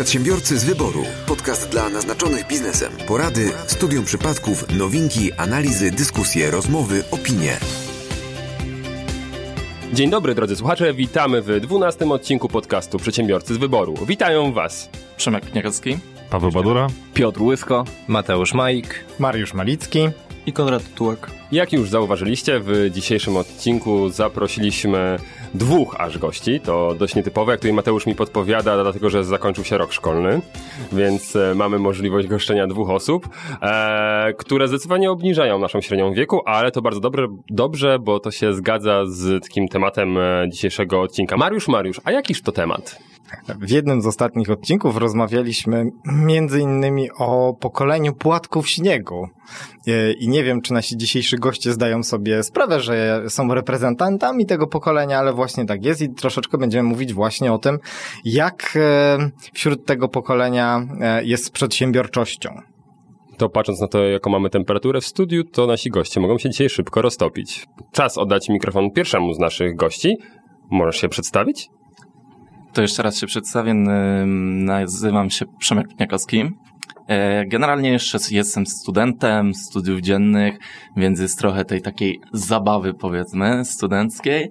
Przedsiębiorcy z wyboru. Podcast dla naznaczonych biznesem. Porady, studium przypadków, nowinki, analizy, dyskusje, rozmowy, opinie. Dzień dobry drodzy słuchacze, witamy w 12 odcinku podcastu Przedsiębiorcy z wyboru. Witają Was Przemek Kniarowski, Paweł Badura, Piotr Łysko, Mateusz Majk, Mariusz Malicki i Konrad Tułek. Jak już zauważyliście, w dzisiejszym odcinku zaprosiliśmy dwóch aż gości. To dość nietypowe, jak tutaj Mateusz mi podpowiada, dlatego że zakończył się rok szkolny, więc e, mamy możliwość goszczenia dwóch osób, e, które zdecydowanie obniżają naszą średnią wieku, ale to bardzo dobre, dobrze, bo to się zgadza z takim tematem e, dzisiejszego odcinka. Mariusz, Mariusz, a jakiż to temat? W jednym z ostatnich odcinków rozmawialiśmy między innymi o pokoleniu płatków śniegu. E, I nie wiem, czy nasi dzisiejsi goście zdają sobie sprawę, że są reprezentantami tego pokolenia, ale właśnie tak jest i troszeczkę będziemy mówić właśnie o tym, jak e, wśród tego pokolenia e, jest z przedsiębiorczością. To patrząc na to, jaką mamy temperaturę w studiu, to nasi goście mogą się dzisiaj szybko roztopić. Czas oddać mikrofon pierwszemu z naszych gości. Możesz się przedstawić? To jeszcze raz się przedstawię. Nazywam się Przemek Pniakowski. E, generalnie jeszcze jestem studentem studiów dziennych, więc jest trochę tej takiej zabawy, powiedzmy, studenckiej.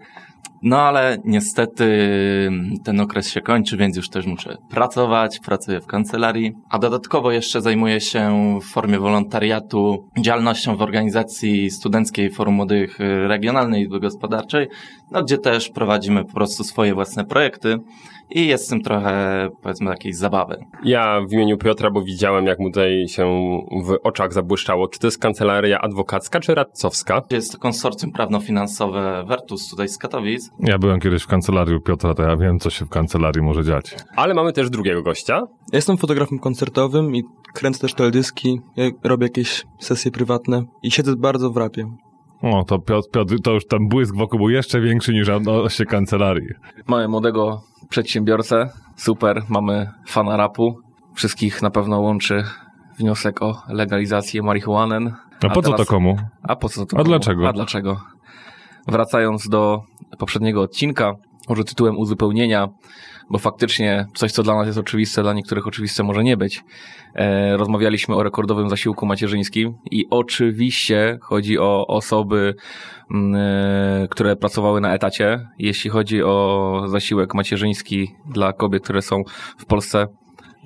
No ale niestety ten okres się kończy, więc już też muszę pracować, pracuję w kancelarii, a dodatkowo jeszcze zajmuję się w formie wolontariatu działalnością w organizacji studenckiej Forum Młodych Regionalnej Izby Gospodarczej, no gdzie też prowadzimy po prostu swoje własne projekty i jest w tym trochę, powiedzmy, takiej zabawy. Ja w imieniu Piotra, bo widziałem, jak mu tutaj się w oczach zabłyszczało. Czy to jest kancelaria adwokacka, czy radcowska? Jest to konsorcjum prawno-finansowe Vertus tutaj z Katowic. Ja byłem kiedyś w kancelarii Piotra, to ja wiem, co się w kancelarii może dziać. Ale mamy też drugiego gościa. Jestem fotografem koncertowym i kręcę też teledyski, ja robię jakieś sesje prywatne i siedzę bardzo w rapie. O, to Piotr, Piotr, to już ten błysk wokół był jeszcze większy niż odnośnie kancelarii. Mamy młodego przedsiębiorcę, super, mamy fana rapu. Wszystkich na pewno łączy wniosek o legalizację marihuanen. A po co to komu? A po co to A komu? dlaczego? A dlaczego? Wracając do poprzedniego odcinka, może tytułem uzupełnienia, bo faktycznie coś, co dla nas jest oczywiste, dla niektórych oczywiste może nie być. E, rozmawialiśmy o rekordowym zasiłku macierzyńskim i oczywiście chodzi o osoby, m, e, które pracowały na etacie. Jeśli chodzi o zasiłek macierzyński dla kobiet, które są w Polsce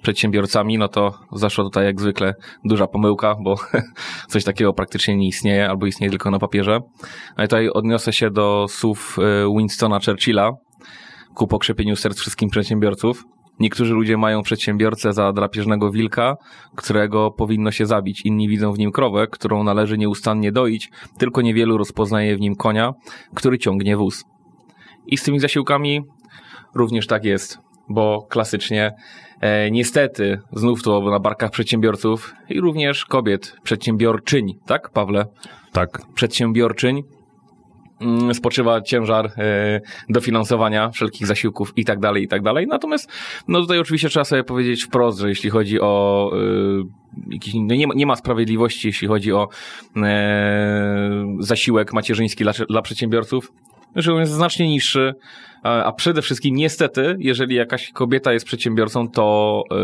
przedsiębiorcami, no to zaszła tutaj jak zwykle duża pomyłka, bo coś takiego praktycznie nie istnieje, albo istnieje tylko na papierze. Ale tutaj odniosę się do słów e, Winstona Churchilla ku pokrzepieniu serc wszystkim przedsiębiorców. Niektórzy ludzie mają przedsiębiorcę za drapieżnego wilka, którego powinno się zabić. Inni widzą w nim krowę, którą należy nieustannie doić, tylko niewielu rozpoznaje w nim konia, który ciągnie wóz. I z tymi zasiłkami również tak jest, bo klasycznie e, niestety znów to na barkach przedsiębiorców i również kobiet, przedsiębiorczyń, tak Pawle? Tak. Przedsiębiorczyń spoczywa ciężar e, dofinansowania wszelkich zasiłków i tak dalej, i tak dalej. Natomiast no tutaj oczywiście trzeba sobie powiedzieć wprost, że jeśli chodzi o e, no nie, ma, nie ma sprawiedliwości, jeśli chodzi o e, zasiłek macierzyński dla, dla przedsiębiorców, że on jest znacznie niższy, a, przede wszystkim niestety, jeżeli jakaś kobieta jest przedsiębiorcą, to e,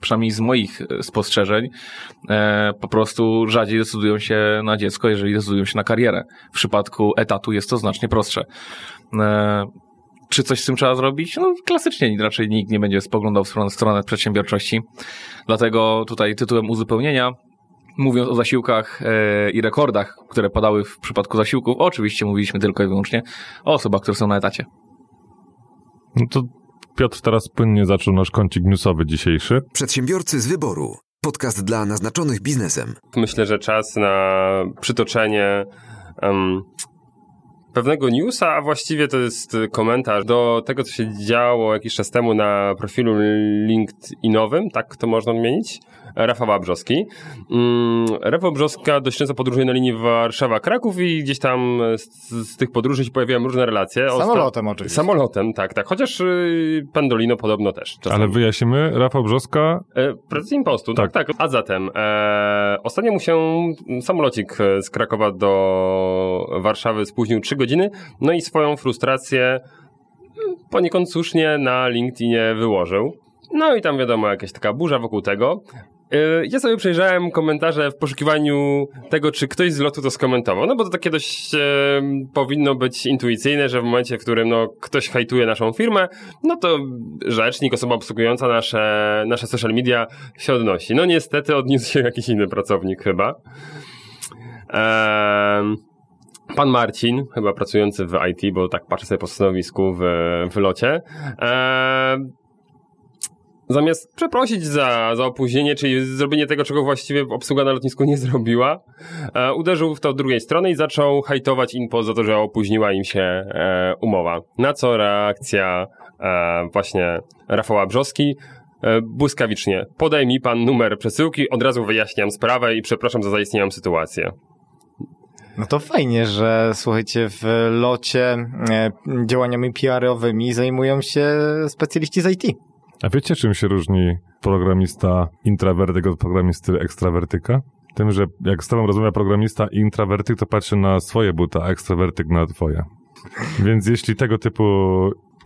przynajmniej z moich e, spostrzeżeń e, po prostu rzadziej decydują się na dziecko, jeżeli decydują się na karierę. W przypadku etatu jest to znacznie prostsze. Czy coś z tym trzeba zrobić? No klasycznie raczej nikt nie będzie spoglądał w stronę, stronę przedsiębiorczości. Dlatego tutaj tytułem uzupełnienia mówiąc o zasiłkach e, i rekordach, które padały w przypadku zasiłków, oczywiście mówiliśmy tylko i wyłącznie o osobach, które są na etacie. No to Piotr teraz płynnie zaczął nasz kącik newsowy dzisiejszy. Przedsiębiorcy z wyboru. Podcast dla naznaczonych biznesem. Myślę, że czas na przytoczenie um, pewnego newsa, a właściwie to jest komentarz do tego, co się działo jakiś czas temu na profilu LinkedInowym, tak to można odmienić? Rafała Brzoski. Mm, Rafał Brzoska dość często podróżuje na linii Warszawa-Kraków i gdzieś tam z, z tych podróży się pojawiają różne relacje. Osta- Samolotem oczywiście. Samolotem, tak, tak. Chociaż y, Pendolino podobno też. Czasami. Ale wyjaśnimy, Rafał Brzoska, E, Prezes Impostu, tak, tak. A zatem, e, ostatnio mu się samolocik e, z Krakowa do Warszawy spóźnił 3 godziny, no i swoją frustrację mm, poniekąd słusznie na LinkedInie wyłożył. No i tam wiadomo, jakaś taka burza wokół tego. Yy, Ja sobie przejrzałem komentarze w poszukiwaniu tego, czy ktoś z lotu to skomentował. No bo to takie dość e, powinno być intuicyjne, że w momencie, w którym no, ktoś hajtuje naszą firmę, no to rzecznik, osoba obsługująca nasze, nasze social media się odnosi. No niestety odniósł się jakiś inny pracownik chyba. Pan Marcin, chyba pracujący w IT, bo tak patrzę sobie po stanowisku w, w locie. Zamiast przeprosić za, za opóźnienie, czyli zrobienie tego, czego właściwie obsługa na lotnisku nie zrobiła, e, uderzył w to od drugiej strony i zaczął hajtować Inpo za to, że opóźniła im się e, umowa. Na co reakcja e, właśnie Rafała Brzoski e, błyskawicznie. Podaj mi pan numer przesyłki, od razu wyjaśniam sprawę i przepraszam za zaistniałą sytuację. No to fajnie, że słuchajcie, w locie e, działaniami PR-owymi zajmują się specjaliści z IT. A wiecie, czym się różni programista intrawertyk od programisty ekstrawertyka? Tym, że jak z tobą rozmawia programista intrawertyk, to patrzy na swoje buta, a ekstrawertyk na twoje. Więc jeśli tego typu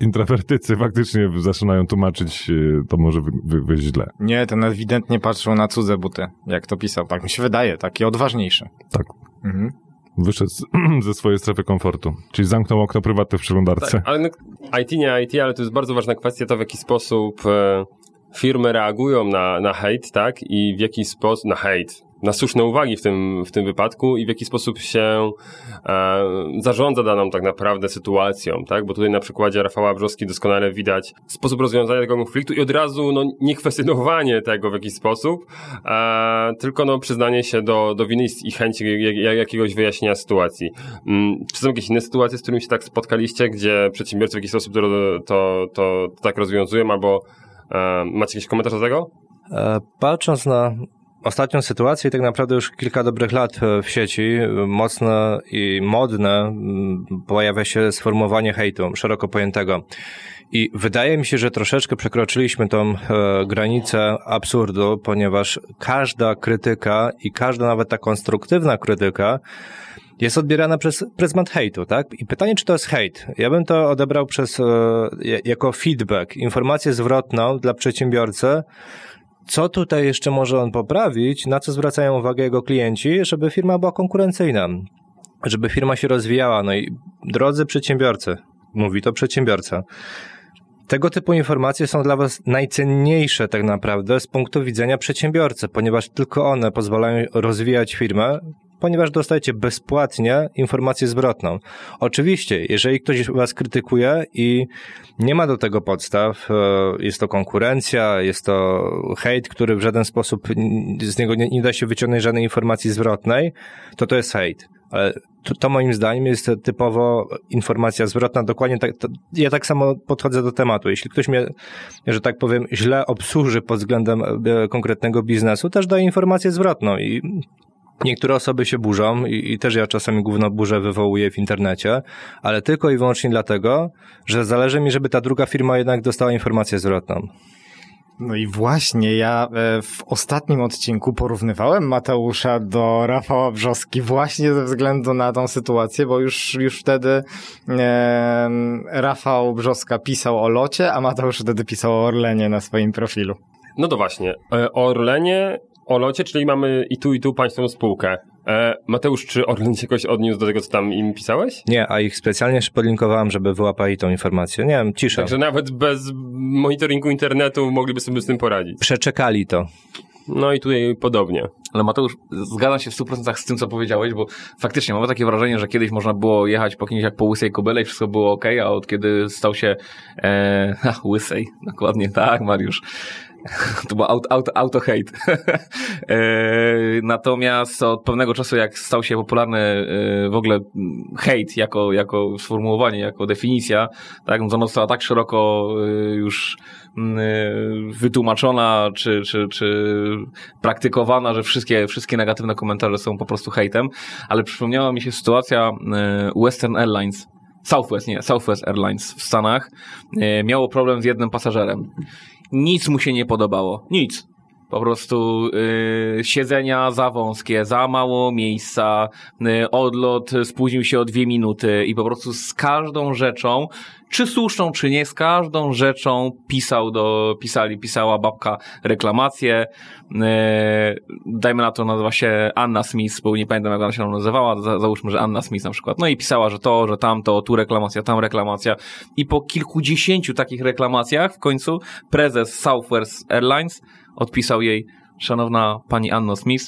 intrawertycy faktycznie zaczynają tłumaczyć, y, to może wy, wy, wyjść źle. Nie, ten ewidentnie patrzył na cudze buty, jak to pisał. Tak mi się wydaje, taki odważniejszy. Tak. Mhm. Wyszedł ze swojej strefy komfortu. Czyli zamknął okno prywatne w przeglądarce. Tak, ale no, IT nie IT, ale to jest bardzo ważna kwestia to, w jaki sposób e, firmy reagują na, na hejt, tak? I w jaki sposób, na hejt, na słuszne uwagi w tym, w tym wypadku i w jaki sposób się e, zarządza daną tak naprawdę sytuacją, tak? Bo tutaj na przykładzie Rafała Brzoski doskonale widać sposób rozwiązania tego konfliktu i od razu no, nie kwestionowanie tego w jakiś sposób, e, tylko no, przyznanie się do, do winy i chęci jak, jak, jakiegoś wyjaśnienia sytuacji. Mm, czy są jakieś inne sytuacje, z którymi się tak spotkaliście, gdzie przedsiębiorcy w jakiś sposób to, to, to, to tak rozwiązują, albo e, macie jakiś komentarz do tego? E, Patrząc na ostatnią sytuację, tak naprawdę już kilka dobrych lat e, w sieci, e, mocne i modne pojawia się sformułowanie hejtu, szeroko pojętego. I wydaje mi się, że troszeczkę przekroczyliśmy tą e, granicę absurdu, ponieważ każda krytyka i każda nawet ta konstruktywna krytyka jest odbierana przez pryzmat hejtu, tak? I pytanie, czy to jest hejt? Ja bym to odebrał przez, ja- jako feedback, informację zwrotną dla przedsiębiorcy, co tutaj jeszcze może on poprawić, na co zwracają uwagę jego klienci, żeby firma była konkurencyjna, żeby firma się rozwijała. No i drodzy przedsiębiorcy, mówi to przedsiębiorca, tego typu informacje są dla Was najcenniejsze tak naprawdę z punktu widzenia przedsiębiorcy, ponieważ tylko one pozwalają rozwijać firmę, ponieważ dostajecie bezpłatnie informację zwrotną. Oczywiście, jeżeli ktoś Was krytykuje i nie ma do tego podstaw, e, jest to konkurencja, jest to hejt, który w żaden sposób z niego nie, nie da się wyciągnąć żadnej informacji zwrotnej, to to jest hejt. Ale to, to moim zdaniem jest typowo informacja zwrotna. Dokładnie tak, to, ja tak samo podchodzę do tematu. Jeśli ktoś mnie, że tak powiem, źle obsłuży pod względem e, konkretnego biznesu, też daje informację zwrotną i Niektóre osoby się burzą i, i też ja czasami główną burzę wywołuję w internecie, ale tylko i wyłącznie dlatego, że zależy mi, żeby ta druga firma jednak dostała informację zwrotną. No i właśnie, ja e, w ostatnim odcinku porównywałem Mateusza do Rafała Brzoski właśnie ze względu na tą sytuację, bo już, już wtedy e, Rafał Brzoska pisał o locie, a Mateusz wtedy pisał o Orlenie na swoim profilu. No to właśnie. E, O Orlenie, o locie, czyli mamy i tu, i tu państwową spółkę. E, Mateusz, czy Orlen się jakoś odniósł do tego, co tam im pisałeś? Nie, a ich specjalnie podlinkowałem, żeby wyłapali tą informację. Nie wiem, cisza. Także nawet bez monitoringu internetu mogliby sobie z tym poradzić. Przeczekali to. No i tutaj podobnie. Ale Mateusz, zgadzam się w 100% z tym, co powiedziałeś, bo faktycznie mam takie wrażenie, że kiedyś można było jechać po kimś jak po łysej kobyle i wszystko było ok, a od kiedy stał się e, ha, łysej, dokładnie tak, Mariusz. To był auto, auto, auto hate. e, natomiast od pewnego czasu, jak stał się popularny e, w ogóle mm, hate jako, jako sformułowanie, jako definicja, tak, no ona została tak szeroko e, już mm, wytłumaczona, czy, czy, czy praktykowana, że wszystkie, wszystkie negatywne komentarze są po prostu hejtem, ale przypomniała mi się sytuacja Western Airlines, Southwest, nie, Southwest Airlines w Stanach, miało problem z jednym pasażerem. Nic mu się nie podobało. Nic. Po prostu y, siedzenia za wąskie, za mało miejsca, y, odlot spóźnił się o dwie minuty i po prostu z każdą rzeczą czy słuszną, czy nie, z każdą rzeczą pisał do, pisali, pisała babka reklamację. E, dajmy na to, nazywa się Anna Smith, bo nie pamiętam jak ona się nazywała, za, załóżmy, że Anna Smith na przykład. No i pisała, że to, że tamto, tu reklamacja, tam reklamacja. I po kilkudziesięciu takich reklamacjach w końcu prezes Southwest Airlines odpisał jej, szanowna pani Anno Smith,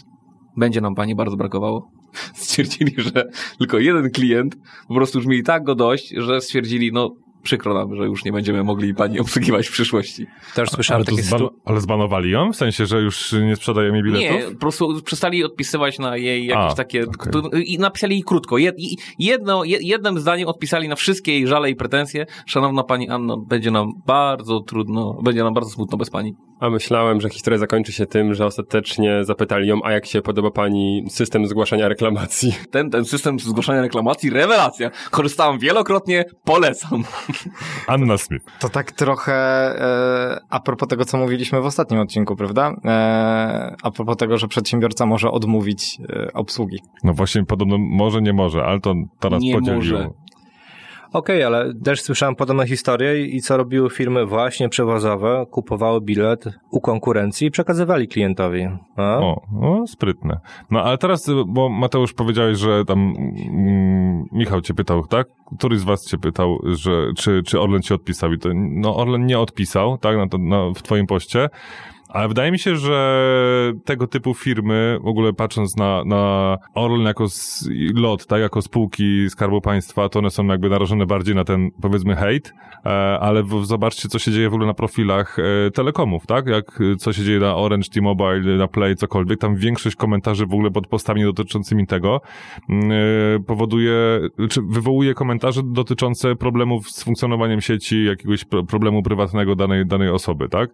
będzie nam pani bardzo brakowało. Stwierdzili, że tylko jeden klient, po prostu już mieli tak go dość, że stwierdzili, no przykro nam, że już nie będziemy mogli pani obsługiwać w przyszłości. Też słyszałem Ale, to takie zban- ale zbanowali ją? W sensie, że już nie sprzedaje mi biletów? Nie, po prostu przestali odpisywać na jej jakieś A, takie. to- I napisali jej krótko. Jed, jedno, je- jednym zdaniem odpisali na wszystkie jej żale i pretensje. Szanowna pani Anno, będzie nam bardzo trudno, będzie nam bardzo smutno bez pani. A myślałem, że historia zakończy się tym, że ostatecznie zapytali ją, a jak się podoba pani system zgłaszania reklamacji. Ten, ten system zgłaszania reklamacji, rewelacja. Korzystałem wielokrotnie, polecam. Anna Smith. To tak trochę e, a propos tego, co mówiliśmy w ostatnim odcinku, prawda? E, a propos tego, że przedsiębiorca może odmówić e, obsługi. No właśnie, podobno może, nie może, ale to, nas Nie podzieliło. może. Okej, ale też słyszałem podobne historie i co robiły firmy właśnie przewozowe? Kupowały bilet u konkurencji i przekazywali klientowi. A? O, o, sprytne. No ale teraz, bo Mateusz powiedziałeś, że tam mm, Michał cię pytał, tak? Któryś z was cię pytał, że czy, czy Orlen ci odpisał i to, no Orlen nie odpisał, tak, na to, na, w twoim poście. Ale wydaje mi się, że tego typu firmy, w ogóle patrząc na, na Orlen jako s- lot, tak, jako spółki Skarbu Państwa, to one są jakby narażone bardziej na ten, powiedzmy, hejt, e, ale w, zobaczcie, co się dzieje w ogóle na profilach e, telekomów, tak, jak, e, co się dzieje na Orange, T-Mobile, na Play, cokolwiek, tam większość komentarzy w ogóle pod postami dotyczącymi tego mm, e, powoduje, czy wywołuje komentarze dotyczące problemów z funkcjonowaniem sieci, jakiegoś pro, problemu prywatnego danej, danej osoby, tak,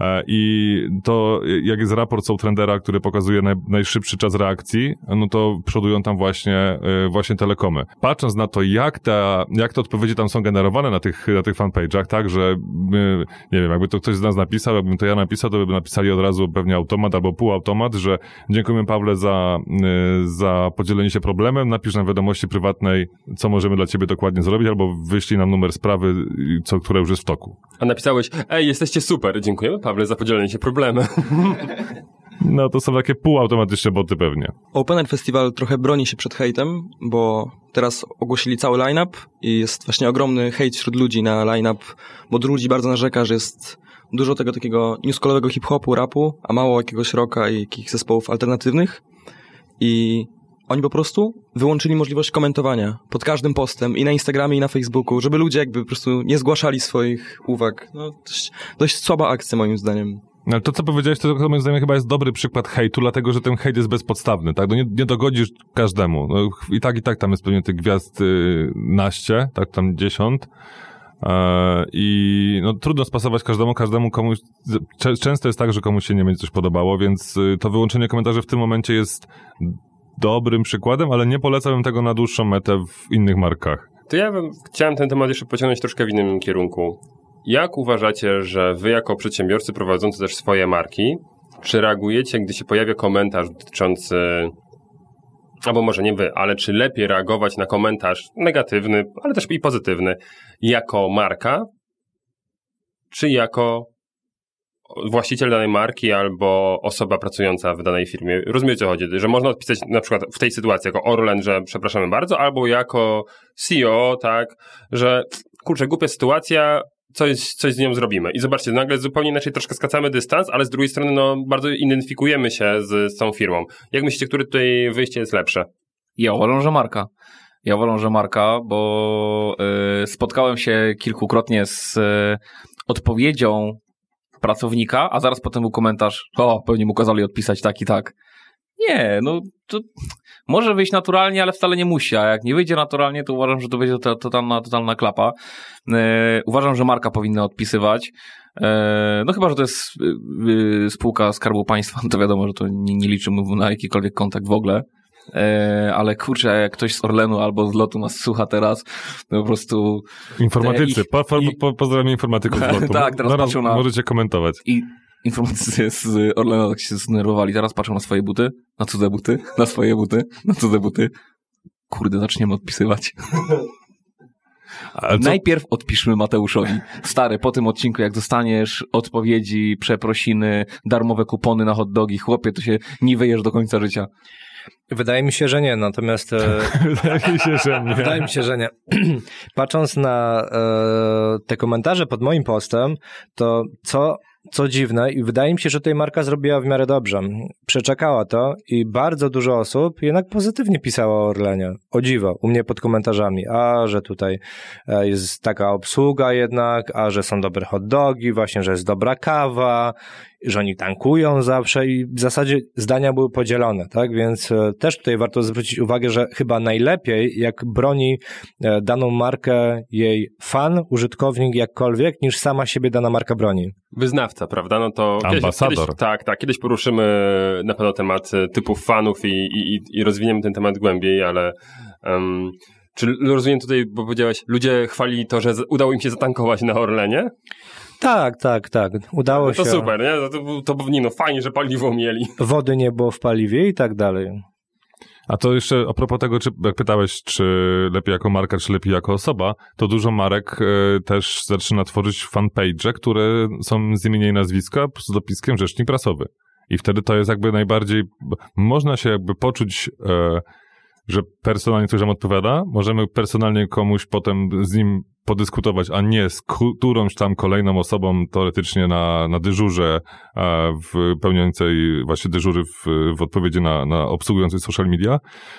E, I to, jak jest raport Trendera, który pokazuje naj, najszybszy czas reakcji, no to przodują tam właśnie, e, właśnie telekomy. Patrząc na to, jak, ta, jak te odpowiedzi tam są generowane na tych, na tych fanpage'ach, tak, że my, nie wiem, jakby to ktoś z nas napisał, jakbym to ja napisał, to by napisali od razu pewnie automat albo półautomat, że dziękujemy Pawle za, y, za podzielenie się problemem, napisz nam wiadomości prywatnej, co możemy dla ciebie dokładnie zrobić, albo wyślij nam numer sprawy, y, co, które już jest w toku. A napisałeś, ej, jesteście super, dziękujemy Pawle za podzielenie się problemem. No to są takie półautomatyczne boty pewnie. Open Air Festival trochę broni się przed hejtem, bo teraz ogłosili cały line-up i jest właśnie ogromny hejt wśród ludzi na line-up, bo ludzi bardzo narzeka, że jest dużo tego takiego newskolowego hip-hopu, rapu, a mało jakiegoś rocka i jakichś zespołów alternatywnych. I oni po prostu wyłączyli możliwość komentowania pod każdym postem i na Instagramie i na Facebooku, żeby ludzie jakby po prostu nie zgłaszali swoich uwag. No, dość, dość słaba akcja moim zdaniem. No, ale to, co powiedziałeś, to, to moim zdaniem chyba jest dobry przykład hejtu, dlatego że ten hejt jest bezpodstawny, tak? No nie, nie dogodzisz każdemu. No, I tak, i tak tam jest pewnie tych gwiazd y, naście, tak tam dziesiąt. E, I no, trudno spasować każdemu, każdemu komuś. Często jest tak, że komuś się nie będzie coś podobało, więc y, to wyłączenie komentarzy w tym momencie jest dobrym przykładem, ale nie polecałbym tego na dłuższą metę w innych markach. To ja bym chciałem ten temat jeszcze pociągnąć troszkę w innym kierunku. Jak uważacie, że wy jako przedsiębiorcy prowadzący też swoje marki, czy reagujecie, gdy się pojawia komentarz dotyczący, albo może nie wy, ale czy lepiej reagować na komentarz negatywny, ale też i pozytywny, jako marka, czy jako właściciel danej marki albo osoba pracująca w danej firmie. Rozumiecie o co chodzi? Że można odpisać na przykład w tej sytuacji jako Orlen, że przepraszamy bardzo, albo jako CEO, tak, że kurczę, głupia sytuacja, coś, coś z nią zrobimy. I zobaczcie, nagle zupełnie inaczej troszkę skacamy dystans, ale z drugiej strony no, bardzo identyfikujemy się z, z tą firmą. Jak myślicie, które tutaj wyjście jest lepsze? Ja uważam, że marka. Ja uważam, że marka, bo y, spotkałem się kilkukrotnie z y, odpowiedzią pracownika, a zaraz potem był komentarz, o, pewnie mu kazali odpisać tak i tak. Nie, no to może wyjść naturalnie, ale wcale nie musi, a jak nie wyjdzie naturalnie, to uważam, że to będzie to, totalna, totalna klapa. E, uważam, że marka powinna odpisywać. E, no chyba, że to jest e, spółka Skarbu Państwa, to wiadomo, że to nie, nie liczymy na jakikolwiek kontakt w ogóle. E, ale kurczę, jak ktoś z Orlenu albo z lotu nas słucha teraz, to po prostu Informatycy, Ich- po, po, pozdrawiam informatyków z lotu. Tak, teraz Zaraz patrzą na- możecie komentować. i informatycy z Orlenu tak się zdenerwowali. Teraz patrzą na swoje buty, na cudze buty, na swoje buty, na cudze buty. Kurde, zaczniemy odpisywać. Najpierw odpiszmy Mateuszowi. Stary, po tym odcinku, jak dostaniesz odpowiedzi, przeprosiny, darmowe kupony na hot dogi, chłopie, to się nie wyjesz do końca życia. Wydaje mi się, że nie, natomiast... e, wydaje mi się, że nie. Wydaje mi się, że nie. Patrząc na e, te komentarze pod moim postem, to co, co dziwne i wydaje mi się, że tutaj marka zrobiła w miarę dobrze. Przeczekała to i bardzo dużo osób jednak pozytywnie pisało o Orlenie. O dziwo, u mnie pod komentarzami. A, że tutaj e, jest taka obsługa jednak, a że są dobre hot dogi, właśnie, że jest dobra kawa, że oni tankują zawsze i w zasadzie zdania były podzielone, tak? Więc e, też tutaj warto zwrócić uwagę, że chyba najlepiej, jak broni e, daną markę jej fan, użytkownik jakkolwiek, niż sama siebie dana marka broni. Wyznawca, prawda? No to Ambasador. Kiedyś, tak, tak. Kiedyś poruszymy na pewno temat e, typów fanów i, i, i- rozwiniemy ten temat głębiej, ale em, czy rozumiem tutaj, bo powiedziałeś, ludzie chwalili to, że udało im się zatankować na Orlenie? Tak, tak, tak. Udało No to się. super, nie? To, to, był- to był- nie no, fajnie, że paliwo mieli. Wody nie było w paliwie i tak dalej. A to jeszcze a propos tego, czy, jak pytałeś, czy lepiej jako marka, czy lepiej jako osoba, to dużo marek e, też zaczyna tworzyć fanpage, które są z imienia i nazwiska z dopiskiem rzecznik prasowy. I wtedy to jest jakby najbardziej, można się jakby poczuć, e, że personalnie ktoś nam odpowiada, możemy personalnie komuś potem z nim podyskutować, a nie z którąś tam kolejną osobą teoretycznie na, na dyżurze, w pełniącej właśnie dyżury w, w odpowiedzi na, na obsługującej social media.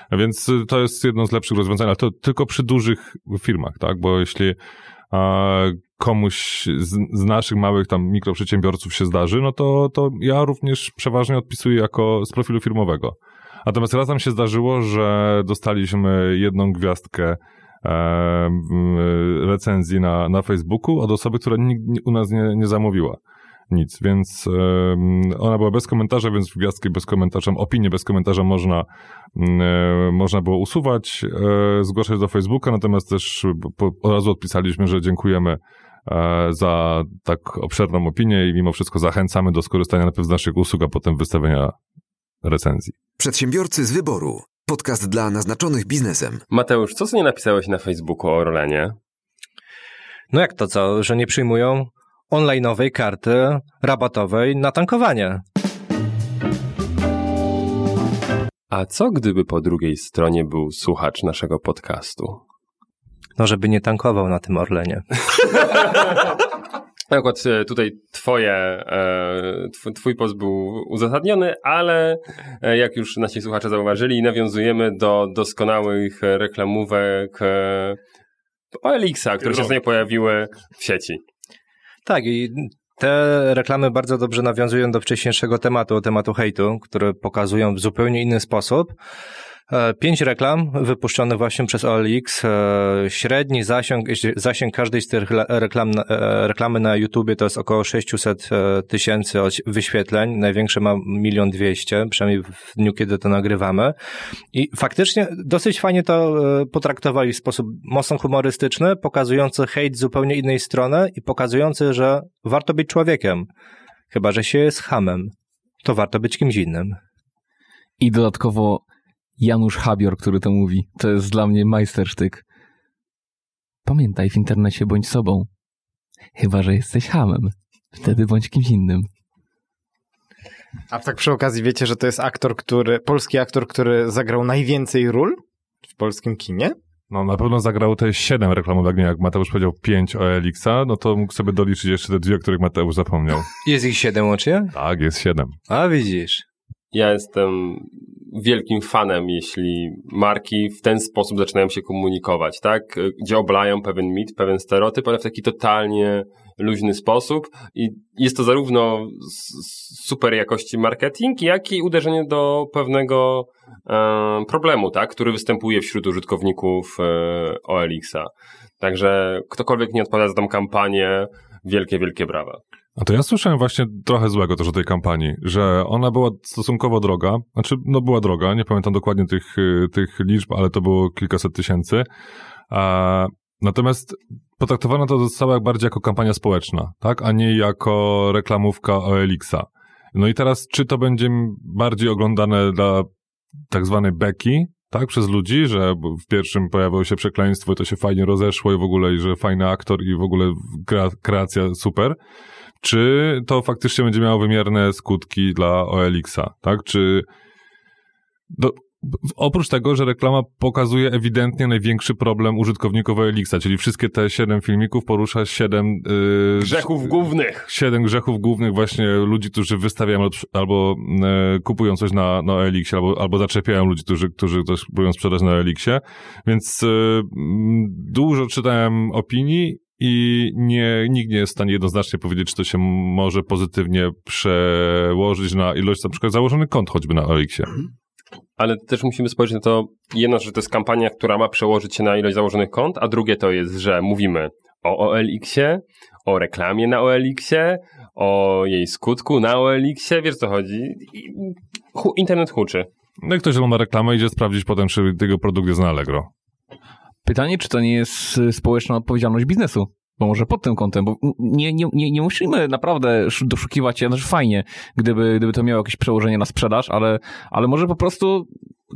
A Więc y, to jest jedno z lepszych rozwiązań, ale to tylko przy dużych firmach, tak? Bo jeśli e, komuś z, z naszych małych tam mikroprzedsiębiorców się zdarzy, no to, to ja również przeważnie odpisuję jako z profilu firmowego. Natomiast raz nam się zdarzyło, że dostaliśmy jedną gwiazdkę e, w- recenzji na, na Facebooku od osoby, która u nas nie, nie zamówiła nic, więc ona była bez komentarza, więc gwiazdki bez komentarza, opinię bez komentarza można, e, można było usuwać, e, zgłaszać do Facebooka, natomiast też po, od razu odpisaliśmy, że dziękujemy e, za tak obszerną opinię i mimo wszystko zachęcamy do skorzystania najpierw z naszych usług, a potem wystawienia recenzji. Przedsiębiorcy z wyboru. Podcast dla naznaczonych biznesem. Mateusz, co co nie napisałeś na Facebooku o Orlenie? No jak to co, że nie przyjmują online'owej karty rabatowej na tankowanie? A co gdyby po drugiej stronie był słuchacz naszego podcastu? No żeby nie tankował na tym Orlenie. Na przykład e, tutaj twoje, e, tw- twój post był uzasadniony, ale e, jak już nasi słuchacze zauważyli, nawiązujemy do doskonałych reklamówek OLX-a, które się pojawiły w sieci. Tak, i te reklamy bardzo dobrze nawiązują do wcześniejszego tematu, tematu hejtu, które pokazują w zupełnie inny sposób. E, Pięć reklam wypuszczonych właśnie przez OLX. E, Średni zasięg, zasięg każdej z tych reklam, e, reklamy na YouTubie to jest około 600 e, tysięcy wyświetleń. Największe ma milion dwieście, przynajmniej w dniu, kiedy to nagrywamy. I faktycznie dosyć fajnie to potraktowali w sposób mocno humorystyczny, pokazujący hejt zupełnie innej strony i pokazujący, że warto być człowiekiem. Chyba, że się jest hamem. To warto być kimś innym. I dodatkowo Janusz Habior, który to mówi. To jest dla mnie majstersztyk. Pamiętaj, w internecie bądź sobą. Chyba, że jesteś hamem. Wtedy bądź kimś innym. A tak przy okazji wiecie, że to jest aktor, który, polski aktor, który zagrał najwięcej ról w polskim kinie? No na pewno zagrał te siedem reklamówek, nie jak Mateusz powiedział pięć o Elixa, no to mógł sobie doliczyć jeszcze te dwie, o których Mateusz zapomniał. Jest ich siedem łącznie? Tak, jest siedem. A widzisz. Ja jestem wielkim fanem, jeśli marki w ten sposób zaczynają się komunikować, tak? Gdzie oblają pewien mit, pewien stereotyp, ale w taki totalnie luźny sposób i jest to zarówno super jakości marketing, jak i uderzenie do pewnego e, problemu, tak? Który występuje wśród użytkowników e, OLX-a. Także ktokolwiek nie odpowiada za tą kampanię, wielkie, wielkie brawa. A to ja słyszałem właśnie trochę złego też o tej kampanii, że ona była stosunkowo droga, znaczy no była droga, nie pamiętam dokładnie tych, y, tych liczb, ale to było kilkaset tysięcy. A, natomiast potraktowana to została jak bardziej jako kampania społeczna, tak, a nie jako reklamówka OLX-a. No i teraz, czy to będzie bardziej oglądane dla tak zwanej beki, tak, przez ludzi, że w pierwszym pojawiło się przekleństwo i to się fajnie rozeszło i w ogóle, i że fajny aktor i w ogóle kreacja super, czy to faktycznie będzie miało wymierne skutki dla OLX-a, tak? Czy do, oprócz tego, że reklama pokazuje ewidentnie największy problem użytkowników OLX-a, czyli wszystkie te siedem filmików porusza siedem... Yy, grzechów głównych. Siedem grzechów głównych właśnie ludzi, którzy wystawiają albo yy, kupują coś na, na OLX-ie, albo, albo zaczepiają ludzi, którzy, którzy coś próbują sprzedać na OLX-ie. Więc yy, dużo czytałem opinii i nie, nikt nie jest w stanie jednoznacznie powiedzieć, czy to się może pozytywnie przełożyć na ilość na przykład założonych kont choćby na OLX-ie. Ale też musimy spojrzeć na to, jedno, że to jest kampania, która ma przełożyć się na ilość założonych kont, a drugie to jest, że mówimy o OLX-ie, o reklamie na OLX-ie, o jej skutku na OLX-ie, wiesz co chodzi? internet huczy. No i ktoś ma reklamę idzie sprawdzić potem, czy tego produkt jest na Allegro. Pytanie, czy to nie jest y, społeczna odpowiedzialność biznesu? Bo może pod tym kątem, bo nie, nie, nie, nie musimy naprawdę doszukiwać się, znaczy fajnie, gdyby, gdyby to miało jakieś przełożenie na sprzedaż, ale, ale może po prostu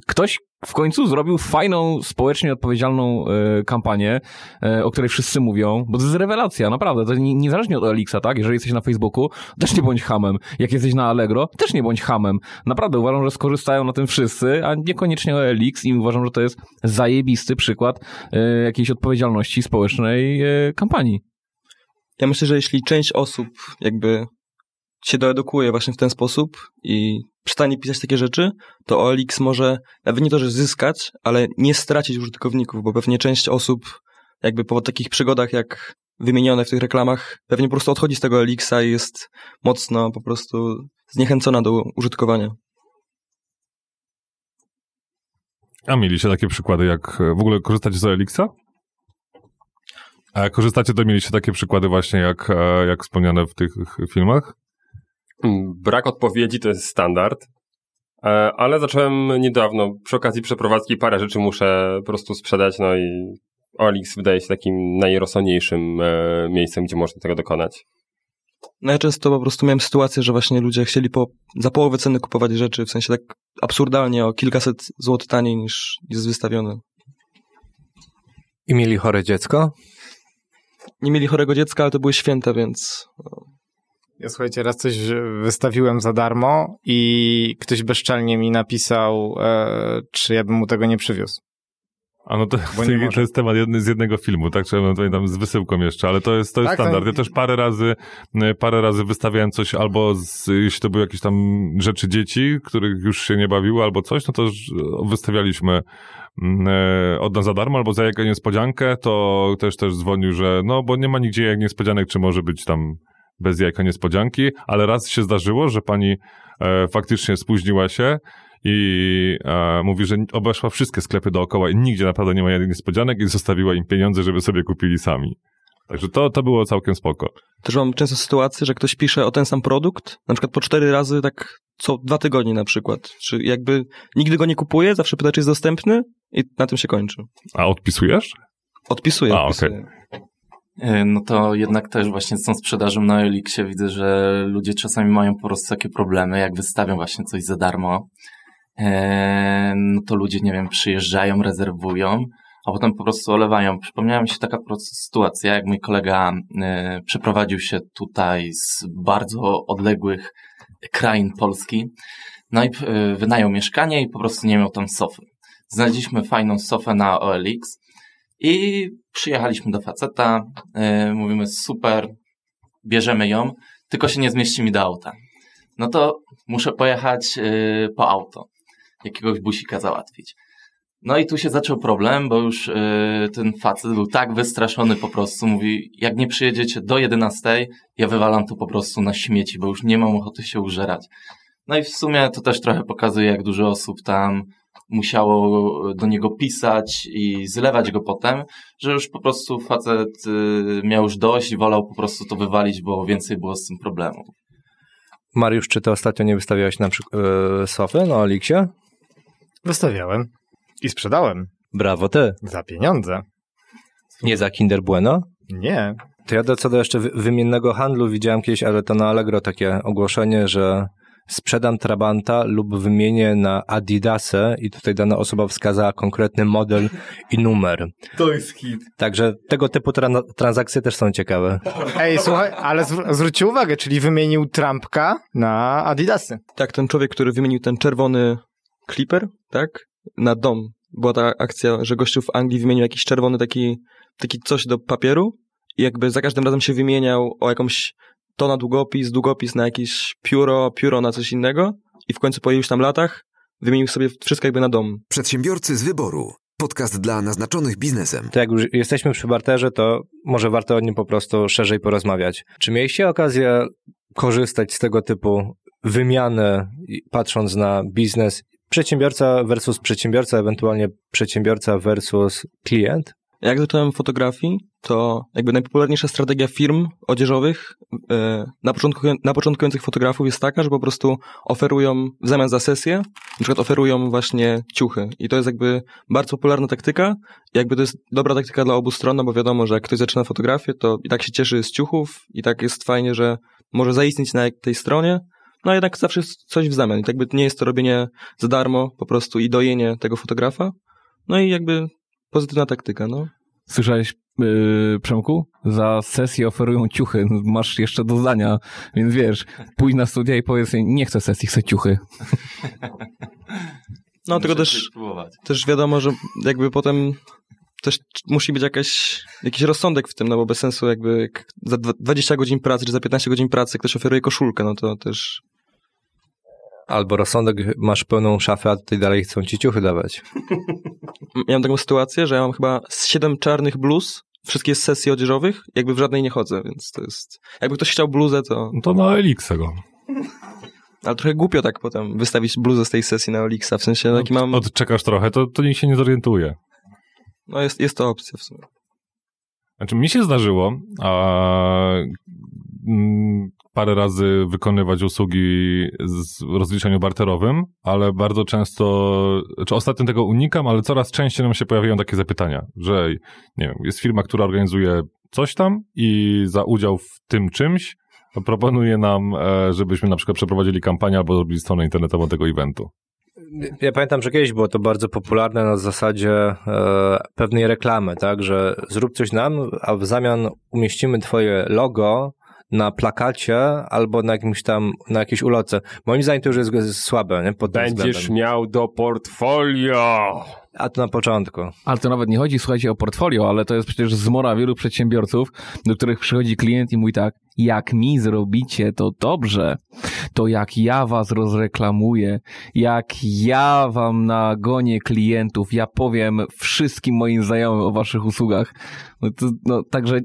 ktoś w końcu zrobił fajną, społecznie odpowiedzialną e, kampanię, e, o której wszyscy mówią, bo to jest rewelacja, naprawdę. To nie, niezależnie od Elixa, tak? Jeżeli jesteś na Facebooku, też nie bądź hamem. Jak jesteś na Allegro, też nie bądź hamem. Naprawdę uważam, że skorzystają na tym wszyscy, a niekoniecznie o Elix i uważam, że to jest zajebisty przykład e, jakiejś odpowiedzialności społecznej e, kampanii. Ja myślę, że jeśli część osób jakby się doedukuje właśnie w ten sposób i przestanie pisać takie rzeczy, to OLX może nawet nie to, że zyskać, ale nie stracić użytkowników, bo pewnie część osób jakby po takich przygodach jak wymienione w tych reklamach, pewnie po prostu odchodzi z tego OLX-a i jest mocno po prostu zniechęcona do użytkowania. A mieliście takie przykłady, jak w ogóle korzystacie z OLX-a? A jak korzystacie, to mieliście takie przykłady właśnie jak, jak wspomniane w tych filmach? Mm, brak odpowiedzi to jest standard, e, ale zacząłem niedawno, przy okazji przeprowadzki parę rzeczy muszę po prostu sprzedać, no i Olix wydaje się takim najrozsądniejszym e, miejscem, gdzie można tego dokonać. No ja często po prostu miałem sytuację, że właśnie ludzie chcieli po, za połowę ceny kupować rzeczy, w sensie tak absurdalnie o kilkaset złotych taniej niż jest wystawione. I mieli chore dziecko? Nie mieli chorego dziecka, ale to były święta, więc ja słuchajcie, raz coś wystawiłem za darmo i ktoś bezczelnie mi napisał, e, czy ja bym mu tego nie przywiózł. A no to, to, jest temat jedny, z jednego filmu, tak? Czy tam z wysyłką jeszcze, ale to jest, to jest tak, standard. Ja też parę razy, parę razy wystawiałem coś albo z, jeśli to były jakieś tam rzeczy dzieci, których już się nie bawiło albo coś, no to wystawialiśmy e, od nas za darmo albo za jakąś niespodziankę, to też też dzwonił, że no bo nie ma nigdzie jak niespodzianek, czy może być tam bez jajka niespodzianki, ale raz się zdarzyło, że pani e, faktycznie spóźniła się i e, mówi, że obeszła wszystkie sklepy dookoła i nigdzie naprawdę nie ma jajek niespodzianek i zostawiła im pieniądze, żeby sobie kupili sami. Także to, to było całkiem spoko. Też mam często sytuację, że ktoś pisze o ten sam produkt, na przykład po cztery razy, tak co dwa tygodnie na przykład. Czy jakby nigdy go nie kupuje, zawsze pyta, czy jest dostępny i na tym się kończy. A odpisujesz? Odpisuję. A, okej. Okay. E, no to jednak też właśnie z tą sprzedażą na Elixie widzę, że ludzie czasami mają po prostu takie problemy, jak wystawią właśnie coś za darmo, e, no to ludzie, nie wiem, przyjeżdżają, rezerwują, a potem po prostu olewają. Przypomniała mi się taka sytuacja, jak mój kolega e, przeprowadził się tutaj z bardzo odległych krain Polski, no i wynajął mieszkanie i po prostu nie miał tam sofy. Znaleźliśmy fajną sofę na OLX, i przyjechaliśmy do faceta, yy, mówimy super, bierzemy ją, tylko się nie zmieści mi do auta. No to muszę pojechać yy, po auto, jakiegoś busika załatwić. No i tu się zaczął problem, bo już yy, ten facet był tak wystraszony po prostu, mówi, jak nie przyjedziecie do 11, ja wywalam to po prostu na śmieci, bo już nie mam ochoty się użerać. No i w sumie to też trochę pokazuje, jak dużo osób tam musiało do niego pisać i zlewać go potem, że już po prostu facet y, miał już dość i wolał po prostu to wywalić, bo więcej było z tym problemu. Mariusz, czy ty ostatnio nie wystawiałeś na przykład yy, sofy na Oliksie? Wystawiałem i sprzedałem. Brawo ty. Za pieniądze. Nie za Kinder Bueno? Nie. To ja do co do jeszcze wymiennego handlu widziałem kiedyś, ale to na Allegro takie ogłoszenie, że sprzedam Trabanta lub wymienię na Adidasę i tutaj dana osoba wskazała konkretny model i numer. To jest hit. Także tego typu tran- transakcje też są ciekawe. Ej, słuchaj, ale zwr- zwróćcie uwagę, czyli wymienił Trumpka na Adidasy. Tak, ten człowiek, który wymienił ten czerwony Clipper, tak, na dom. Była ta akcja, że gościu w Anglii wymienił jakiś czerwony taki, taki coś do papieru i jakby za każdym razem się wymieniał o jakąś to na długopis, długopis na jakieś pióro, pióro na coś innego i w końcu po iluś tam latach wymienił sobie wszystko jakby na dom. Przedsiębiorcy z wyboru. Podcast dla naznaczonych biznesem. To jak już jesteśmy przy barterze, to może warto o nim po prostu szerzej porozmawiać. Czy mieliście okazję korzystać z tego typu wymiany, patrząc na biznes przedsiębiorca versus przedsiębiorca, ewentualnie przedsiębiorca versus klient? Jak zacząłem fotografii, to jakby najpopularniejsza strategia firm odzieżowych e, na, początku, na początkujących fotografów jest taka, że po prostu oferują w zamian za sesję, na przykład oferują właśnie ciuchy. I to jest jakby bardzo popularna taktyka. Jakby to jest dobra taktyka dla obu stron, no bo wiadomo, że jak ktoś zaczyna fotografię, to i tak się cieszy z ciuchów i tak jest fajnie, że może zaistnieć na tej stronie, no jednak zawsze coś w zamian. I jakby nie jest to robienie za darmo po prostu i dojenie tego fotografa. No i jakby pozytywna taktyka, no. Słyszałeś, yy, Przemku? Za sesję oferują ciuchy. Masz jeszcze do zdania, więc wiesz, pójdź na studia i powiedz jej, nie chcę sesji, chcę ciuchy. No tylko też, też wiadomo, że jakby potem też musi być jakaś, jakiś rozsądek w tym, no bo bez sensu jakby jak za dwa- 20 godzin pracy czy za 15 godzin pracy ktoś oferuje koszulkę, no to też Albo rozsądek, masz pełną szafę, a tutaj dalej chcą ci ciuchy dawać. miałem taką sytuację, że ja mam chyba z 7 czarnych bluz, wszystkie z sesji odzieżowych, jakby w żadnej nie chodzę, więc to jest... Jakby ktoś chciał bluzę, to... No to na Elixa go. Ale trochę głupio tak potem wystawić bluzę z tej sesji na Olixa, w sensie taki mam... Odczekasz trochę, to, to nikt się nie zorientuje. No jest, jest to opcja w sumie. Znaczy, mi się zdarzyło a, mm, parę razy wykonywać usługi z rozliczeniu barterowym, ale bardzo często, czy ostatnio tego unikam, ale coraz częściej nam się pojawiają takie zapytania, że nie wiem, jest firma, która organizuje coś tam i za udział w tym czymś proponuje nam, e, żebyśmy na przykład przeprowadzili kampanię albo zrobili stronę internetową tego eventu. Ja pamiętam, że kiedyś było to bardzo popularne na zasadzie e, pewnej reklamy, tak, że zrób coś nam, a w zamian umieścimy twoje logo na plakacie albo na jakimś tam, na jakiejś ulotce. Moim zdaniem to już jest, słabe, nie? Pod Będziesz względem. miał do portfolio. A to na początku. Ale to nawet nie chodzi, słuchajcie, o portfolio, ale to jest przecież zmora wielu przedsiębiorców, do których przychodzi klient i mówi tak, jak mi zrobicie to dobrze, to jak ja was rozreklamuję, jak ja wam nagonię klientów, ja powiem wszystkim moim znajomym o waszych usługach. No to, no, także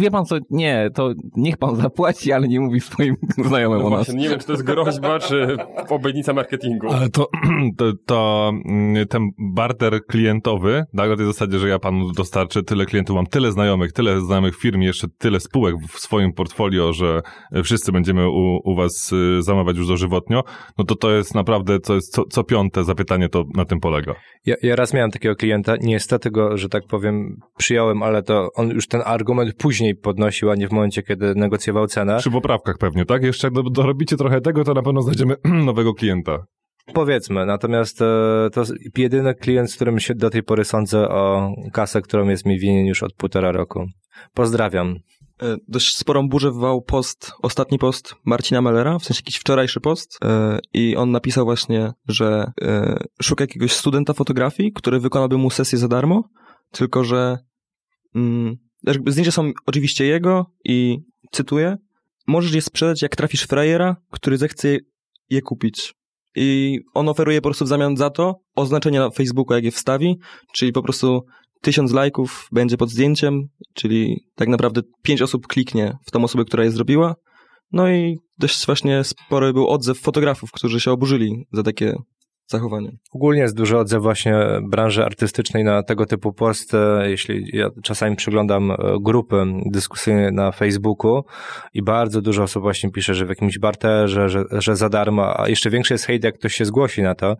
wie pan co, nie, to niech pan zapłaci, ale nie mówi swoim znajomym No o nas. właśnie, nie wiem, czy to jest groźba, czy obietnica marketingu. Ale to, to, to mm, ten barter klientowy, tak, na tej zasadzie, że ja panu dostarczę tyle klientów, mam tyle znajomych, tyle znajomych firm, jeszcze tyle spółek w swoim portfolio, że wszyscy będziemy u, u was y, zamawiać już dożywotnio, no to to jest naprawdę, to jest co, co piąte zapytanie, to na tym polega. Ja, ja raz miałem takiego klienta, niestety go, że tak powiem, przyjąłem, ale to on już ten argument później podnosił, a nie w momencie, kiedy negocjował cenę. Przy poprawkach pewnie, tak? Jeszcze jak do- dorobicie trochę tego, to na pewno znajdziemy nowego klienta. Powiedzmy, natomiast e, to jedyny klient, z którym się do tej pory sądzę o kasę, którą jest mi winien już od półtora roku. Pozdrawiam. E, dość sporą burzę wywołał post, ostatni post Marcina Mellera, w sensie jakiś wczorajszy post e, i on napisał właśnie, że e, szuka jakiegoś studenta fotografii, który wykonałby mu sesję za darmo, tylko że mm, zdjęcia są oczywiście jego i cytuję, możesz je sprzedać jak trafisz frajera, który zechce je kupić. I on oferuje po prostu w zamian za to oznaczenie na Facebooku, jak je wstawi, czyli po prostu tysiąc lajków będzie pod zdjęciem, czyli tak naprawdę pięć osób kliknie w tą osobę, która je zrobiła. No i dość właśnie spory był odzew fotografów, którzy się oburzyli za takie Ogólnie jest duży odzew właśnie branży artystycznej na tego typu posty. Jeśli ja czasami przyglądam e, grupy dyskusyjne na Facebooku i bardzo dużo osób właśnie pisze, że w jakimś barterze, że, że za darmo, a jeszcze większy jest hejt, jak ktoś się zgłosi na to,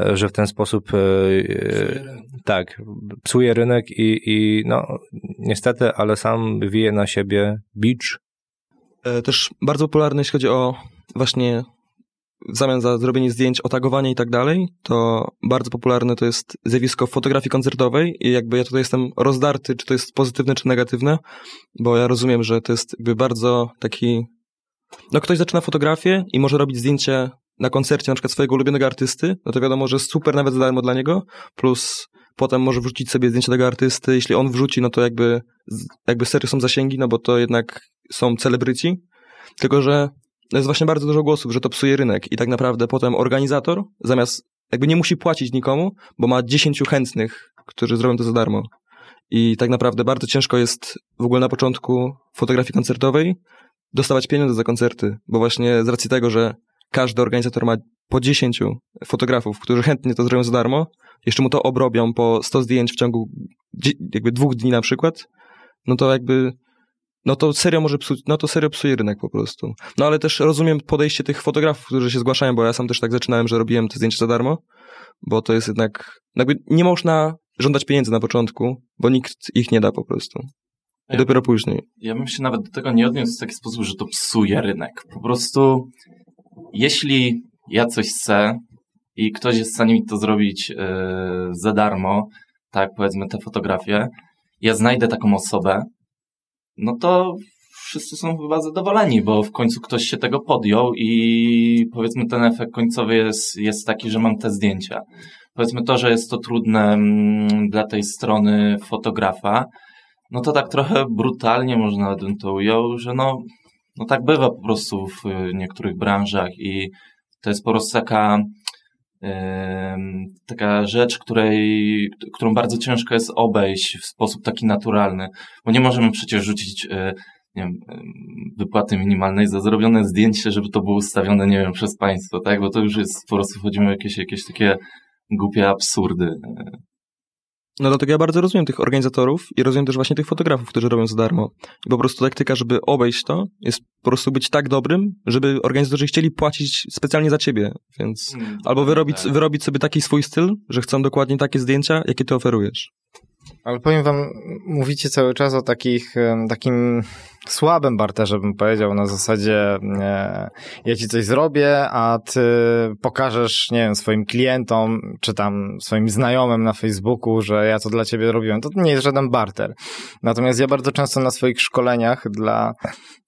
e, że w ten sposób e, e, tak, psuje rynek i, i no niestety, ale sam wije na siebie. E, Też bardzo popularne, jeśli chodzi o właśnie w zamian za zrobienie zdjęć, otagowanie i tak dalej, to bardzo popularne to jest zjawisko fotografii koncertowej i jakby ja tutaj jestem rozdarty, czy to jest pozytywne, czy negatywne, bo ja rozumiem, że to jest jakby bardzo taki... No ktoś zaczyna fotografię i może robić zdjęcie na koncercie na przykład swojego ulubionego artysty, no to wiadomo, że super nawet za darmo dla niego, plus potem może wrzucić sobie zdjęcie tego artysty, jeśli on wrzuci, no to jakby, jakby serio są zasięgi, no bo to jednak są celebryci, tylko że jest właśnie bardzo dużo głosów, że to psuje rynek i tak naprawdę potem organizator zamiast, jakby nie musi płacić nikomu, bo ma 10 chętnych, którzy zrobią to za darmo. I tak naprawdę bardzo ciężko jest w ogóle na początku fotografii koncertowej dostawać pieniądze za koncerty, bo właśnie z racji tego, że każdy organizator ma po 10 fotografów, którzy chętnie to zrobią za darmo, jeszcze mu to obrobią po 100 zdjęć w ciągu jakby dwóch dni na przykład, no to jakby no to serio może psuć, no to serio psuje rynek po prostu. No ale też rozumiem podejście tych fotografów, którzy się zgłaszają, bo ja sam też tak zaczynałem, że robiłem te zdjęcia za darmo, bo to jest jednak, jakby nie można żądać pieniędzy na początku, bo nikt ich nie da po prostu. I ja, dopiero później. Ja bym się nawet do tego nie odniósł w taki sposób, że to psuje rynek. Po prostu, jeśli ja coś chcę i ktoś jest w stanie mi to zrobić yy, za darmo, tak powiedzmy te fotografie, ja znajdę taką osobę, no to wszyscy są chyba zadowoleni, bo w końcu ktoś się tego podjął i powiedzmy ten efekt końcowy jest, jest taki, że mam te zdjęcia. Powiedzmy to, że jest to trudne mm, dla tej strony fotografa, no to tak trochę brutalnie można nawet bym to ujął, że no, no tak bywa po prostu w niektórych branżach i to jest po prostu taka taka rzecz, której, którą bardzo ciężko jest obejść w sposób taki naturalny, bo nie możemy przecież rzucić e, nie wiem, wypłaty minimalnej za zrobione zdjęcie, żeby to było ustawione, nie wiem, przez państwo, tak? Bo to już jest, po prostu wchodzimy w jakieś, jakieś takie głupie absurdy. No dlatego ja bardzo rozumiem tych organizatorów i rozumiem też właśnie tych fotografów, którzy robią za darmo. I po prostu taktyka, żeby obejść to, jest po prostu być tak dobrym, żeby organizatorzy chcieli płacić specjalnie za ciebie, więc mm, albo wyrobić, tak. wyrobić sobie taki swój styl, że chcą dokładnie takie zdjęcia, jakie ty oferujesz. Ale powiem wam, mówicie cały czas o takich, takim słabym barterze, bym powiedział, na zasadzie e, ja ci coś zrobię, a ty pokażesz, nie wiem, swoim klientom, czy tam swoim znajomym na Facebooku, że ja to dla ciebie robiłem. To nie jest żaden barter. Natomiast ja bardzo często na swoich szkoleniach dla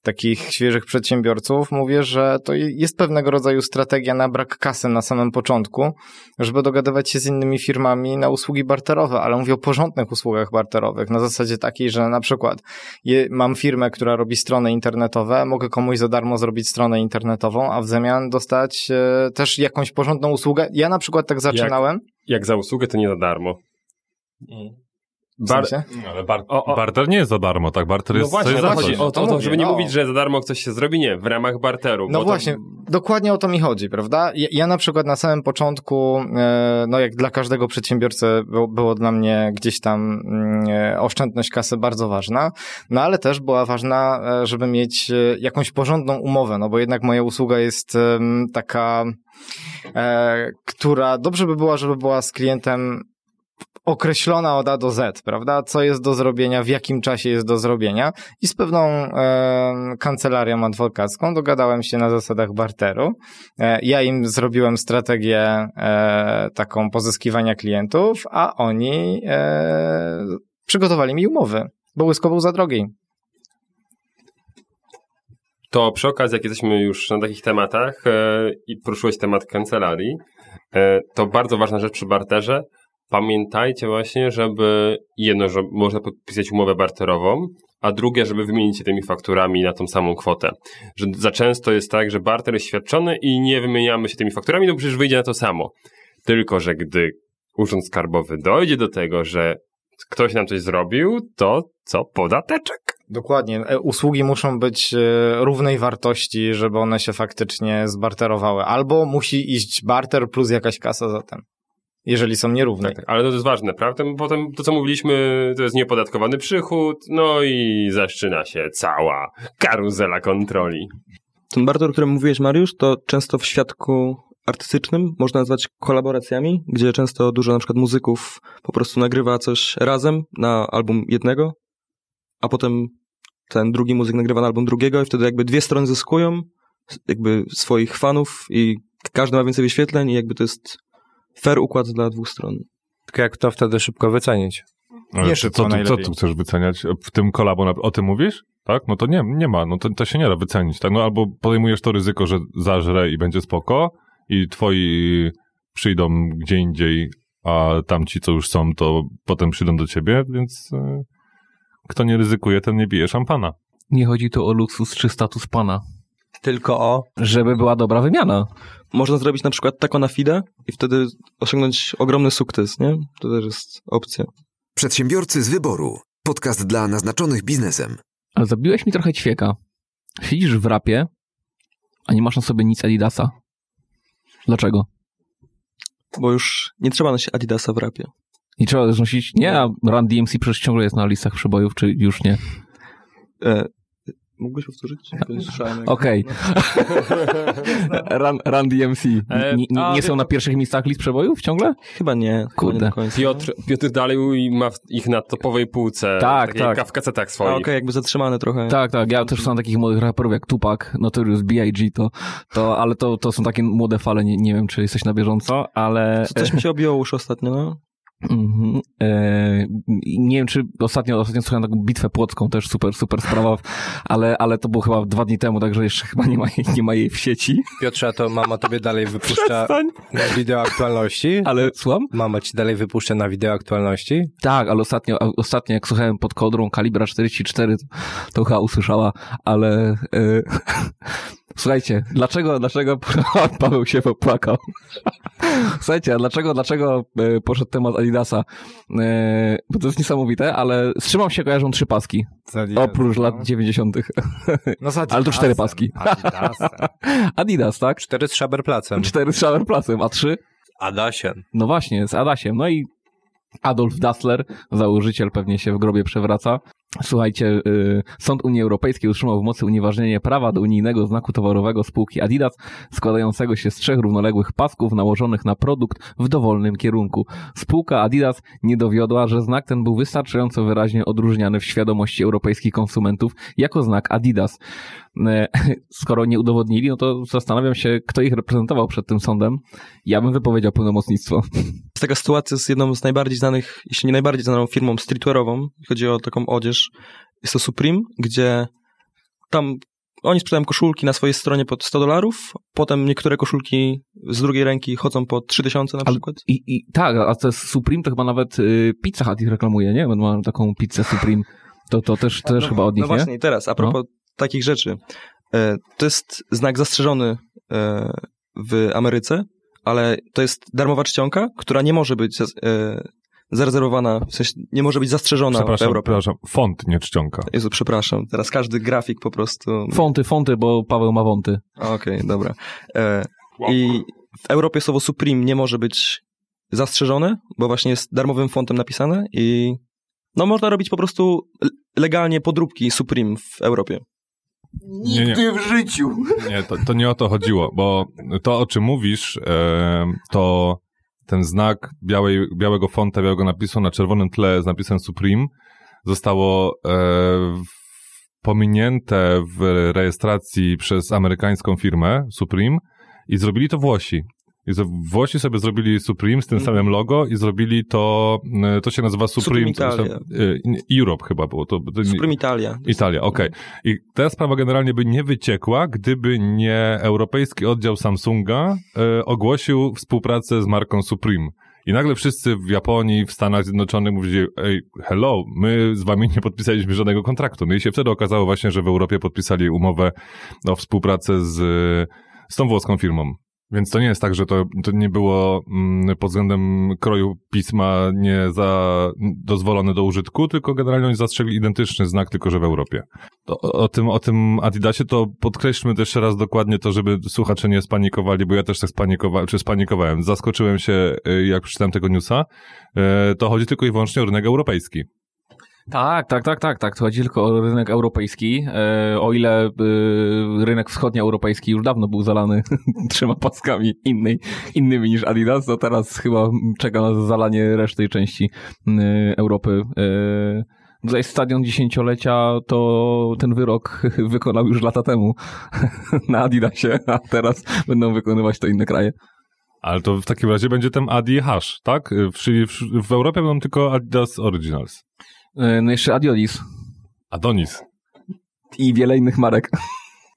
takich świeżych przedsiębiorców mówię, że to jest pewnego rodzaju strategia na brak kasy na samym początku, żeby dogadywać się z innymi firmami na usługi barterowe, ale mówię o porządnych usługach barterowych, na zasadzie takiej, że na przykład mam firmę, która która robi strony internetowe, mogę komuś za darmo zrobić stronę internetową, a w zamian dostać e, też jakąś porządną usługę. Ja na przykład tak zaczynałem. Jak, jak za usługę, to nie za darmo. Mm. Bar no, ale bar o, o. barter nie jest za darmo, tak? Barter no jest właśnie, coś za chodzi o to, o to, żeby nie no. mówić, że za darmo coś się zrobi, nie, w ramach barteru. No właśnie, to... dokładnie o to mi chodzi, prawda? Ja, ja, na przykład na samym początku, e, no jak dla każdego przedsiębiorcy było, było dla mnie gdzieś tam mm, e, oszczędność kasy bardzo ważna, no ale też była ważna, e, żeby mieć jakąś porządną umowę, no bo jednak moja usługa jest taka, która dobrze by była, żeby była z klientem określona od A do Z, prawda? Co jest do zrobienia, w jakim czasie jest do zrobienia. I z pewną e, kancelarią adwokacką dogadałem się na zasadach barteru. E, ja im zrobiłem strategię e, taką pozyskiwania klientów, a oni e, przygotowali mi umowy, bo łysko był za drogi. To przy okazji, jak jesteśmy już na takich tematach e, i poruszyłeś temat kancelarii, e, to bardzo ważna rzecz przy barterze, pamiętajcie właśnie, żeby jedno, że można podpisać umowę barterową, a drugie, żeby wymienić się tymi fakturami na tą samą kwotę. Że za często jest tak, że barter jest świadczony i nie wymieniamy się tymi fakturami, no przecież wyjdzie na to samo. Tylko, że gdy Urząd Skarbowy dojdzie do tego, że ktoś nam coś zrobił, to co? Podateczek. Dokładnie. E, usługi muszą być e, równej wartości, żeby one się faktycznie zbarterowały. Albo musi iść barter plus jakaś kasa za ten jeżeli są nierówne. Tak, ale to jest ważne, prawda? Potem to, co mówiliśmy, to jest niepodatkowany przychód, no i zaczyna się cała karuzela kontroli. Ten barter, o którym mówiłeś, Mariusz, to często w świadku artystycznym można nazwać kolaboracjami, gdzie często dużo na przykład muzyków po prostu nagrywa coś razem na album jednego, a potem ten drugi muzyk nagrywa na album drugiego i wtedy jakby dwie strony zyskują, jakby swoich fanów i każdy ma więcej wyświetleń i jakby to jest fair układ dla dwóch stron. Tylko jak to wtedy szybko wycenić? Ale Nie co, szybko co, tu, co najlepiej. tu chcesz wyceniać? W tym kolabo o tym mówisz? Tak? No to nie, nie ma, no to, to się nie da wycenić. Tak? No albo podejmujesz to ryzyko, że zażre i będzie spoko i twoi przyjdą gdzie indziej, a tamci, co już są, to potem przyjdą do ciebie, więc e, kto nie ryzykuje, ten nie bije szampana. Nie chodzi tu o luksus czy status pana. Tylko o... Żeby była dobra wymiana. Można zrobić na przykład tako na FIDE i wtedy osiągnąć ogromny sukces, nie? To też jest opcja. Przedsiębiorcy z wyboru. Podcast dla naznaczonych biznesem. Ale zabiłeś mi trochę ćwieka. Siedzisz w rapie, a nie masz na sobie nic Adidasa. Dlaczego? Bo już nie trzeba nosić Adidasa w rapie. Nie trzeba znosić... Nie, a Run DMC przecież ciągle jest na listach przebojów, czy już nie? E, mógłbyś powtórzyć? Nie słyszałem. Okej. Run, Run DMC. E, Nie, nie, nie są na pierwszych miejscach list przebojów ciągle? Chyba nie. Chyba Kurde. Nie do końca. Piotr, Piotr dalej ma ich na topowej półce. Tak, tak. W kasetach A swoich. okej, jakby zatrzymane trochę. Tak, tak. Ja też znam takich młodych raperów jak Tupac, Notorious B.I.G. To, to, ale to, to są takie młode fale. Nie, nie wiem, czy jesteś na bieżąco, ale... Co Coś mi się objęło już ostatnio, no. Mhm. E, nie wiem, czy ostatnio, ostatnio słuchałem taką bitwę płocką, też super, super sprawa, ale, ale to było chyba dwa dni temu, także jeszcze chyba nie ma, jej- nie ma jej w sieci. Piotrze, a to mama tobie dalej wypuszcza na wideo aktualności? Ale słucham? Mama ci dalej wypuszcza na wideo aktualności? Tak, ale ostatnio, ostatnio jak słuchałem pod kodrą kalibra 44, to, to chyba usłyszała, ale e, słuchajcie, dlaczego, dlaczego Paweł się popłakał? Słuchajcie, a dlaczego, dlaczego e, poszedł temat Adidasa? E, bo to jest niesamowite, ale z czym wam się kojarzą trzy paski? Oprócz lat 90. No z Ale to cztery paski. Adidasem. Adidas, tak? Cztery z Szaberplacem. Cztery z Schawerplasem, a trzy? Adasiem. No właśnie, z Adasiem. No i Adolf Dassler, założyciel, pewnie się w grobie przewraca. Słuchajcie, y, Sąd Unii Europejskiej utrzymał w mocy unieważnienie prawa do unijnego znaku towarowego spółki Adidas, składającego się z trzech równoległych pasków nałożonych na produkt w dowolnym kierunku. Spółka Adidas nie dowiodła, że znak ten był wystarczająco wyraźnie odróżniany w świadomości europejskich konsumentów jako znak Adidas. E, Skoro nie udowodnili, no to zastanawiam się, kto ich reprezentował przed tym sądem. Ja bym wypowiedział pełnomocnictwo. Jest taka sytuacja z jedną z najbardziej znanych, jeśli nie najbardziej znaną firmą streetwearową. Chodzi o taką odzież. Jest to Supreme, gdzie tam oni sprzedają koszulki na swojej stronie pod 100 dolarów, potem niektóre koszulki z drugiej ręki chodzą po 3000 na przykład. I, I tak, a to jest Supreme, to chyba nawet y, Pizza Hut ich reklamuje, nie? Bo ma taką pizzę Supreme. To, to też, też no, chyba od nich, No nie? właśnie, i teraz, a propos takich rzeczy. E, to jest znak zastrzeżony e, w Ameryce, ale to jest darmowa czcionka, która nie może być e, zarezerwowana, w sensie nie może być zastrzeżona w Przepraszam, Europie. przepraszam, font, nie czcionka. Jezu, przepraszam. Teraz każdy grafik po prostu... Fonty, fonty, bo Paweł ma wąty. Okej, dobra. E, I w Europie słowo Supreme nie może być zastrzeżone, bo właśnie jest darmowym fontem napisane i no można robić po prostu legalnie podróbki Supreme w Europie. Nie, nie. w życiu! Nie, to, to nie o to chodziło, bo to, o czym mówisz, e, to ten znak białej, białego fonta, białego napisu na czerwonym tle z napisem Supreme zostało e, pominięte w rejestracji przez amerykańską firmę Supreme i zrobili to Włosi. I Włosi sobie zrobili Supreme z tym Mhm. samym logo i zrobili to, e, to się nazywa Supreme. Supreme Italia. e, Europe chyba było. To, to, Supreme Italia. Italia, okej. I ta sprawa generalnie by nie wyciekła, gdyby nie europejski oddział Samsunga e, ogłosił współpracę z marką Supreme. I nagle wszyscy w Japonii, w Stanach Zjednoczonych mówili, ej, hello, my z wami nie podpisaliśmy żadnego kontraktu. No i się wtedy okazało właśnie, że w Europie podpisali umowę o współpracę z, z tą włoską firmą. Więc to nie jest tak, że to, to nie było mm, pod względem kroju pisma nie za dozwolone do użytku, tylko generalnie oni zastrzegli identyczny znak, tylko że w Europie. To, o, o, tym, o tym Adidasie to podkreślmy też jeszcze raz dokładnie to, żeby słuchacze nie spanikowali, bo ja też tak spanikowałem, czy spanikowałem. Zaskoczyłem się, y, jak przeczytałem tego newsa. Y, To chodzi tylko i wyłącznie o rynek europejski. Tak, tak, tak, tak, tak. Chodzi tylko o rynek europejski. E, o ile e, rynek wschodnioeuropejski już dawno był zalany trzema paskami innej, innymi niż Adidas, to teraz chyba czeka na zalanie reszty części e, Europy. Tutaj stadion dziesięciolecia to ten wyrok wykonał już lata temu na Adidasie, a teraz będą wykonywać to inne kraje. Ale to w takim razie będzie ten Adi Hash, tak? Czyli w, w Europie będą tylko Adidas Originals. E, No jeszcze Adiodis Adonis. i wiele innych marek.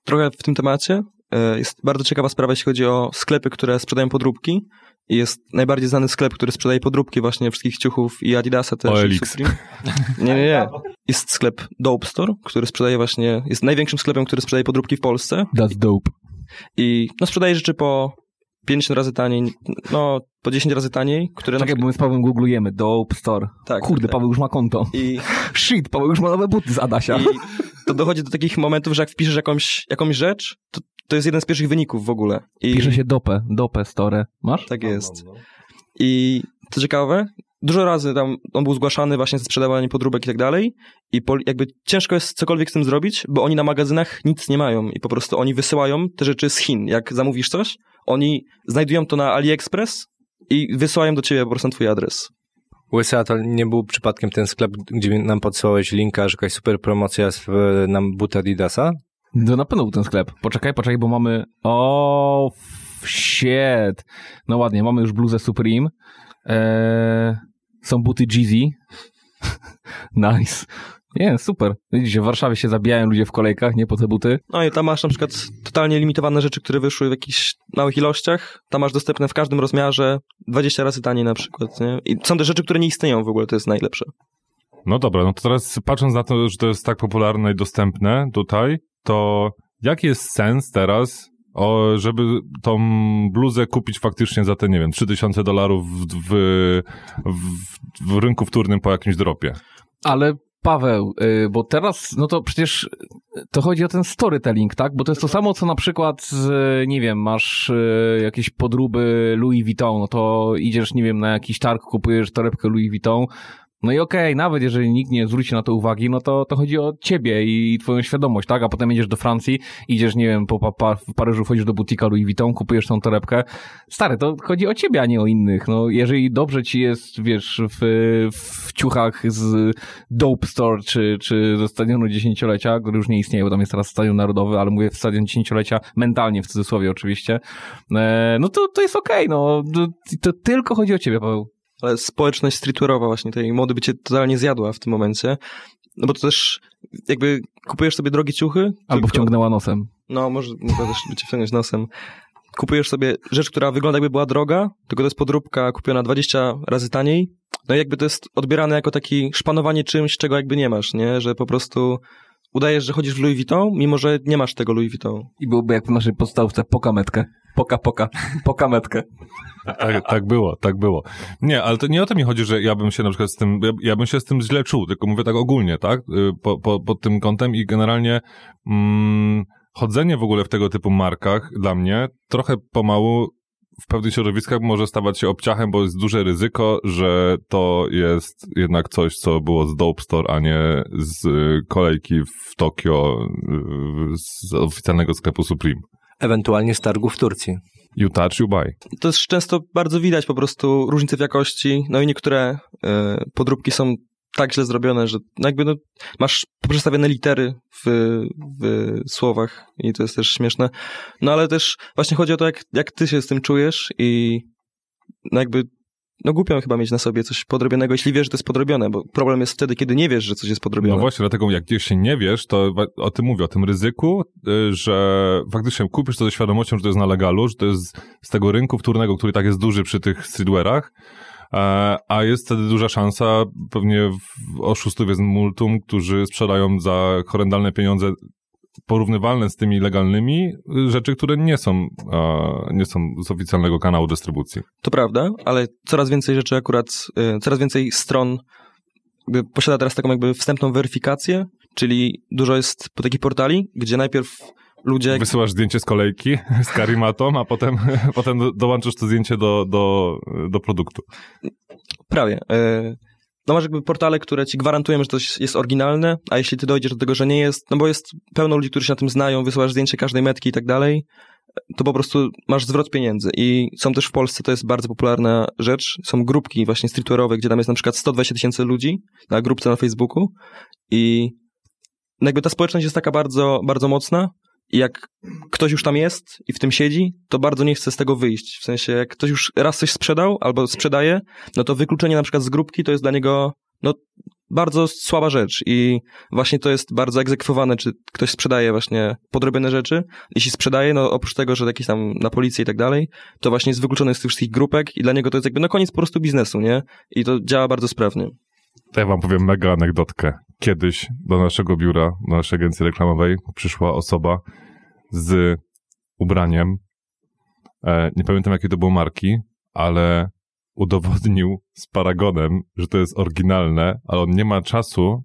Trochę w tym temacie e, jest bardzo ciekawa sprawa, jeśli chodzi o sklepy, które sprzedają podróbki. I jest najbardziej znany sklep, który sprzedaje podróbki właśnie wszystkich ciuchów i Adidasa też. OLX. Nie, nie, nie. Jest sklep Dope Store, który sprzedaje właśnie, jest największym sklepem, który sprzedaje podróbki w Polsce. That's dope. I no sprzedaje rzeczy po 50 razy taniej, no po 10 razy taniej, które na Czekaj, bo my z Pawłem googlujemy. Dope Store. Tak, Kurde, tak. Paweł już ma konto. I, Shit, Paweł już ma nowe buty z Adasia. I to dochodzi do takich momentów, że jak wpiszesz jakąś, jakąś rzecz, to, to jest jeden z pierwszych wyników w ogóle. I Pisze się Dope, Dope Store. Masz? Tak jest. I co ciekawe, dużo razy tam on był zgłaszany właśnie ze sprzedawaniem podróbek i tak dalej i po, jakby ciężko jest cokolwiek z tym zrobić, bo oni na magazynach nic nie mają i po prostu oni wysyłają te rzeczy z Chin. Jak zamówisz coś, oni znajdują to na AliExpress i wysyłają do ciebie po prostu na twój adres. Łysy, a to nie był przypadkiem ten sklep, gdzie nam podsyłałeś linka, że jakaś super promocja z e, nam buta Adidasa? To na pewno był ten sklep. Poczekaj, poczekaj, bo mamy... O, shit. No ładnie, mamy już bluzę Supreme. Eee, są buty Jeezy. nice. Nie, super. Widzicie, w Warszawie się zabijają ludzie w kolejkach, nie po te buty. No i tam masz na przykład totalnie limitowane rzeczy, które wyszły w jakichś małych ilościach. Tam masz dostępne w każdym rozmiarze, 20 razy taniej na przykład, nie? I są te rzeczy, które nie istnieją w ogóle, to jest najlepsze. No dobra, no to teraz patrząc na to, że to jest tak popularne i dostępne tutaj, to jaki jest sens teraz, o, żeby tą bluzę kupić faktycznie za te, nie wiem, 3000 dolarów w, w, w, w rynku wtórnym po jakimś dropie? Ale Paweł, y, bo teraz, no to przecież to chodzi o ten storytelling, tak? Bo to jest to samo, co na przykład, nie wiem, masz y, jakieś podróby Louis Vuitton, no to idziesz, nie wiem, na jakiś targ, kupujesz torebkę Louis Vuitton, no i okej, nawet jeżeli nikt nie zwróci na to uwagi, no to, to chodzi o ciebie i twoją świadomość, tak? A potem jedziesz do Francji, idziesz, nie wiem, po, pa, w Paryżu wchodzisz do butika Louis Vuitton, kupujesz tą torebkę. Stary, to chodzi o ciebie, a nie o innych. No, jeżeli dobrze ci jest, wiesz, w, w ciuchach z Dope Store, czy, czy ze Stadionu Dziesięciolecia, który już nie istnieje, bo tam jest teraz Stadion Narodowy, ale mówię w Stadion Dziesięciolecia, mentalnie w cudzysłowie oczywiście, e, no to, to jest okej, no. To, to tylko chodzi o ciebie, Paweł. Ale społeczność streetwearowa właśnie tej mody by cię totalnie zjadła w tym momencie. No bo to też jakby kupujesz sobie drogie ciuchy. Albo tylko- wciągnęła nosem. No, może, może też by cię wciągnąć nosem. Kupujesz sobie rzecz, która wygląda jakby była droga, tylko to jest podróbka kupiona 20 razy taniej. No i jakby to jest odbierane jako taki szpanowanie czymś, czego jakby nie masz, nie? Że po prostu udajesz, że chodzisz w Louis Vuitton, mimo że nie masz tego Louis Vuitton. I byłoby jak w naszej podstawce, poka metkę. Poka, poka, poka metkę. Tak, tak było, tak było. Nie, ale to nie o to mi chodzi, że ja bym się na przykład z tym, ja, ja bym się z tym źle czuł, tylko mówię tak ogólnie, tak? Y, Po, po, pod tym kątem i generalnie mm, chodzenie w ogóle w tego typu markach dla mnie trochę pomału w pewnych środowiskach może stawać się obciachem, bo jest duże ryzyko, że to jest jednak coś, co było z Dope Store, a nie z y, kolejki w Tokio y, z oficjalnego sklepu Supreme. Ewentualnie z targu w Turcji. You touch, you buy. To jest często bardzo widać po prostu różnice w jakości, no i niektóre e, podróbki są tak źle zrobione, że no jakby no, masz poprzestawione litery w, w słowach i to jest też śmieszne. No ale też właśnie chodzi o to, jak, jak ty się z tym czujesz i no jakby no głupio chyba mieć na sobie coś podrobionego, jeśli wiesz, że to jest podrobione, bo problem jest wtedy, kiedy nie wiesz, że coś jest podrobione. No właśnie, dlatego jak gdzieś się nie wiesz, to o tym mówię, o tym ryzyku, y, że faktycznie kupisz to ze świadomością, że to jest na legalu, że to jest z tego rynku wtórnego, który tak jest duży przy tych streetwearach, e, a jest wtedy duża szansa, pewnie oszustów jest multum, którzy sprzedają za horrendalne pieniądze porównywalne z tymi legalnymi y, rzeczy, które nie są, e, nie są z oficjalnego kanału dystrybucji. To prawda, ale coraz więcej rzeczy akurat, y, coraz więcej stron posiada teraz taką jakby wstępną weryfikację, czyli dużo jest po takich portali, gdzie najpierw ludzie... Wysyłasz zdjęcie z kolejki z karimatą, a potem, potem do, dołączysz to zdjęcie do, do, do produktu. Prawie. y, No masz jakby portale, które ci gwarantują, że to jest oryginalne, a jeśli ty dojdziesz do tego, że nie jest, no bo jest pełno ludzi, którzy się na tym znają, wysyłasz zdjęcie każdej metki i tak dalej, to po prostu masz zwrot pieniędzy. I są też w Polsce, to jest bardzo popularna rzecz, są grupki właśnie streetwearowe, gdzie tam jest na przykład 120 tysięcy ludzi na grupce na Facebooku i jakby ta społeczność jest taka bardzo, bardzo mocna i jak ktoś już tam jest i w tym siedzi, to bardzo nie chce z tego wyjść. W sensie, jak ktoś już raz coś sprzedał albo sprzedaje, no to wykluczenie na przykład z grupki to jest dla niego no, bardzo słaba rzecz i właśnie to jest bardzo egzekwowane, czy ktoś sprzedaje właśnie podrobione rzeczy. Jeśli sprzedaje, no oprócz tego, że jakiś tam na policję i tak dalej, to właśnie jest wykluczony z tych wszystkich grupek i dla niego to jest jakby no koniec po prostu biznesu, nie? I to działa bardzo sprawnie. To ja wam powiem mega anegdotkę. Kiedyś do naszego biura, do naszej agencji reklamowej przyszła osoba z ubraniem. E, nie pamiętam jakie to było marki, ale udowodnił z paragonem, że to jest oryginalne, ale on nie ma czasu,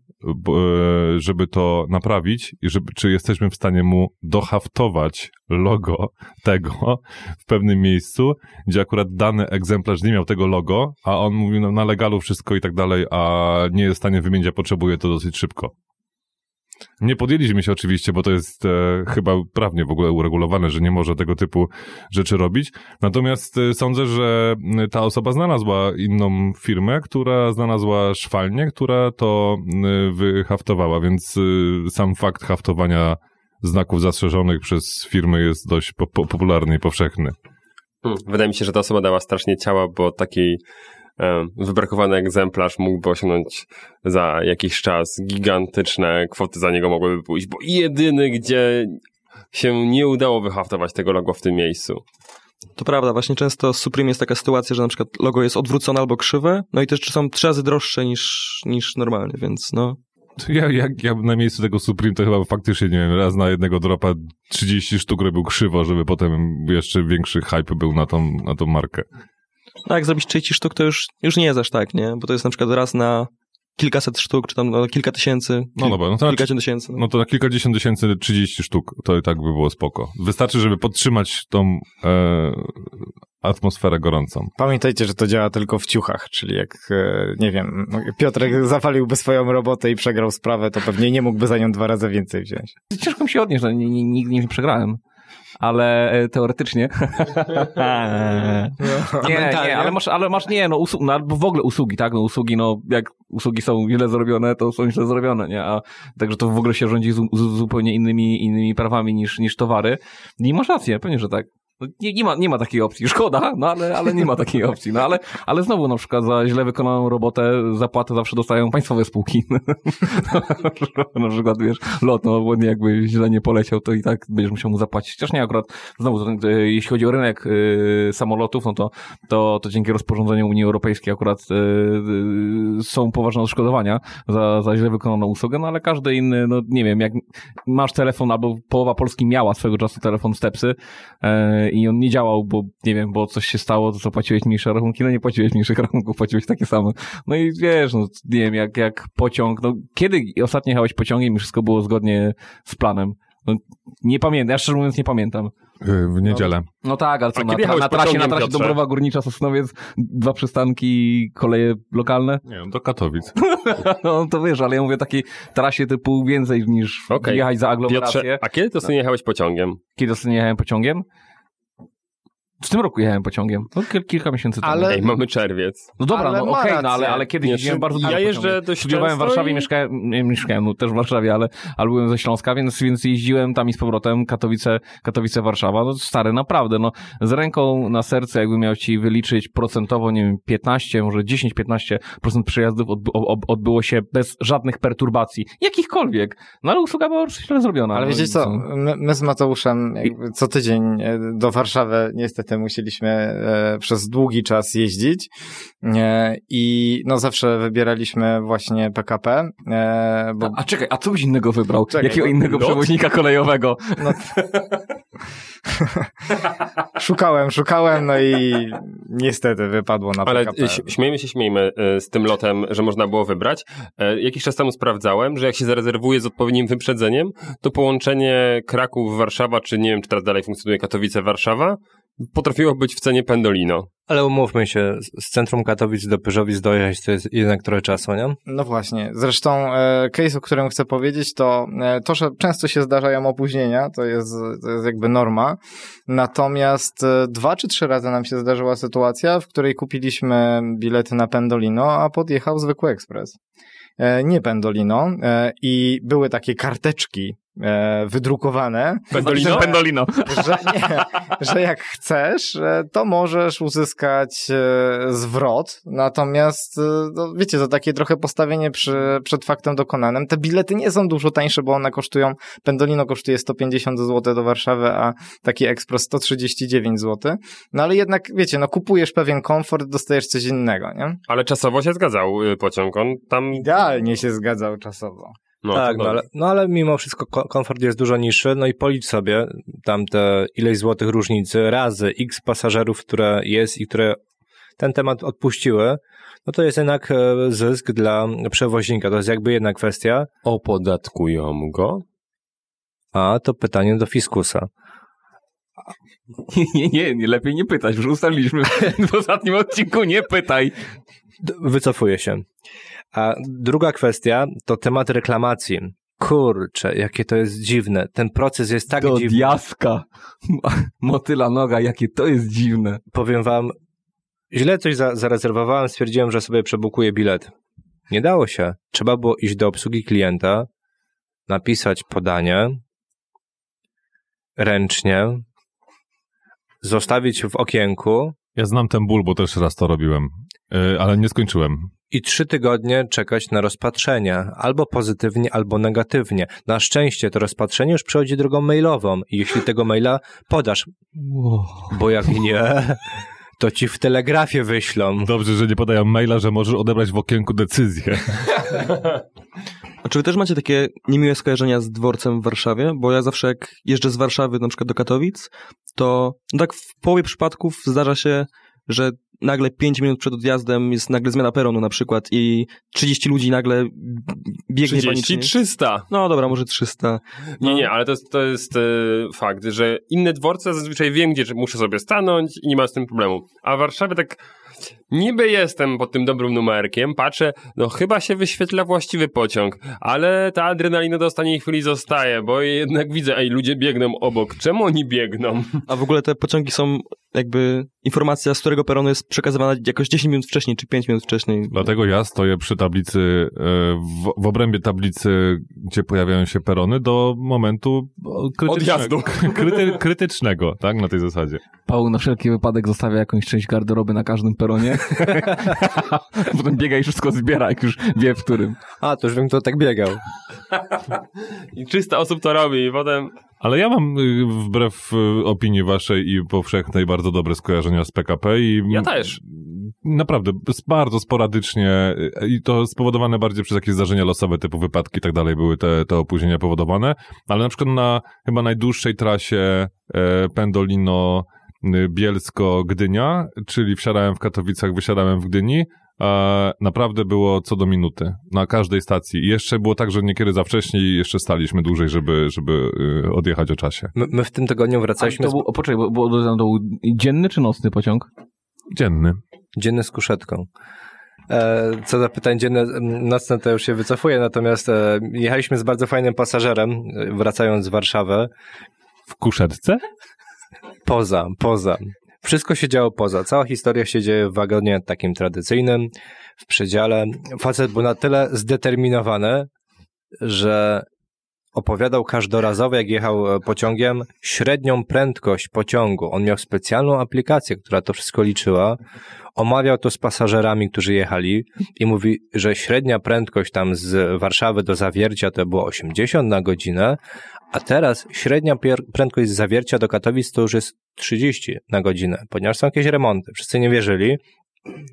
żeby to naprawić i żeby, czy jesteśmy w stanie mu dohaftować logo tego w pewnym miejscu, gdzie akurat dany egzemplarz nie miał tego logo, a on mówi no, na legalu wszystko i tak dalej, a nie jest w stanie wymienić, a potrzebuje to dosyć szybko. Nie podjęliśmy się oczywiście, bo to jest e, chyba prawnie w ogóle uregulowane, że nie może tego typu rzeczy robić. Natomiast e, sądzę, że ta osoba znalazła inną firmę, która znalazła szwalnię, która to m, wyhaftowała, więc e, sam fakt haftowania znaków zastrzeżonych przez firmy jest dość po, po, popularny i powszechny. Hmm, Wydaje mi się, że ta osoba dała strasznie ciała, bo taki e, wybrakowany egzemplarz mógłby osiągnąć za jakiś czas gigantyczne kwoty za niego mogłyby pójść, bo jedyny, gdzie się nie udało wyhaftować tego logo w tym miejscu. To prawda, właśnie często z Supreme jest taka sytuacja, że na przykład logo jest odwrócone albo krzywe, no i też są trzy razy droższe niż, niż normalnie, więc no. Ja, ja, ja na miejscu tego Supreme to chyba faktycznie, nie wiem, raz na jednego dropa 30 sztuk robił krzywo, żeby potem jeszcze większy hype był na tą, na tą markę. No jak zrobić 30 sztuk, to już, już nie jest aż tak, nie? Bo to jest na przykład raz na kilkaset sztuk, czy tam no, kilka tysięcy. No dobra, no to, na, kilkadziesiąt tysięcy. No. no to na kilkadziesiąt tysięcy 30 sztuk, to i tak by było spoko. Wystarczy, żeby podtrzymać tą e, atmosferę gorącą. Pamiętajcie, że to działa tylko w ciuchach, czyli jak, e, nie wiem, Piotrek zawaliłby swoją robotę i przegrał sprawę, to pewnie nie mógłby za nią dwa razy więcej wziąć. Ciężko mi się odnieść, że ni- ni- nigdy nie przegrałem. Ale e, teoretycznie. nie, nie, ale masz, ale masz nie, no, usług, no albo w ogóle usługi, tak? No usługi, no jak usługi są źle zrobione, to są źle zrobione, nie? A także to w ogóle się rządzi zu, zu, zupełnie innymi, innymi prawami niż, niż towary. I masz rację, pewnie, że tak. No, Nie, nie, ma, nie ma takiej opcji. Szkoda, no ale, ale nie ma takiej opcji. No ale, ale znowu na przykład za źle wykonaną robotę zapłatę zawsze dostają państwowe spółki. na przykład wiesz, lot, no bo jakby źle nie poleciał, to i tak będziesz musiał mu zapłacić. Chociaż nie akurat, znowu, jeśli chodzi o rynek y, samolotów, no to, to, to dzięki rozporządzeniu Unii Europejskiej akurat y, y, są poważne odszkodowania za, za źle wykonaną usługę, no ale każdy inny, no nie wiem, jak masz telefon, albo połowa Polski miała swego czasu telefon Stepsy, i on nie działał, bo nie wiem, bo coś się stało, to co płaciłeś mniejsze rachunki, no nie płaciłeś mniejszych rachunków, płaciłeś takie same. No i wiesz, no nie wiem, jak, jak pociąg, no kiedy ostatnio jechałeś pociągiem i wszystko było zgodnie z planem? No, nie pamiętam, ja szczerze mówiąc nie pamiętam. Y, W niedzielę. No tak, ale co, na, jechałeś na trasie, na trasie? Dąbrowa Górnicza, Sosnowiec, dwa przystanki, koleje lokalne? Nie wiem, do Katowic. No to wiesz, ale ja mówię takiej trasie typu więcej niż Okej. jechać za aglomerację. Piotrze, a kiedy to sobie jechałeś pociągiem? Kiedy ostatnio jechałem pociągiem? W tym roku jechałem pociągiem. No, kil- kilka miesięcy temu. Ale- Ej, mamy czerwiec. No dobra, Ale no okej, no rację. ale, ale kiedyś Nie, jeździłem bardzo dużo ja jeżdżę dość Studiowałem w Warszawie, i- mieszkałem, nie mieszkałem, no też w Warszawie, ale, ale byłem ze Śląska, więc, więc jeździłem tam i z powrotem Katowice, Katowice, Warszawa. No stary, naprawdę, no z ręką na serce, jakbym miał ci wyliczyć procentowo, nie wiem, 15, może 10-15% przejazdów odby- ob- odbyło się bez żadnych perturbacji, jakichkolwiek. No ale usługa była źle zrobiona. Ale no wiecie co, my, my z Mateuszem jakby co tydzień e, do Warszawy niestety musieliśmy e, przez długi czas jeździć e, i no zawsze wybieraliśmy właśnie PKP, e, bo A, a czekaj, a co byś innego wybrał? Czekaj, Jakiego no, innego lot? przewoźnika kolejowego? szukałem, szukałem, no i niestety wypadło na Ale PKP. ś- śmiejmy się, śmiejmy z tym lotem, że można było wybrać. Jakiś czas temu sprawdzałem, że jak się zarezerwuje z odpowiednim wyprzedzeniem, to połączenie Kraków-Warszawa, czy nie wiem, czy teraz dalej funkcjonuje Katowice-Warszawa, potrafiło być w cenie Pendolino. Ale umówmy się, z centrum Katowic do Pyrzowic dojechać to jest jednak trochę czasu, nie? No właśnie. Zresztą e, case, o którym chcę powiedzieć, to e, to, że często się zdarzają opóźnienia, to jest, to jest jakby norma. Natomiast e, dwa czy trzy razy nam się zdarzyła sytuacja, w której kupiliśmy bilety na Pendolino, a podjechał zwykły ekspres. E, nie Pendolino e, i były takie karteczki e, wydrukowane, Pendolino? że, Pendolino. że, nie, że jak chcesz, e, to możesz uzyskać e, zwrot, natomiast no, wiecie, to takie trochę postawienie przy, przed faktem dokonanym. Te bilety nie są dużo tańsze, bo one kosztują, Pendolino kosztuje 150 zł do Warszawy, a taki ekspres 139 zł. No ale jednak, wiecie, no kupujesz pewien komfort, dostajesz coś innego, nie? Ale czasowo się zgadzał y, pociąg. On tam. Idealnie się zgadzał czasowo. No, tak, no ale, no ale mimo wszystko ko- komfort jest dużo niższy, no i policz sobie tam te ileś złotych różnicy razy x pasażerów, które jest i które ten temat odpuściły, no to jest jednak e, zysk dla przewoźnika. To jest jakby jedna kwestia, Opodatkują go. a to pytanie do fiskusa. Nie, nie, nie, lepiej nie pytać. Już ustaliliśmy w ostatnim odcinku, nie pytaj. Wycofuję się. A druga kwestia to temat reklamacji. Kurczę, jakie to jest dziwne. Ten proces jest tak Do dziwny. diaska. Motyla noga, jakie to jest dziwne. powiem wam, źle coś za, zarezerwowałem, stwierdziłem, że sobie przebukuję bilet. Nie dało się. Trzeba było iść do obsługi klienta, napisać podanie ręcznie, zostawić w okienku Ja znam ten ból, bo też raz to robiłem, yy, ale nie skończyłem. I trzy tygodnie czekać na rozpatrzenie, albo pozytywnie, albo negatywnie. Na szczęście to rozpatrzenie już przychodzi drogą mailową i jeśli tego maila podasz, bo jak nie, to ci w telegrafie wyślą. Dobrze, że nie podają maila, że możesz odebrać w okienku decyzję. A czy wy też macie takie niemiłe skojarzenia z dworcem w Warszawie? Bo ja zawsze jak jeżdżę z Warszawy na przykład do Katowic, to no tak w połowie przypadków zdarza się, że nagle 5 minut przed odjazdem jest nagle zmiana peronu na przykład i 30 ludzi nagle biegnie 30, panicznie. 300. No dobra, może 300. No. Nie, nie, ale to jest, to jest e, fakt, że inne dworce zazwyczaj wiem, gdzie muszę sobie stanąć i nie ma z tym problemu. A w Warszawie tak niby jestem pod tym dobrym numerkiem, patrzę, no chyba się wyświetla właściwy pociąg, ale ta adrenalina do ostatniej chwili zostaje, bo jednak widzę, ej, ludzie biegną obok, czemu oni biegną? A w ogóle te pociągi są jakby informacja, z którego peronu jest przekazywana jakoś 10 minut wcześniej, czy 5 minut wcześniej. Dlatego ja stoję przy tablicy, e, w, w obrębie tablicy, gdzie pojawiają się perony, do momentu krytycznego, Odjazdu. kryty, krytycznego, tak, na tej zasadzie. Paweł na wszelki wypadek zostawia jakąś część garderoby na każdym peronie. Potem biega i wszystko zbiera, jak już wie w którym. A, to już wiem, kto tak biegał. I 300 osób to robi i potem... Ale ja mam y, wbrew y, opinii waszej i powszechnej bardzo dobre skojarzenia z PKP i Ja też. naprawdę bardzo sporadycznie y, i to spowodowane bardziej przez jakieś zdarzenia losowe typu wypadki i tak dalej były te, te opóźnienia powodowane, ale na przykład na chyba najdłuższej trasie e, Pendolino Bielsko-Gdynia, czyli wsiadałem w Katowicach, wysiadałem w Gdyni, a naprawdę było co do minuty na każdej stacji. I jeszcze było tak, że niekiedy za wcześnie i jeszcze staliśmy dłużej, żeby, żeby y, odjechać o czasie. My, my w tym tygodniu A wracaliśmy to był, o, poczekaj, bo, bo to był dzienny czy nocny pociąg? Dzienny. dzienny z kuszetką. E, co do pytań dzienne, nocne to już się wycofuję, natomiast e, jechaliśmy z bardzo fajnym pasażerem, e, wracając z Warszawy. W kuszetce? Poza, poza. Wszystko się działo poza. Cała historia się dzieje w wagonie takim tradycyjnym, w przedziale. Facet był na tyle zdeterminowany, że opowiadał każdorazowo, jak jechał e, pociągiem, średnią prędkość pociągu. On miał specjalną aplikację, która to wszystko liczyła. Omawiał to z pasażerami, którzy jechali i mówi, że średnia prędkość tam z Warszawy do Zawiercia to było 80 na godzinę, a teraz średnia prędkość Zawiercia do Katowic to już jest 30 na godzinę, ponieważ są jakieś remonty. Wszyscy nie wierzyli.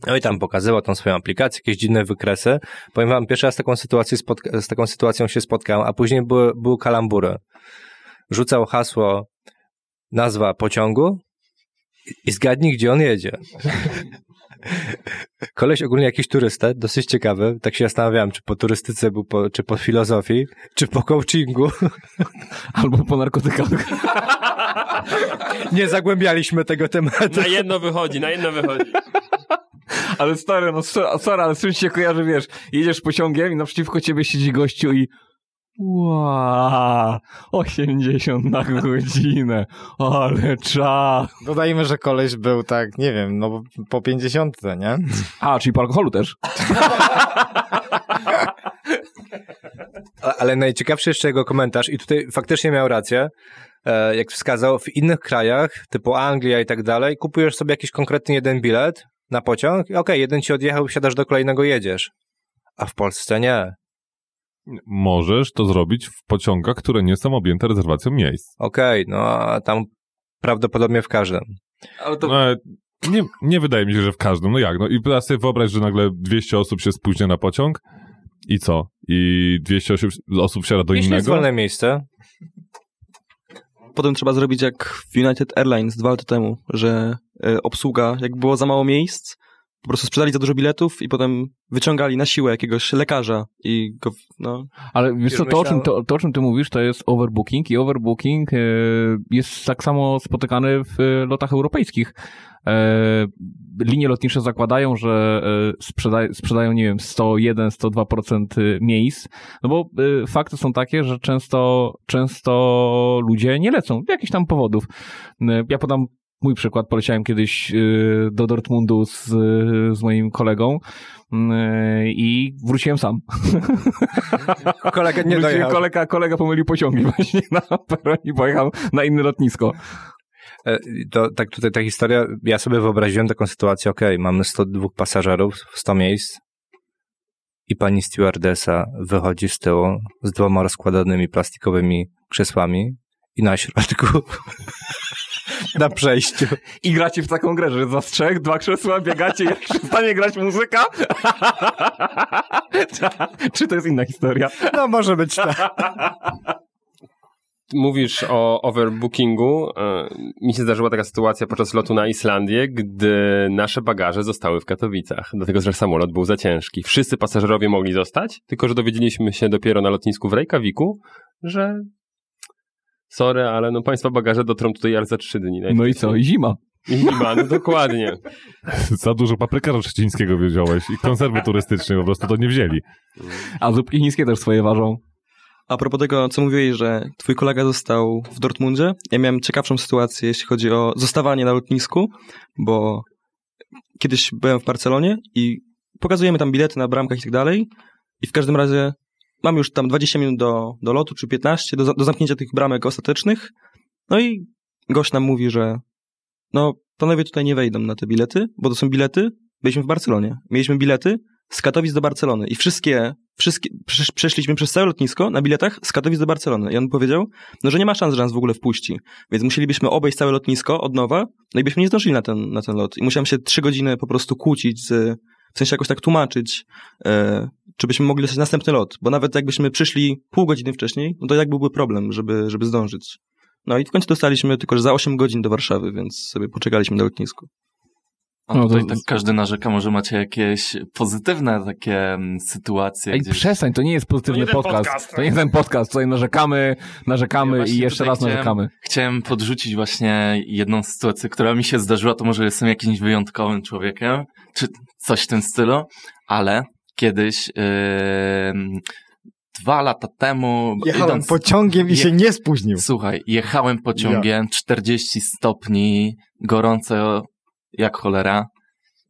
No i tam pokazywał tą swoją aplikację, jakieś dziwne wykresy. Powiem wam, pierwszy raz taką sytuację z taką sytuacją się spotkałem, a później były, były kalambury. Rzucał hasło, nazwa pociągu i- zgadnij, gdzie on jedzie. Koleś ogólnie jakiś turysta, dosyć ciekawy. Tak się zastanawiałem, czy po turystyce był, po, czy po filozofii, czy po coachingu. Albo po narkotykach. Nie zagłębialiśmy tego tematu. Na jedno wychodzi, na jedno wychodzi. Ale stary, no so- sorry, ale z się kojarzy, wiesz, jedziesz pociągiem i naprzeciwko ciebie siedzi gościu i Ła, 80 na godzinę, ale czas. Dodajmy, że koleś był tak, nie wiem, no po pięćdziesiątce, nie? A, czyli po alkoholu też. Ale najciekawszy jeszcze jego komentarz, i tutaj faktycznie miał rację, e, jak wskazał, w innych krajach, typu Anglia i tak dalej, kupujesz sobie jakiś konkretny jeden bilet na pociąg i okej, jeden ci odjechał, wsiadasz do kolejnego, jedziesz. A w Polsce nie. Możesz to zrobić w pociągach, które nie są objęte rezerwacją miejsc. Okej, no a tam prawdopodobnie w każdym. Ale to... No, nie, nie wydaje mi się, że w każdym. No jak? No i teraz sobie wyobraź, że nagle 200 osób się spóźnia na pociąg i co? I 200 osób, osób wsiada do Jeśli jest innego? wolne miejsce, Potem trzeba zrobić jak w United Airlines dwa lata temu, że e, obsługa, jak było za mało miejsc, po prostu sprzedali za dużo biletów i potem wyciągali na siłę jakiegoś lekarza i go, no, Ale wiesz co, to o, czym, to, to o czym ty mówisz, to jest overbooking i overbooking e, jest tak samo spotykany w e, lotach europejskich. E, linie lotnicze zakładają, że e, sprzeda- sprzedają, nie wiem, 101, 102% miejsc, no bo e, fakty są takie, że często, często ludzie nie lecą z jakichś tam powodów. E, Ja podam mój przykład. Poleciałem kiedyś e, do Dortmundu z, z moim kolegą e, i wróciłem sam. kolega nie dojechał. Kolega, kolega pomylił pociągi właśnie na peronie i pojechał na inne lotnisko. E, To tak tutaj ta historia, ja sobie wyobraziłem taką sytuację, okej, mamy 102 pasażerów, 100 miejsc i pani stewardesa wychodzi z tyłu z dwoma rozkładanymi plastikowymi krzesłami i na środku na przejściu. I gracie w taką grę, że za trzech, dwa krzesła biegacie, jak przestanie grać muzyka? Czy to jest inna historia? No może być tak. Mówisz o overbookingu. E, Mi się zdarzyła taka sytuacja podczas lotu na Islandię, gdy nasze bagaże zostały w Katowicach, dlatego że samolot był za ciężki. Wszyscy pasażerowie mogli zostać, tylko że dowiedzieliśmy się dopiero na lotnisku w Reykjaviku, że sorry, ale no państwa bagaże dotrą tutaj aż za trzy dni. No i co? I zima. I zima, no dokładnie. Za dużo paprykarza szczecińskiego wziąłeś i konserwy turystyczne po prostu to nie wzięli. A zupki chińskie też swoje ważą. A propos tego, co mówiłeś, że twój kolega został w Dortmundzie, ja miałem ciekawszą sytuację, jeśli chodzi o zostawanie na lotnisku, bo kiedyś byłem w Barcelonie i pokazujemy tam bilety na bramkach i tak dalej i w każdym razie mam już tam 20 minut do, do lotu, czy 15, do, do zamknięcia tych bramek ostatecznych, no i gość nam mówi, że no, panowie tutaj nie wejdą na te bilety, bo to są bilety, byliśmy w Barcelonie, mieliśmy bilety z Katowic do Barcelony i wszystkie, wszystkie przesz, przeszliśmy przez całe lotnisko na biletach z Katowic do Barcelony. I on powiedział, no, że nie ma szans, że nas w ogóle wpuści. Więc musielibyśmy obejść całe lotnisko od nowa, no i byśmy nie zdążyli na ten, na ten lot. I musiałem się trzy godziny po prostu kłócić z, w sensie jakoś tak tłumaczyć, e, czy byśmy mogli dostać następny lot. Bo nawet jakbyśmy przyszli pół godziny wcześniej, no to jak byłby problem, żeby, żeby zdążyć. No i w końcu dostaliśmy tylko że za 8 godzin do Warszawy, więc sobie poczekaliśmy na lotnisku. A No to- tutaj tak każdy narzeka, może macie jakieś pozytywne takie sytuacje. Ej, gdzieś- przestań, to nie jest pozytywny podcast. To nie jest ten podcast, tutaj narzekamy, narzekamy Ja i jeszcze raz chciałem- narzekamy. Chciałem podrzucić właśnie jedną sytuację, która mi się zdarzyła, to może jestem jakimś wyjątkowym człowiekiem, czy coś w tym stylu, ale kiedyś yy, dwa lata temu Jechałem idąc, pociągiem i je- się nie spóźnił. Słuchaj, jechałem pociągiem, 40 stopni, gorąco jak cholera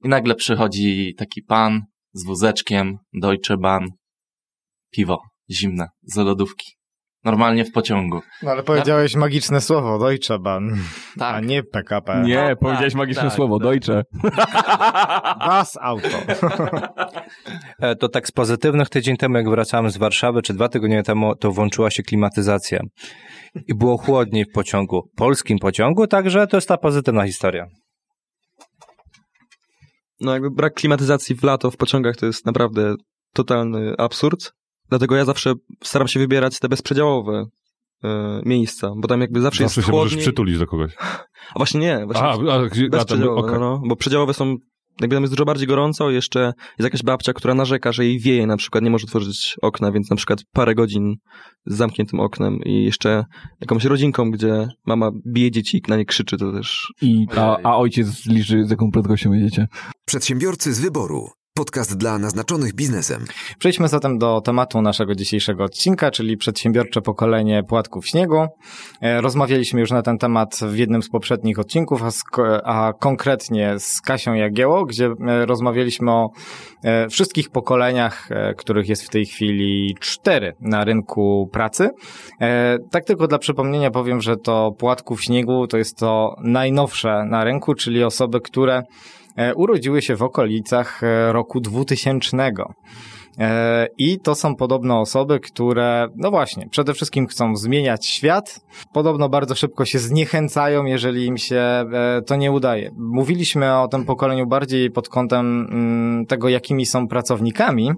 i nagle przychodzi taki pan z wózeczkiem, Deutsche Bahn, piwo zimne z lodówki. Normalnie w pociągu. No ale powiedziałeś magiczne słowo, Deutsche Bahn, Tak. a nie PKP. Nie, No, powiedziałeś tak, magiczne tak, słowo, tak. Deutsche. Das Auto. E, To tak z pozytywnych tydzień temu, jak wracałem z Warszawy, czy dwa tygodnie temu, to włączyła się klimatyzacja. I było chłodniej w pociągu, polskim pociągu, także to jest ta pozytywna historia. No jakby brak klimatyzacji w lato w pociągach to jest naprawdę totalny absurd. Dlatego ja zawsze staram się wybierać te bezprzedziałowe e, miejsca, bo tam jakby zawsze, Zawsze jest się możesz chłodniej. przytulić do kogoś. A właśnie nie, właśnie A, a, a bezprzedziałowe, okej. no, no, bo przedziałowe są jakby tam jest dużo bardziej gorąco, jeszcze jest jakaś babcia, która narzeka, że jej wieje na przykład, nie może otworzyć okna, więc na przykład parę godzin z zamkniętym oknem i jeszcze jakąś rodzinką, gdzie mama bije dzieci i na nie krzyczy, to też... I, a, a ojciec liczy, z jaką prędkością jedziecie. Przedsiębiorcy z wyboru. Podcast dla naznaczonych biznesem. Przejdźmy zatem do tematu naszego dzisiejszego odcinka, czyli przedsiębiorcze pokolenie płatków śniegu. E, Rozmawialiśmy już na ten temat w jednym z poprzednich odcinków, a, sk- a konkretnie z Kasią Jagieło, gdzie e, rozmawialiśmy o e, wszystkich pokoleniach, których jest w tej chwili cztery na rynku pracy. Tak tylko dla przypomnienia powiem, że to płatków śniegu to jest to najnowsze na rynku, czyli osoby, które urodziły się w okolicach e, roku 2000. E, I to są podobno osoby, które, no właśnie, przede wszystkim chcą zmieniać świat. Podobno bardzo szybko się zniechęcają, jeżeli im się e, to nie udaje. Mówiliśmy o tym pokoleniu bardziej pod kątem mm, tego, jakimi są pracownikami.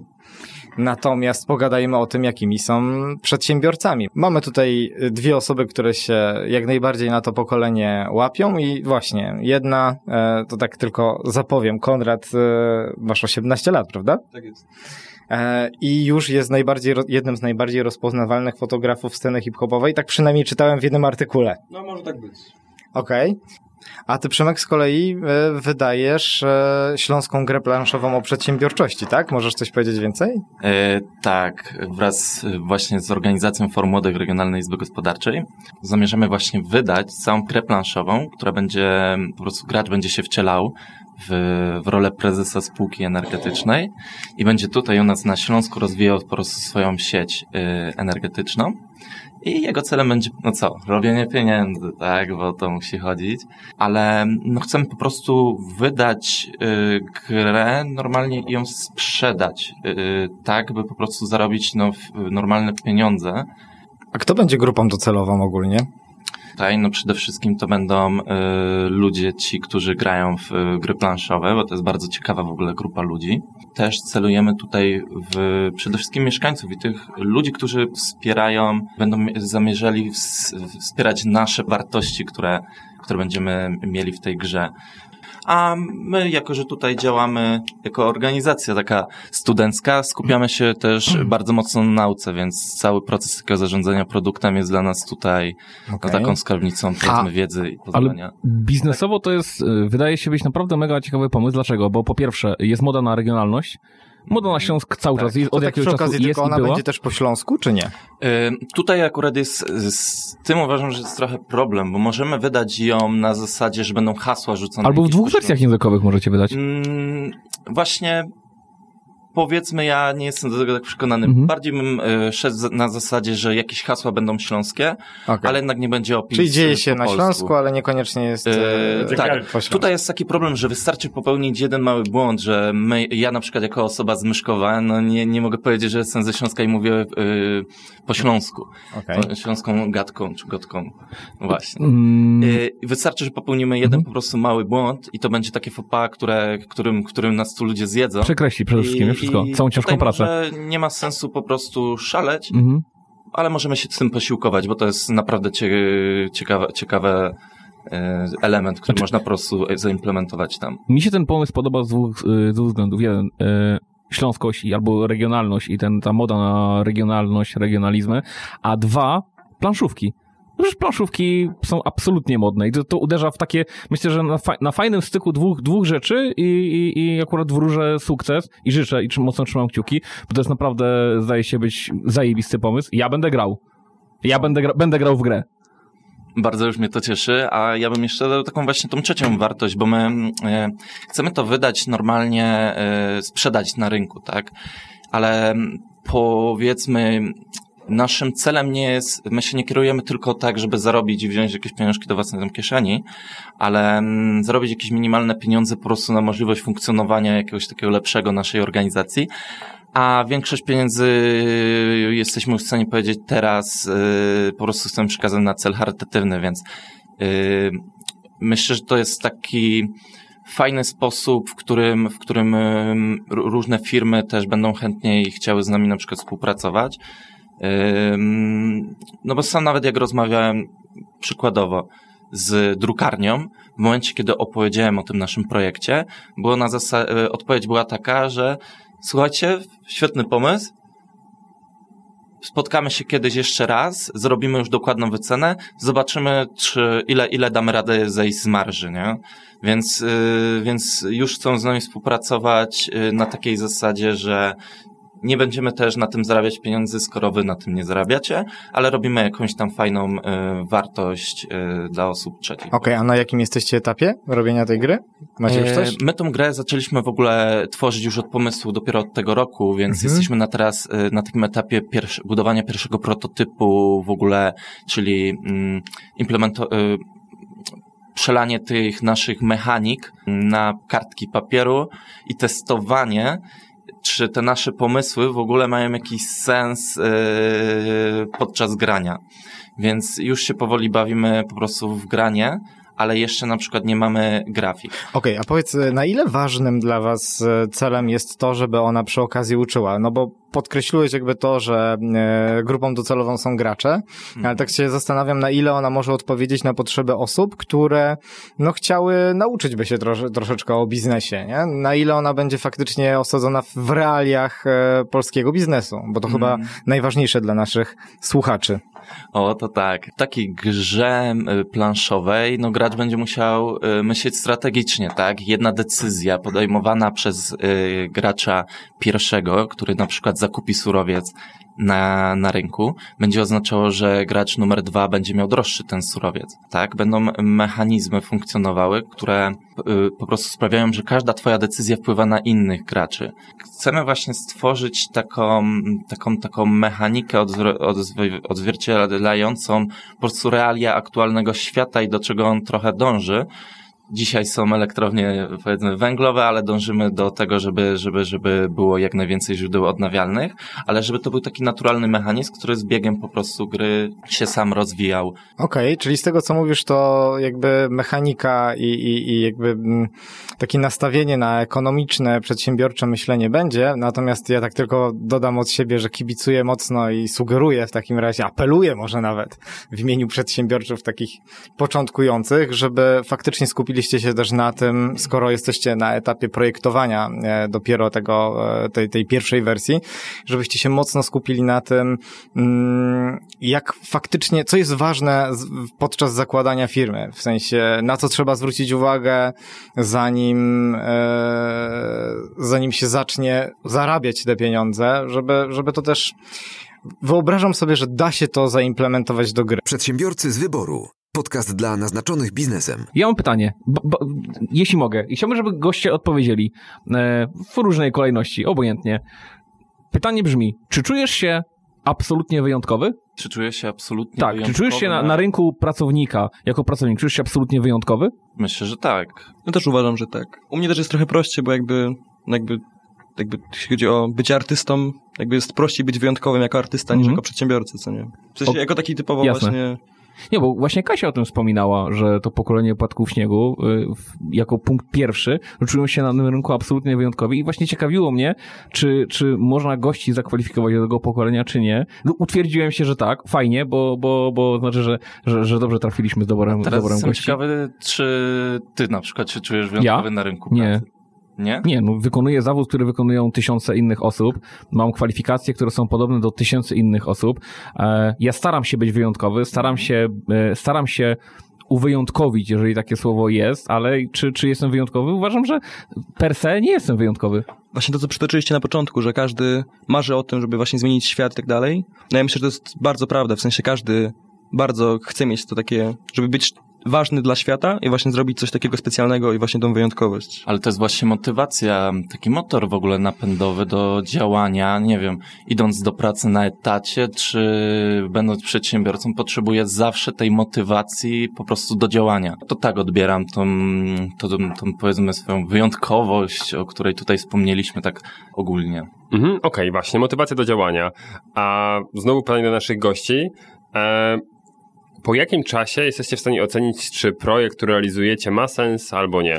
Natomiast pogadajmy o tym, jakimi są przedsiębiorcami. Mamy tutaj dwie osoby, które się jak najbardziej na to pokolenie łapią i właśnie jedna, e, to tak tylko zapowiem, Konrad, e, masz 18 lat, prawda? Tak jest. E, I już jest najbardziej, jednym z najbardziej rozpoznawalnych fotografów sceny hip-hopowej. Tak przynajmniej czytałem w jednym artykule. No może tak być. Okej. A ty, Przemek, z kolei e, wydajesz e, śląską grę planszową o przedsiębiorczości, tak? Możesz coś powiedzieć więcej? E, tak, wraz właśnie z organizacją Forum Młodych Regionalnej Izby Gospodarczej zamierzamy właśnie wydać całą grę planszową, która będzie, po prostu gracz będzie się wcielał w, w rolę prezesa spółki energetycznej i będzie tutaj u nas na Śląsku rozwijał po prostu swoją sieć e, energetyczną. I jego celem będzie, no co, robienie pieniędzy, tak, bo o to musi chodzić, ale no chcemy po prostu wydać y, grę normalnie i ją sprzedać, y, tak, by po prostu zarobić no, normalne pieniądze. A kto będzie grupą docelową ogólnie? Tutaj, no przede wszystkim to będą y, ludzie ci, którzy grają w y, gry planszowe, bo to jest bardzo ciekawa w ogóle grupa ludzi. Też celujemy tutaj w przede wszystkim mieszkańców i tych ludzi, którzy wspierają, będą mi- zamierzali ws- wspierać nasze wartości, które, które będziemy mieli w tej grze. A my, jako że tutaj działamy jako organizacja taka studencka, skupiamy się też bardzo mocno na nauce, więc cały proces takiego zarządzania produktem jest dla nas tutaj no, Okej. taką skarbnicą powiedzmy wiedzy i Ale poznania. biznesowo to jest, y, wydaje się być naprawdę mega ciekawy pomysł. Dlaczego? Bo po pierwsze, jest moda na regionalność. Moda na Śląsk cały czas jest, od tak jakiegoś czasu okazji, jest tylko i ona była. będzie też po śląsku, czy nie? Y, Tutaj akurat jest, z tym uważam, że jest trochę problem, bo możemy wydać ją na zasadzie, że będą hasła rzucone. Albo w dwóch wersjach językowych możecie wydać. Mm, właśnie powiedzmy, ja nie jestem do tego tak przekonany. Mhm. Bardziej bym y, szedł na zasadzie, że jakieś hasła będą śląskie, Okay. ale jednak nie będzie opis Czyli dzieje y, się po na polsku. Śląsku, ale niekoniecznie jest... Yy, e, tak, po śląsku. tutaj jest taki problem, że wystarczy popełnić jeden mały błąd, że my, ja na przykład jako osoba z Myszkowa, no nie, nie mogę powiedzieć, że jestem ze Śląska i mówię yy, po śląsku, po śląską gadką czy gotką. Właśnie. Mm, Yy, wystarczy, że popełnimy jeden Mhm. po prostu mały błąd i to będzie takie fopa, które, którym, którym nas tu ludzie zjedzą. Przekreśli przede wszystkim nie? Wszystko, całą ciężką pracę. Nie ma sensu po prostu szaleć, Mhm. ale możemy się z tym posiłkować, bo to jest naprawdę cie, ciekawe, ciekawe e, element, który Znaczy- można po prostu zaimplementować tam. Mi się ten pomysł podoba z dwóch, y, z dwóch względów. Jeden, y, śląskość albo regionalność i ten, ta moda na regionalność, regionalizmy, a dwa, planszówki. Przecież planszówki są absolutnie modne i to, to uderza w takie, myślę, że na, fa- na fajnym styku dwóch, dwóch rzeczy i, i, i akurat wróżę sukces i życzę i mocno trzymam kciuki, bo to jest naprawdę, zdaje się być zajebisty pomysł. Ja będę grał. Ja będę, gra, będę grał w grę. Bardzo już mnie to cieszy, a ja bym jeszcze dodał taką właśnie tą trzecią wartość, bo my e, chcemy to wydać normalnie, e, sprzedać na rynku, tak? Ale mm, powiedzmy, naszym celem nie jest, my się nie kierujemy tylko tak, żeby zarobić i wziąć jakieś pieniążki do własnej kieszeni, ale mm, zarobić jakieś minimalne pieniądze po prostu na możliwość funkcjonowania jakiegoś takiego lepszego naszej organizacji. A większość pieniędzy y, jesteśmy w stanie powiedzieć teraz, y, po prostu chcemy przekazać na cel charytatywny, więc y, myślę, że to jest taki fajny sposób, w którym, w którym różne firmy też będą chętniej chciały z nami na przykład współpracować. No bo sam nawet jak rozmawiałem przykładowo z drukarnią, w momencie, kiedy opowiedziałem o tym naszym projekcie, było na e, odpowiedź była taka, że słuchajcie, świetny pomysł, spotkamy się kiedyś jeszcze raz, zrobimy już dokładną wycenę, zobaczymy, czy ile, ile damy radę zejść z marży, nie? Więc, yy, więc już chcą z nami współpracować yy, na takiej zasadzie, że nie będziemy też na tym zarabiać pieniędzy, skoro wy na tym nie zarabiacie, ale robimy jakąś tam fajną y, wartość y, dla osób trzecich. Okej, a na jakim jesteście etapie robienia tej gry? Macie już coś? E, My tą grę zaczęliśmy w ogóle tworzyć już od pomysłu dopiero od tego roku, więc Mhm. jesteśmy na teraz na takim etapie pierwszy, budowania pierwszego prototypu w ogóle, czyli mm, implemento- przelanie tych naszych mechanik na kartki papieru i testowanie, czy te nasze pomysły w ogóle mają jakiś sens y, podczas grania. Więc już się powoli bawimy po prostu w granie, ale jeszcze na przykład nie mamy grafik. Okej, a powiedz, na ile ważnym dla was e, celem jest to, żeby ona przy okazji uczyła? No bo podkreśliłeś jakby to, że e, grupą docelową są gracze, ale tak się zastanawiam, na ile ona może odpowiedzieć na potrzeby osób, które no chciały nauczyć by się trosze, troszeczkę o biznesie, nie? Na ile ona będzie faktycznie osadzona w- realiach e, polskiego biznesu, bo to chyba najważniejsze dla naszych słuchaczy. O, to tak. W takiej grze planszowej, no gracz będzie musiał y, myśleć strategicznie, tak? Jedna decyzja podejmowana przez y, gracza pierwszego, który na przykład zakupi surowiec na, na rynku, będzie oznaczało, że gracz numer dwa będzie miał droższy ten surowiec, tak? Będą mechanizmy funkcjonowały, które y, po prostu sprawiają, że każda twoja decyzja wpływa na innych graczy. Chcemy właśnie stworzyć taką, taką, taką mechanikę odzw- odzw- odzwierciedlającą po prostu realia aktualnego świata i do czego on trochę dąży. Dzisiaj są elektrownie, powiedzmy, węglowe, ale dążymy do tego, żeby, żeby, żeby było jak najwięcej źródeł odnawialnych, ale żeby to był taki naturalny mechanizm, który z biegiem po prostu gry się sam rozwijał. Okej, czyli z tego co mówisz, to jakby mechanika i, i, i jakby mm, takie nastawienie na ekonomiczne, przedsiębiorcze myślenie będzie, natomiast ja tak tylko dodam od siebie, że kibicuję mocno i sugeruję w takim razie, apeluję może nawet w imieniu przedsiębiorców takich początkujących, żeby faktycznie skupiliście się też na tym, skoro jesteście na etapie projektowania e, dopiero tego, e, tej, tej pierwszej wersji, żebyście się mocno skupili na tym, mm, jak faktycznie, co jest ważne podczas zakładania firmy, w sensie na co trzeba zwrócić uwagę, zanim, e, zanim się zacznie zarabiać te pieniądze, żeby, żeby to też wyobrażam sobie, że da się to zaimplementować do gry. Przedsiębiorcy z wyboru. Podcast dla naznaczonych biznesem. Ja mam pytanie, bo, bo, jeśli mogę. I chciałbym, żeby goście odpowiedzieli e, w różnej kolejności, obojętnie. Pytanie brzmi, czy czujesz się absolutnie wyjątkowy? Czy czujesz się absolutnie Tak, czy wyjątkowy? czujesz się na, na rynku pracownika, jako pracownik, czujesz się absolutnie wyjątkowy? Myślę, że tak. No też uważam, że tak. U mnie też jest trochę prościej, bo jakby, jakby, jakby jeśli chodzi o bycie artystą, jakby jest prościej być wyjątkowym jako artysta niż Mhm. jako przedsiębiorca, co nie? W sensie O- jako taki typowo Jasne. właśnie... Nie, bo właśnie Kasia o tym wspominała, że to pokolenie płatków śniegu y, w, jako punkt pierwszy czują się na tym rynku absolutnie wyjątkowi i właśnie ciekawiło mnie, czy, czy można gości zakwalifikować do tego pokolenia, czy nie. No, utwierdziłem się, że tak, fajnie, bo, bo, bo znaczy, że, że, że dobrze trafiliśmy z doborem, z Teraz doborem jestem gości. ciekawy, czy ty na przykład się czujesz wyjątkowy na rynku pracy? Nie? Nie, no wykonuję zawód, który wykonują tysiące innych osób. Mam kwalifikacje, które są podobne do tysięcy innych osób. E, ja staram się być wyjątkowy, staram się, e, staram się uwyjątkowić, jeżeli takie słowo jest, ale czy, czy jestem wyjątkowy? Uważam, że per se nie jestem wyjątkowy. Właśnie to, co przytoczyliście na początku, że każdy marzy o tym, żeby właśnie zmienić świat i tak dalej. No ja myślę, że to jest bardzo prawda, w sensie każdy bardzo chce mieć to takie, żeby być ważny dla świata i właśnie zrobić coś takiego specjalnego i właśnie tą wyjątkowość. Ale to jest właśnie motywacja, taki motor w ogóle napędowy do działania, nie wiem, idąc do pracy na etacie, czy będąc przedsiębiorcą, potrzebuję zawsze tej motywacji po prostu do działania. To tak odbieram tą, tą, tą powiedzmy swoją wyjątkowość, o której tutaj wspomnieliśmy tak ogólnie. Mhm, Okej, właśnie, motywacja do działania. A znowu pytanie do naszych gości. E, po jakim czasie jesteście w stanie ocenić, czy projekt, który realizujecie, ma sens albo nie?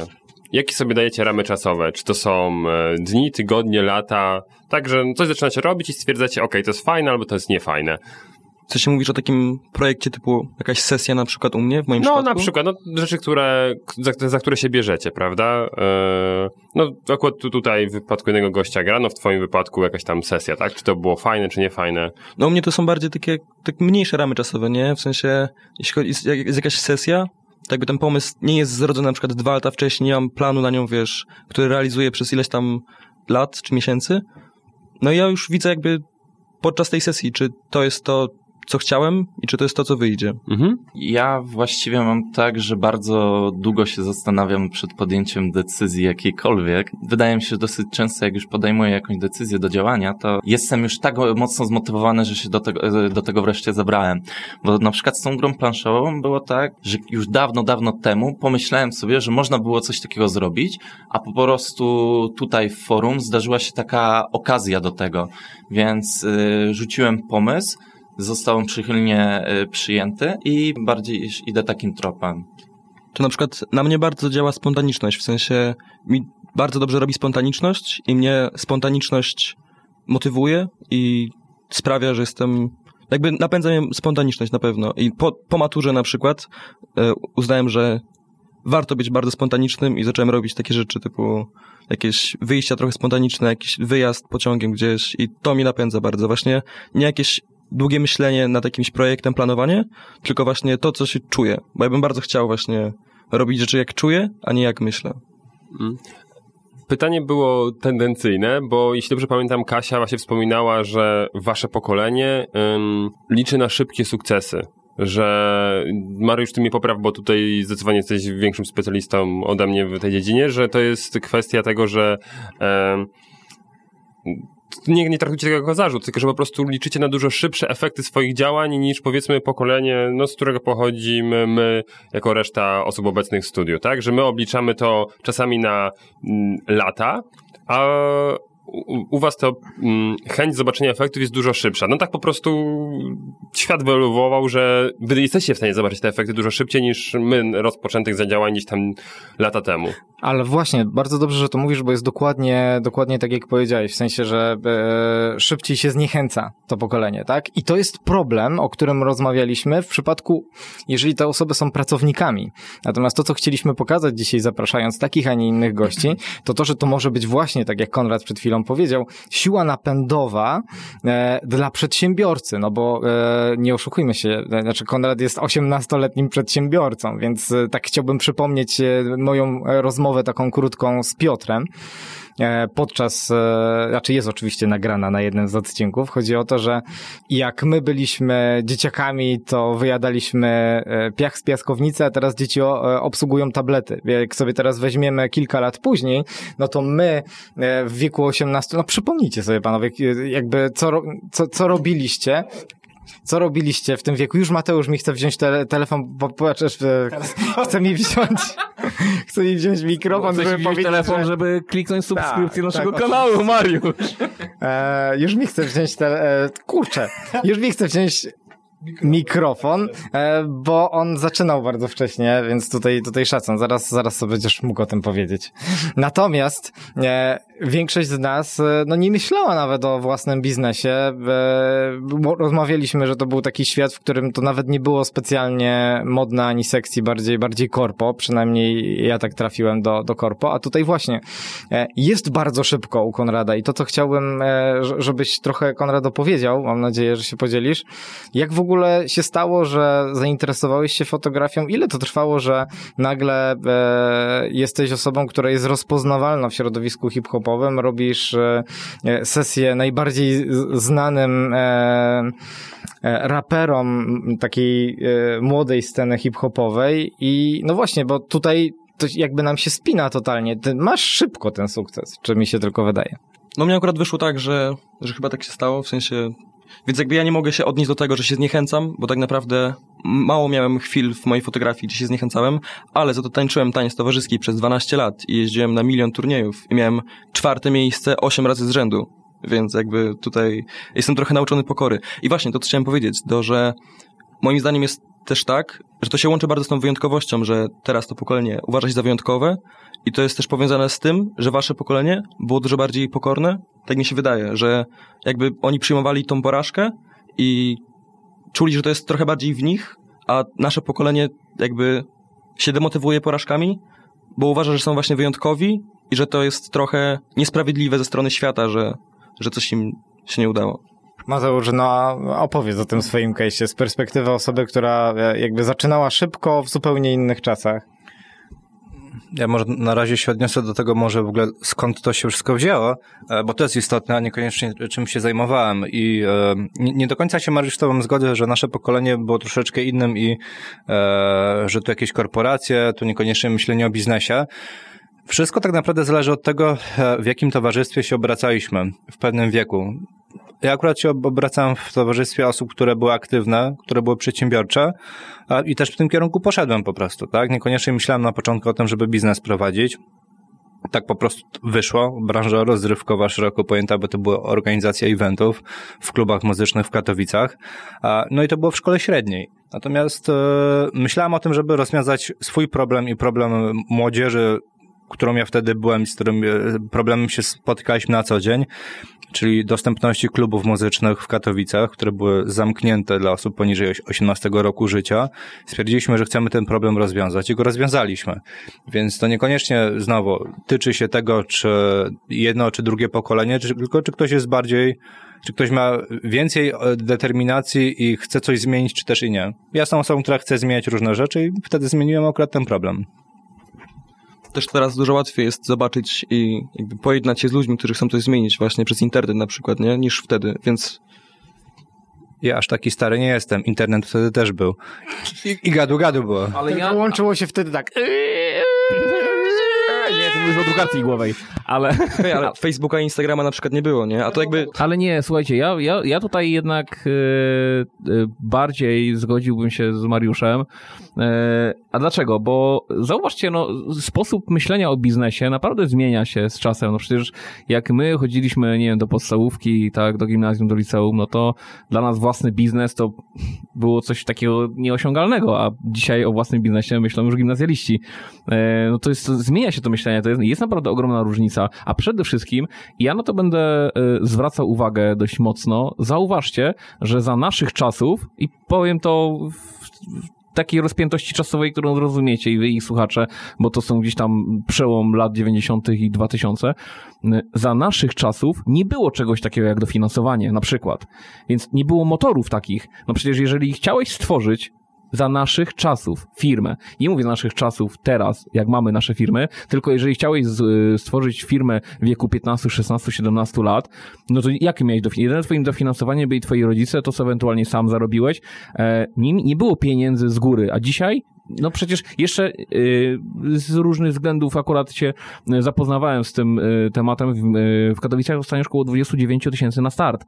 Jakie sobie dajecie ramy czasowe? Czy to są e, dni, tygodnie, lata? Tak, że coś zaczynacie robić i stwierdzacie, ok, to jest fajne albo to jest niefajne. Co się mówisz o takim projekcie typu jakaś sesja na przykład u mnie, w moim No, przypadku? na przykład, no, rzeczy, które, za, za które się bierzecie, prawda? E, no, akurat tu, tutaj w wypadku jednego gościa gra, no w twoim wypadku jakaś tam sesja, tak? Czy to było fajne, czy nie fajne? No u mnie to są bardziej takie, tak mniejsze ramy czasowe, nie? W sensie, jeśli jest, jest jakaś sesja, to jakby ten pomysł nie jest zrodzony na przykład dwa lata wcześniej, nie mam planu na nią, wiesz, który realizuję przez ileś tam lat czy miesięcy. No i ja już widzę jakby podczas tej sesji, czy to jest to, co chciałem i czy to jest to, co wyjdzie. Mhm. Ja właściwie mam tak, że bardzo długo się zastanawiam przed podjęciem decyzji jakiejkolwiek. Wydaje mi się, że dosyć często, jak już podejmuję jakąś decyzję do działania, to jestem już tak mocno zmotywowany, że się do tego, do tego wreszcie zabrałem. Bo na przykład z tą grą planszową było tak, że już dawno, dawno temu pomyślałem sobie, że można było coś takiego zrobić, a po prostu tutaj w forum zdarzyła się taka okazja do tego. Więc y, rzuciłem pomysł, został przychylnie y, przyjęty i bardziej idę takim tropem. To na przykład na mnie bardzo działa spontaniczność, w sensie mi bardzo dobrze robi spontaniczność i mnie spontaniczność motywuje i sprawia, że jestem, jakby napędza mnie spontaniczność na pewno. I po, po maturze na przykład e, uznałem, że warto być bardzo spontanicznym i zacząłem robić takie rzeczy typu jakieś wyjścia trochę spontaniczne, jakiś wyjazd pociągiem gdzieś i to mi napędza bardzo. Właśnie nie jakieś długie myślenie nad jakimś projektem, planowanie, tylko właśnie to, co się czuje. Bo ja bym bardzo chciał właśnie robić rzeczy jak czuję, a nie jak myślę. Pytanie było tendencyjne, bo jeśli dobrze pamiętam, Kasia właśnie wspominała, że wasze pokolenie ym, liczy na szybkie sukcesy. Że Mariusz, ty mnie popraw, bo tutaj zdecydowanie jesteś większym specjalistą ode mnie w tej dziedzinie, że to jest kwestia tego, że em, nie, nie traktujcie tego jako zarzut, tylko że po prostu liczycie na dużo szybsze efekty swoich działań niż powiedzmy pokolenie, no, z którego pochodzimy my, jako reszta osób obecnych w studiu, tak? Że my obliczamy to czasami na mm, lata, a u, u was to mm, chęć zobaczenia efektów jest dużo szybsza. No tak po prostu świat wyewoluował, że wy jesteście w stanie zobaczyć te efekty dużo szybciej niż my rozpoczętych zadziałań gdzieś tam lata temu. Ale właśnie, bardzo dobrze, że to mówisz, bo jest dokładnie, dokładnie tak, jak powiedziałeś, w sensie, że e, szybciej się zniechęca to pokolenie, tak? I to jest problem, o którym rozmawialiśmy w przypadku, jeżeli te osoby są pracownikami. Natomiast to, co chcieliśmy pokazać dzisiaj, zapraszając takich, a nie innych gości, to to, że to może być właśnie, tak jak Konrad przed chwilą powiedział, siła napędowa e, dla przedsiębiorcy, no bo e, nie oszukujmy się, e, znaczy Konrad jest 18-letnim przedsiębiorcą, więc tak chciałbym przypomnieć moją rozmowę taką krótką z Piotrem, podczas, e, znaczy jest oczywiście nagrana na jednym z odcinków. Chodzi o to, że jak my byliśmy dzieciakami, to wyjadaliśmy e, piach z piaskownicy, a teraz dzieci e, obsługują tablety. Jak sobie teraz weźmiemy kilka lat później, no to my e, w wieku 18, no przypomnijcie sobie panowie, e, jakby co, co, co robiliście, co robiliście w tym wieku? Już Mateusz mi chce wziąć tele, telefon, bo płaczesz, e, chce mi wziąć, chce mi wziąć mikrofon, żeby powiedzieć, telefon, że... żeby kliknąć subskrypcję Tak, naszego tak, kanału, Mariusz. E, już mi chce wziąć te, e, kurczę, już mi chce wziąć mikrofon, e, bo on zaczynał bardzo wcześnie, więc tutaj, tutaj szacun. Zaraz, zaraz sobie będziesz mógł o tym powiedzieć. Natomiast e, większość z nas e, no, nie myślała nawet o własnym biznesie. E, rozmawialiśmy, że to był taki świat, w którym to nawet nie było specjalnie modne ani sekcji, bardziej, bardziej korpo. Przynajmniej ja tak trafiłem do, do korpo. A tutaj właśnie e, jest bardzo szybko u Konrada i to, co chciałbym, e, żebyś trochę Konrad opowiedział, mam nadzieję, że się podzielisz, jak w ogóle się stało, że zainteresowałeś się fotografią? Ile to trwało, że nagle e, jesteś osobą, która jest rozpoznawalna w środowisku hip-hopowym, robisz e, e, sesję najbardziej znanym e, e, raperom takiej e, młodej sceny hip-hopowej i no właśnie, bo tutaj to jakby nam się spina totalnie. Ty masz szybko ten sukces, czy mi się tylko wydaje? No mnie akurat wyszło tak, że, że chyba tak się stało, w sensie... Więc jakby ja nie mogę się odnieść do tego, że się zniechęcam, bo tak naprawdę mało miałem chwil w mojej fotografii, gdzie się zniechęcałem, ale za to tańczyłem taniec towarzyski przez 12 lat i jeździłem na milion turniejów i miałem czwarte miejsce 8 razy z rzędu. Więc jakby tutaj jestem trochę nauczony pokory. I właśnie to, co chciałem powiedzieć, to, że moim zdaniem jest też tak, że to się łączy bardzo z tą wyjątkowością, że teraz to pokolenie uważa się za wyjątkowe i to jest też powiązane z tym, że wasze pokolenie było dużo bardziej pokorne. Tak mi się wydaje, że jakby oni przyjmowali tą porażkę i czuli, że to jest trochę bardziej w nich, a nasze pokolenie jakby się demotywuje porażkami, bo uważa, że są właśnie wyjątkowi i że to jest trochę niesprawiedliwe ze strony świata, że, że coś im się nie udało. Mateusz, no opowiedz o tym swoim case'ie z perspektywy osoby, która e, jakby zaczynała szybko w zupełnie innych czasach. Ja może na razie się odniosę do tego może w ogóle skąd to się wszystko wzięło, e, bo to jest istotne, a niekoniecznie czym się zajmowałem i e, nie, do końca się Mariusz z tobą zgodzę, że nasze pokolenie było troszeczkę innym i e, że tu jakieś korporacje, tu niekoniecznie myślenie o biznesie. Wszystko tak naprawdę zależy od tego, w jakim towarzystwie się obracaliśmy w pewnym wieku. Ja akurat się obracałem w towarzystwie osób, które były aktywne, które były przedsiębiorcze i też w tym kierunku poszedłem po prostu, tak? Niekoniecznie myślałem na początku o tym, żeby biznes prowadzić. Tak po prostu wyszło. Branża rozrywkowa, szeroko pojęta, bo to była organizacja eventów w klubach muzycznych w Katowicach. No i to było w szkole średniej. Natomiast e, myślałem o tym, żeby rozwiązać swój problem i problem młodzieży którą ja wtedy byłem z którym e, problemem się spotykaliśmy na co dzień, czyli dostępności klubów muzycznych w Katowicach, które były zamknięte dla osób poniżej 18 roku życia. Stwierdziliśmy, że chcemy ten problem rozwiązać i go rozwiązaliśmy. Więc to niekoniecznie znowu tyczy się tego, czy jedno czy drugie pokolenie, czy, tylko czy ktoś jest bardziej czy ktoś ma więcej e, determinacji i chce coś zmienić, czy też i nie. Ja jestem osobą, która chce zmieniać różne rzeczy i wtedy zmieniłem akurat ten problem też teraz dużo łatwiej jest zobaczyć i jakby pojednać się z ludźmi, którzy chcą coś zmienić właśnie przez internet na przykład, nie? Niż wtedy, więc... Ja aż taki stary nie jestem. Internet wtedy też był. I, i gadu gadu było. Ale ja... Łączyło się wtedy tak... Nie, to mówisz o edukacji głowej, ale... Hey, ale Facebooka i Instagrama na przykład nie było, nie? A to jakby... Ale nie, słuchajcie, ja, ja, ja tutaj jednak yy, bardziej zgodziłbym się z Mariuszem. Yy, a dlaczego? Bo zauważcie, no, sposób myślenia o biznesie naprawdę zmienia się z czasem. No przecież jak my chodziliśmy, nie wiem, do podstawówki, tak, do gimnazjum, do liceum, no to dla nas własny biznes to było coś takiego nieosiągalnego, a dzisiaj o własnym biznesie myślą już gimnazjaliści. Yy, no to jest, zmienia się to myślenie, to jest, jest naprawdę ogromna różnica. A przede wszystkim, ja na to będę zwracał uwagę dość mocno, zauważcie, że za naszych czasów, i powiem to w, takiej rozpiętości czasowej, którą zrozumiecie i wy i słuchacze, bo to są gdzieś tam przełom lat 90. i 2000, za naszych czasów nie było czegoś takiego jak dofinansowanie, na przykład. Więc nie było motorów takich. No przecież jeżeli chciałeś stworzyć za naszych czasów firmę. Nie mówię naszych czasów teraz, jak mamy nasze firmy, tylko jeżeli chciałeś z, stworzyć firmę w wieku 15, 16, 17 lat, no to jakie miałeś dofinansowanie? Jedyne twoim dofinansowaniem byli twoi rodzice, to co ewentualnie sam zarobiłeś. E, nie, nie było pieniędzy z góry, a dzisiaj no przecież jeszcze y, z różnych względów akurat się zapoznawałem z tym y, tematem. W, y, Katowicach dostaniesz około 29 tysięcy na start.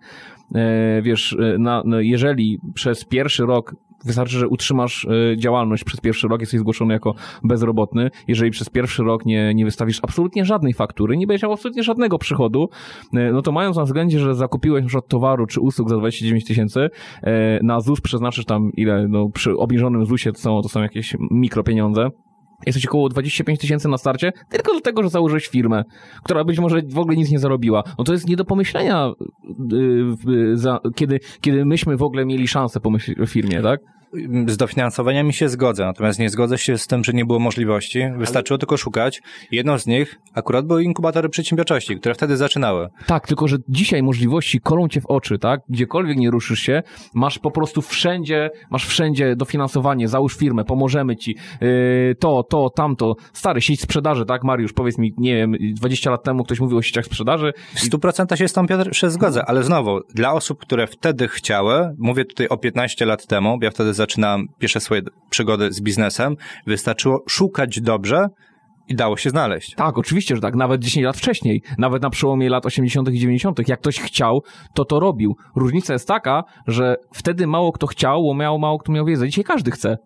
Wiesz, na, no jeżeli przez pierwszy rok Wystarczy, że utrzymasz e, działalność przez pierwszy rok, jesteś zgłoszony jako bezrobotny. Jeżeli przez pierwszy rok nie, nie wystawisz absolutnie żadnej faktury, nie będziesz miał absolutnie żadnego przychodu, e, no to mając na względzie, że zakupiłeś przykład towaru czy usług za 29 tysięcy, e, na ZUS przeznaczysz tam ile, no przy obniżonym ZUSie to są, to są jakieś mikropieniądze, Jesteś około 25 tysięcy na starcie, tylko dlatego, że założyłeś firmę, która być może w ogóle nic nie zarobiła. No to jest nie do pomyślenia, yy, za, kiedy, kiedy myśmy w ogóle mieli szansę pomyśleć o firmie, tak? Z dofinansowaniami się zgodzę, natomiast nie zgodzę się z tym, że nie było możliwości. Wystarczyło Ale... tylko szukać. Jedną z nich akurat były inkubatory przedsiębiorczości, które wtedy zaczynały. Tak, tylko że dzisiaj możliwości kolą cię w oczy, tak? Gdziekolwiek nie ruszysz się, masz po prostu wszędzie, masz wszędzie dofinansowanie, załóż firmę, pomożemy ci, yy, to, to, tamto. Stary, sieć sprzedaży, tak? Mariusz, powiedz mi, nie wiem, 20 lat temu ktoś mówił o sieciach sprzedaży. W 100% się z tą Piotr zgodzę, ale znowu, dla osób, które wtedy chciały, mówię tutaj o 15 lat temu, ja wtedy zaczynałem pierwsze swoje przygody z biznesem, wystarczyło szukać dobrze i dało się znaleźć. Tak, oczywiście, że tak. Nawet 10 lat wcześniej, nawet na przełomie lat 80. i 90., jak ktoś chciał, to to robił. Różnica jest taka, że wtedy mało kto chciał, bo miał, mało kto miał wiedzę. Dzisiaj każdy chce.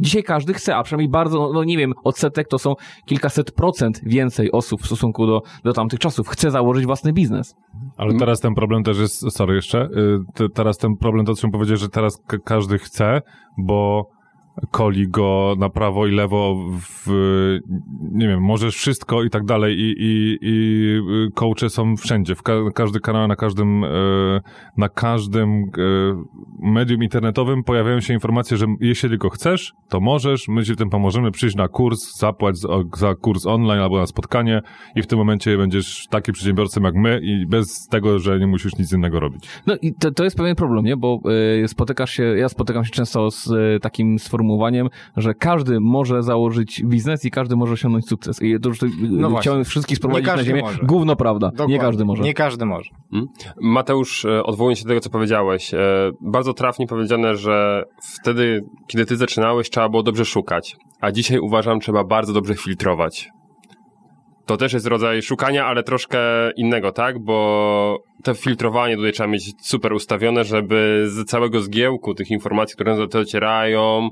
Dzisiaj każdy chce, a przynajmniej bardzo, no, nie wiem, odsetek to są kilkaset procent więcej osób w stosunku do, do tamtych czasów. Chce założyć własny biznes. Ale teraz ten problem też jest, sorry jeszcze, y, teraz ten problem to, co powiedzieć, że teraz każdy chce, bo koli go na prawo i lewo w, nie wiem, możesz wszystko i tak dalej i, i, i coache są wszędzie, w ka każdy kanał, na każdym, e, na każdym e, medium internetowym pojawiają się informacje, że jeśli tylko chcesz, to możesz, my ci w tym pomożemy, przyjść na kurs, zapłać za, kurs online albo na spotkanie i w tym momencie będziesz taki przedsiębiorcą jak my i bez tego, że nie musisz nic innego robić. No i to, to jest pewien problem, nie? Bo y, spotykasz się, ja spotykam się często z y, takim sformułowaniem, że każdy może założyć biznes i każdy może osiągnąć sukces. I to już y, No właśnie. chciałem wszystkich sprowadzić na ziemię. może. Gówno prawda. Dokładnie. Nie każdy może. Nie każdy może. Mm. Mateusz, e, odwołując się do tego, co powiedziałeś, e, bardzo trafnie powiedziane, że wtedy, kiedy ty zaczynałeś, trzeba było dobrze szukać, a dzisiaj uważam, trzeba bardzo dobrze filtrować. To też jest rodzaj szukania, ale troszkę innego, tak? Bo to filtrowanie tutaj trzeba mieć super ustawione, żeby z całego zgiełku tych informacji, które do docierają,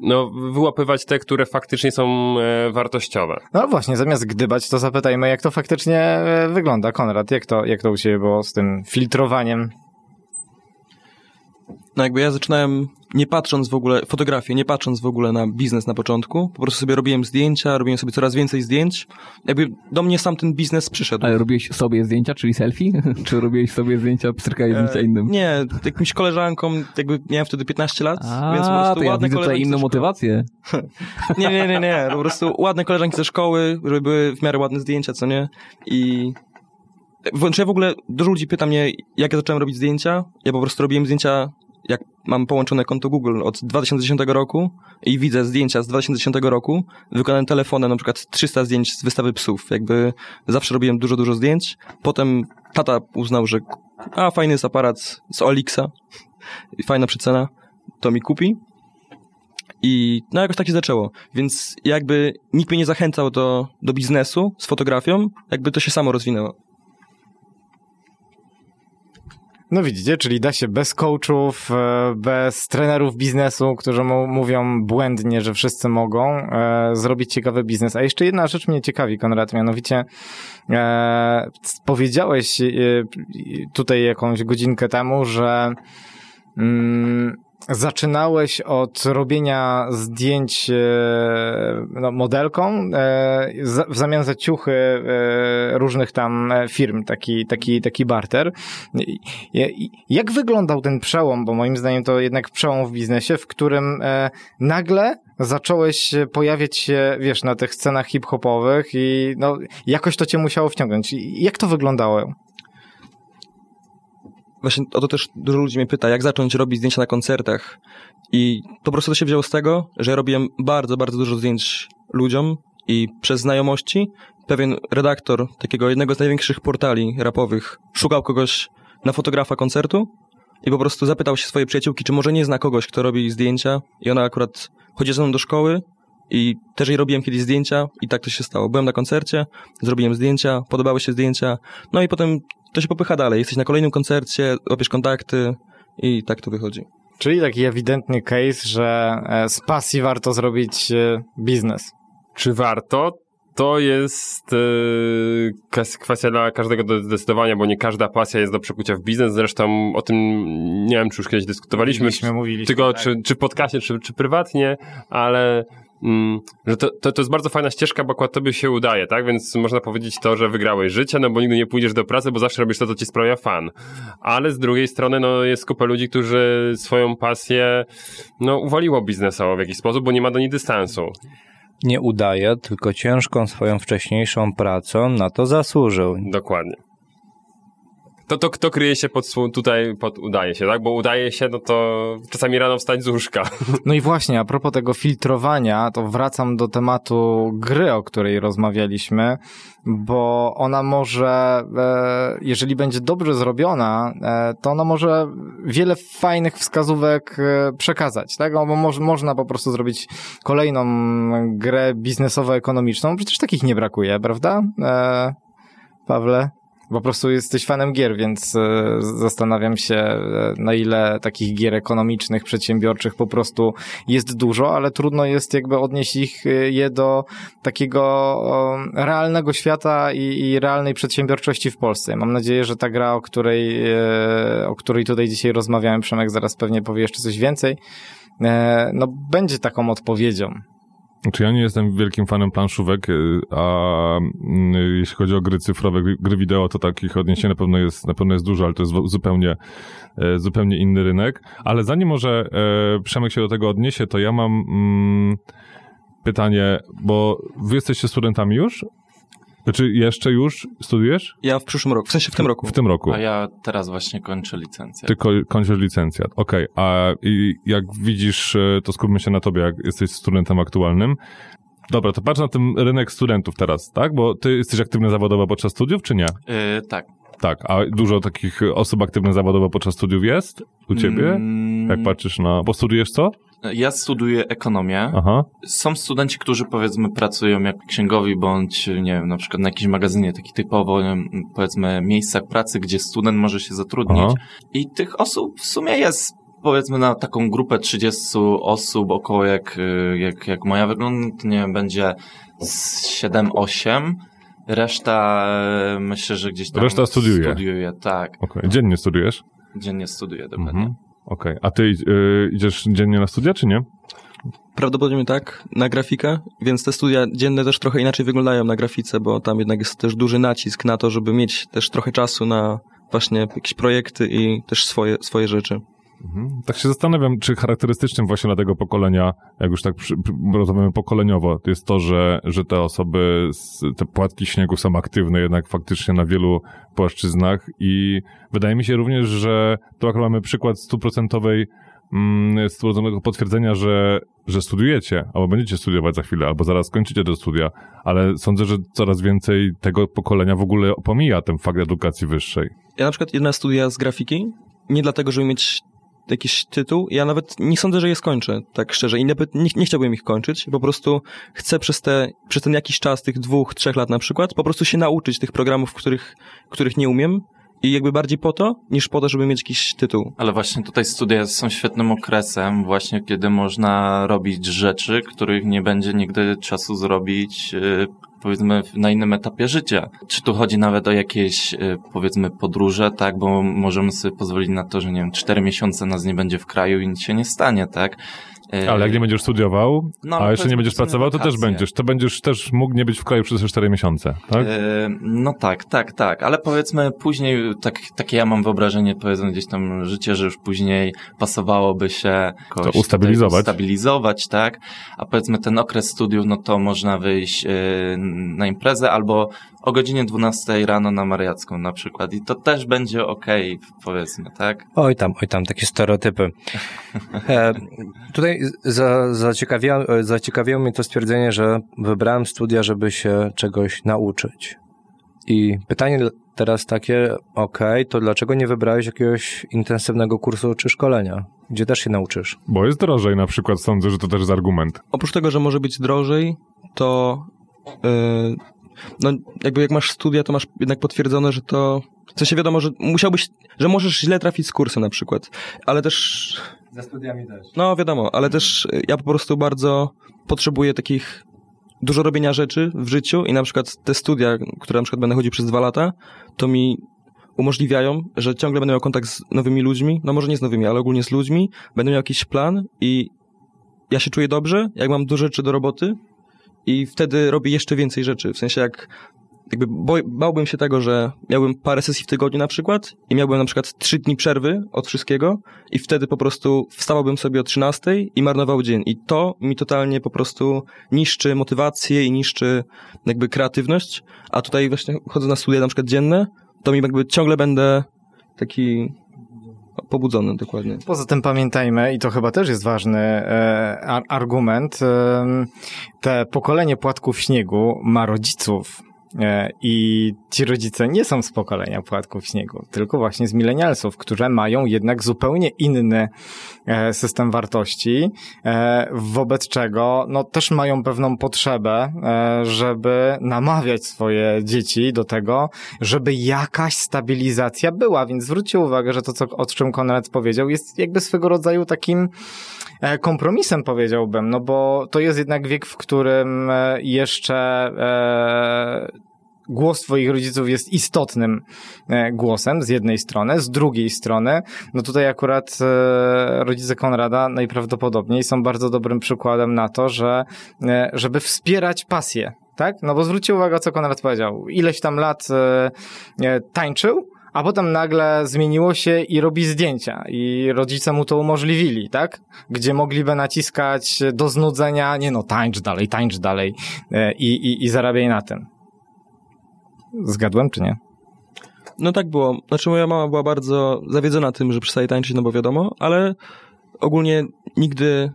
no, wyłapywać te, które faktycznie są e, wartościowe. No właśnie, zamiast gdybać, to zapytajmy, jak to faktycznie e, wygląda. Konrad, jak to, jak to u Ciebie było z tym filtrowaniem? No jakby ja zaczynałem nie patrząc w ogóle, fotografię, nie patrząc w ogóle na biznes na początku, po prostu sobie robiłem zdjęcia, robiłem sobie coraz więcej zdjęć. Jakby do mnie sam ten biznes przyszedł. Ale robiłeś sobie zdjęcia, czyli selfie? Czy robiłeś sobie zdjęcia, pstrykałeś zdjęcia innym? E, Nie, jakimś koleżankom, jakby miałem wtedy 15 lat, A, więc po prostu to ja ładne widzę tutaj inną motywację. Nie, nie, nie, nie, po prostu ładne koleżanki ze szkoły, żeby były w miarę ładne zdjęcia, co nie? I ja w ogóle, dużo ludzi pyta mnie, jak ja zacząłem robić zdjęcia. Ja po prostu robiłem zdjęcia, jak mam połączone konto Google od 2010 roku i widzę zdjęcia z 2010 roku, wykonane telefonem, na przykład 300 zdjęć z wystawy psów. Jakby zawsze robiłem dużo, dużo zdjęć. Potem tata uznał, że a, fajny jest aparat z Olixa, fajna przecena, to mi kupi. I no jakoś tak się zaczęło. Więc jakby nikt mnie nie zachęcał do, do biznesu z fotografią, jakby to się samo rozwinęło. No widzicie, czyli da się bez coachów, e, bez trenerów biznesu, którzy mówią błędnie, że wszyscy mogą e, zrobić ciekawy biznes. A jeszcze jedna rzecz mnie ciekawi, Konrad, mianowicie e, powiedziałeś e, tutaj jakąś godzinkę temu, że mm, zaczynałeś od robienia zdjęć e, no, modelką e, w zamian za ciuchy e, różnych tam firm, taki, taki, taki barter. Jak wyglądał ten przełom, bo moim zdaniem to jednak przełom w biznesie, w którym nagle zacząłeś pojawiać się, wiesz, na tych scenach hip-hopowych i no, jakoś to cię musiało wciągnąć. Jak to wyglądało? Właśnie o to też dużo ludzi mnie pyta, jak zacząć robić zdjęcia na koncertach. I po prostu to się wzięło z tego, że ja robiłem bardzo, bardzo dużo zdjęć ludziom i przez znajomości pewien redaktor takiego jednego z największych portali rapowych szukał kogoś na fotografa koncertu i po prostu zapytał się swojej przyjaciółki, czy może nie zna kogoś, kto robi zdjęcia i ona akurat chodzi ze mną do szkoły i też jej robiłem kiedyś zdjęcia i tak to się stało. Byłem na koncercie, zrobiłem zdjęcia, podobały się zdjęcia, no i potem to się popycha dalej. Jesteś na kolejnym koncercie, łapiesz kontakty i tak to wychodzi. Czyli taki ewidentny case, że e, z pasji warto zrobić e, biznes. Czy warto? To jest yy, kwes- kwestia dla każdego do zdecydowania, bo nie każda pasja jest do przekucia w biznes. Zresztą o tym nie wiem, czy już kiedyś dyskutowaliśmy, Mówiliśmy, mówiliśmy, tylko tak. czy, czy w podcaście, czy, czy prywatnie, ale że to, to, to jest bardzo fajna ścieżka, bo akurat tobie się udaje, tak? Więc można powiedzieć to, że wygrałeś życie, no bo nigdy nie pójdziesz do pracy, bo zawsze robisz to, co ci sprawia fan. Ale z drugiej strony, no jest kupa ludzi, którzy swoją pasję, no uwaliło biznesowo w jakiś sposób, bo nie ma do niej dystansu. Nie udaje, tylko ciężką swoją wcześniejszą pracą na to zasłużył. Dokładnie. To, to kto kryje się pod, tutaj pod udaje się, tak? Bo udaje się, no to czasami rano wstać z łóżka. No i właśnie, a propos tego filtrowania, to wracam do tematu gry, o której rozmawialiśmy, bo ona może, e, jeżeli będzie dobrze zrobiona, e, to ona może wiele fajnych wskazówek e, przekazać, tak? Bo moż, można po prostu zrobić kolejną grę biznesowo-ekonomiczną, przecież takich nie brakuje, prawda? Pawle? Po prostu jesteś fanem gier, więc e, zastanawiam się, e, na ile takich gier ekonomicznych, przedsiębiorczych po prostu jest dużo, ale trudno jest jakby odnieść ich e, je do takiego realnego świata i, i realnej przedsiębiorczości w Polsce. Mam nadzieję, że ta gra, o której, o której tutaj dzisiaj rozmawiałem, Przemek zaraz pewnie powie jeszcze coś więcej, no będzie taką odpowiedzią. Znaczy ja nie jestem wielkim fanem planszówek, y, a mm, jeśli chodzi o gry cyfrowe, gry- wideo, to takich odniesień na pewno jest, na pewno jest dużo, ale to jest zupełnie, e, zupełnie inny rynek. Ale zanim może e, Przemek się do tego odniesie, to ja mam mm, pytanie, bo wy jesteście studentami już? Znaczy jeszcze już studiujesz? Ja w przyszłym roku, w sensie w tym roku. W tym roku. A ja teraz właśnie kończę licencję. Ty ko- kończysz licencjat. Okej, a i jak widzisz, e, to skupmy się na tobie, jak jesteś studentem aktualnym. Dobra, to patrz na ten rynek studentów teraz, tak? Bo ty jesteś aktywny zawodowo podczas studiów, czy nie? Yy, tak. Tak, a dużo takich osób aktywnych zawodowo podczas studiów jest u ciebie? Mm, Jak patrzysz na... Bo studujesz co? Ja studiuję ekonomię. Aha. Są studenci, którzy powiedzmy pracują jak księgowi, bądź nie wiem, na przykład na jakimś magazynie, taki typowo, powiedzmy, miejscach pracy, gdzie student może się zatrudnić. Aha. I tych osób w sumie jest powiedzmy na taką grupę 30 osób około jak, y, jak, jak moja wygląda, to nie wiem, będzie z 7-8. Reszta e, myślę, że gdzieś tam Reszta studiuje. studiuje tak. Okej, dziennie studiujesz? Dziennie studiuje dokładnie. Mhm. Okej, a ty y, idziesz dziennie na studia, czy nie? Prawdopodobnie tak, na grafikę, więc te studia dzienne też trochę inaczej wyglądają na grafice, bo tam jednak jest też duży nacisk na to, żeby mieć też trochę czasu na właśnie jakieś projekty i też swoje, swoje rzeczy. Mhm. Tak się zastanawiam, czy charakterystycznym właśnie dla tego pokolenia, jak już tak rozumiemy pokoleniowo, to jest to, że, że te osoby, te płatki śniegu są aktywne jednak faktycznie na wielu płaszczyznach i wydaje mi się również, że tu akurat mamy przykład stuprocentowej mm, stuprocentowego potwierdzenia, że, że studiujecie, albo będziecie studiować za chwilę, albo zaraz skończycie te studia, ale sądzę, że coraz więcej tego pokolenia w ogóle pomija ten fakt edukacji wyższej. Ja na przykład jedna studia z grafiki, nie dlatego, żeby mieć jakiś tytuł, ja nawet nie sądzę, że je skończę, tak szczerze, i nawet nie, nie chciałbym ich kończyć, po prostu chcę przez, te, przez ten jakiś czas, tych dwóch, trzech lat na przykład, po prostu się nauczyć tych programów, których, których nie umiem. I jakby bardziej po to, niż po to, żeby mieć jakiś tytuł. Ale właśnie tutaj studia są świetnym okresem, właśnie kiedy można robić rzeczy, których nie będzie nigdy czasu zrobić, yy, powiedzmy, na innym etapie życia. Czy tu chodzi nawet o jakieś, yy, powiedzmy, podróże, tak, bo możemy sobie pozwolić na to, że nie wiem, cztery miesiące nas nie będzie w kraju i nic się nie stanie, tak? Yy, Ale jak nie będziesz studiował, No, a jeszcze nie będziesz pracował, to też będziesz. To będziesz też mógł nie być w kraju przez te 4 miesiące, tak? E, No tak, tak, tak, ale powiedzmy później, tak, takie ja mam wyobrażenie, powiedzmy gdzieś tam życie, że już później pasowałoby się To ustabilizować. ustabilizować, tak, a powiedzmy ten okres studiów, no to można wyjść e, na imprezę albo o godzinie 12 rano na Mariacką na przykład i to też będzie okej, powiedzmy, tak? Oj tam, oj tam, takie stereotypy. E, tutaj za, zaciekawiało, zaciekawiło mnie to stwierdzenie, że wybrałem studia, żeby się czegoś nauczyć. I pytanie teraz takie, okej, to dlaczego nie wybrałeś jakiegoś intensywnego kursu czy szkolenia, gdzie też się nauczysz? Bo jest drożej na przykład, sądzę, że to też jest argument. Oprócz tego, że może być drożej, to yy, no jakby jak masz studia, to masz jednak potwierdzone, że to w sensie wiadomo, że musiałbyś, że możesz źle trafić z kursem na przykład, ale też Ze studiami też. No wiadomo, ale też y, ja po prostu bardzo potrzebuję takich dużo robienia rzeczy w życiu i na przykład te studia, które na przykład będę chodził przez dwa lata, to mi umożliwiają, że ciągle będę miał kontakt z nowymi ludźmi, no może nie z nowymi, ale ogólnie z ludźmi, będę miał jakiś plan i ja się czuję dobrze, jak mam dużo rzeczy do roboty i wtedy robię jeszcze więcej rzeczy, w sensie jak jakby bałbym się tego, że miałbym parę sesji w tygodniu na przykład i miałbym na przykład trzy dni przerwy od wszystkiego i wtedy po prostu wstawałbym sobie o 13 i marnował dzień. I to mi totalnie po prostu niszczy motywację i niszczy jakby kreatywność, a tutaj właśnie chodzę na studia na przykład dzienne, to mi jakby ciągle będę taki pobudzony dokładnie. Poza tym pamiętajmy, i to chyba też jest ważny e, ar- argument, e, te pokolenie płatków śniegu ma rodziców. E, I ci rodzice nie są z pokolenia płatków śniegu, tylko właśnie z milenialsów, które mają jednak zupełnie inny e, system wartości, e, wobec czego no, też mają pewną potrzebę, żeby namawiać swoje dzieci do tego, żeby jakaś stabilizacja była. Więc zwróćcie uwagę, że to, co, o czym Konrad powiedział, jest jakby swego rodzaju takim kompromisem, powiedziałbym, no bo to jest jednak wiek, w którym e, jeszcze e, głos twoich rodziców jest istotnym e, głosem z jednej strony, z drugiej strony, no tutaj akurat e, rodzice Konrada najprawdopodobniej są bardzo dobrym przykładem na to, że e, żeby wspierać pasję, tak? No bo zwróćcie uwagę, co Konrad powiedział. Ileś tam lat tańczył, a potem nagle zmieniło się i robi zdjęcia i rodzice mu to umożliwili, tak? Gdzie mogliby naciskać do znudzenia, nie no, tańcz dalej, tańcz dalej i, i, i zarabiaj na tym. Zgadłem, czy nie? No tak było. Znaczy moja mama była bardzo zawiedzona tym, że przestaje tańczyć, no bo wiadomo, ale ogólnie nigdy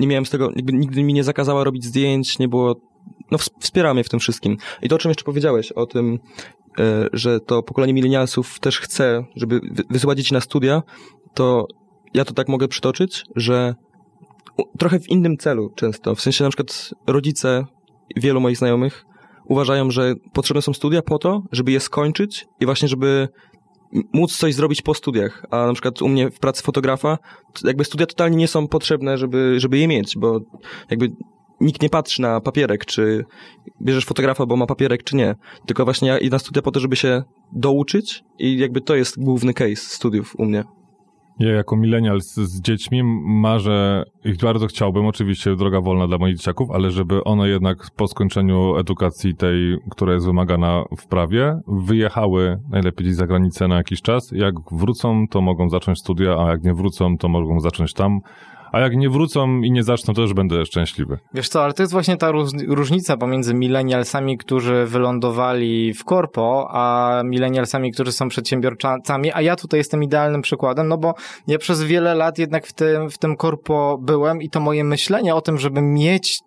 nie miałem z tego, nigdy, mi nie zakazała robić zdjęć, nie było, no wspierała mnie w tym wszystkim. I to, o czym jeszcze powiedziałeś, o tym, e, że to pokolenie milenialsów też chce, żeby wysyłać dzieci na studia, to ja to tak mogę przytoczyć, że trochę w innym celu często. W sensie na przykład rodzice wielu moich znajomych uważają, że potrzebne są studia po to, żeby je skończyć i właśnie, żeby móc coś zrobić po studiach. A na przykład u mnie w pracy fotografa, jakby studia totalnie nie są potrzebne, żeby, żeby je mieć, bo jakby nikt nie patrzy na papierek, czy bierzesz fotografa, bo ma papierek, czy nie. Tylko właśnie ja idę na studia po to, żeby się douczyć i jakby to jest główny case studiów u mnie. Ja jako milenial z, z, dziećmi marzę, ich bardzo chciałbym, oczywiście droga wolna dla moich dzieciaków, ale żeby one jednak po skończeniu edukacji tej, która jest wymagana w prawie, wyjechały najlepiej gdzieś za granicę na jakiś czas. Jak wrócą, to mogą zacząć studia, a jak nie wrócą, to mogą zacząć tam a jak nie wrócą i nie zaczną, to już będę szczęśliwy. Wiesz co, ale to jest właśnie ta różnica pomiędzy milenialsami, którzy wylądowali w korpo, a milenialsami, którzy są przedsiębiorcami, a ja tutaj jestem idealnym przykładem, no bo ja przez wiele lat jednak w tym, w tym korpo byłem i to moje myślenie o tym, żeby mieć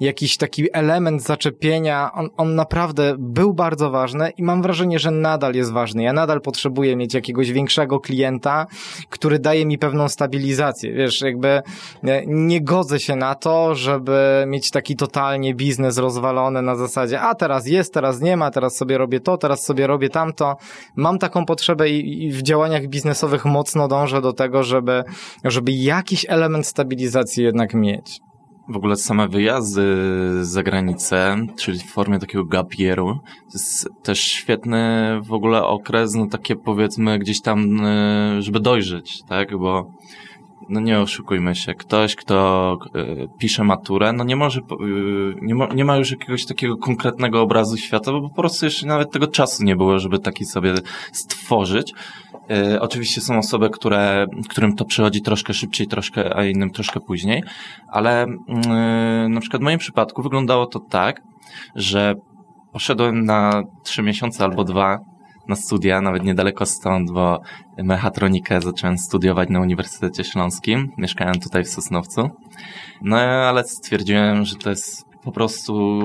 jakiś taki element zaczepienia, on, on naprawdę był bardzo ważny i mam wrażenie, że nadal jest ważny. Ja nadal potrzebuję mieć jakiegoś większego klienta, który daje mi pewną stabilizację. Wiesz, jakby nie godzę się na to, żeby mieć taki totalnie biznes rozwalony na zasadzie, a teraz jest, teraz nie ma, teraz sobie robię to, teraz sobie robię tamto. Mam taką potrzebę i, i w działaniach biznesowych mocno dążę do tego, żeby, żeby jakiś element stabilizacji jednak mieć w ogóle same wyjazdy za granicę, czyli w formie takiego gap yearu, to jest też świetny w ogóle okres, no takie powiedzmy gdzieś tam, y, żeby dojrzeć, tak, bo no nie oszukujmy się, ktoś, kto y, pisze maturę, no nie może, y, nie ma, nie ma już jakiegoś takiego konkretnego obrazu świata, bo po prostu jeszcze nawet tego czasu nie było, żeby taki sobie stworzyć. Y, oczywiście są osoby, które, którym to przychodzi troszkę szybciej, troszkę, a innym troszkę później, ale na przykład w moim przypadku wyglądało to tak, że poszedłem na trzy miesiące albo dwa na studia, nawet niedaleko stąd, bo mechatronikę zacząłem studiować na Uniwersytecie Śląskim. Mieszkałem tutaj w Sosnowcu. No ale stwierdziłem, że to jest po prostu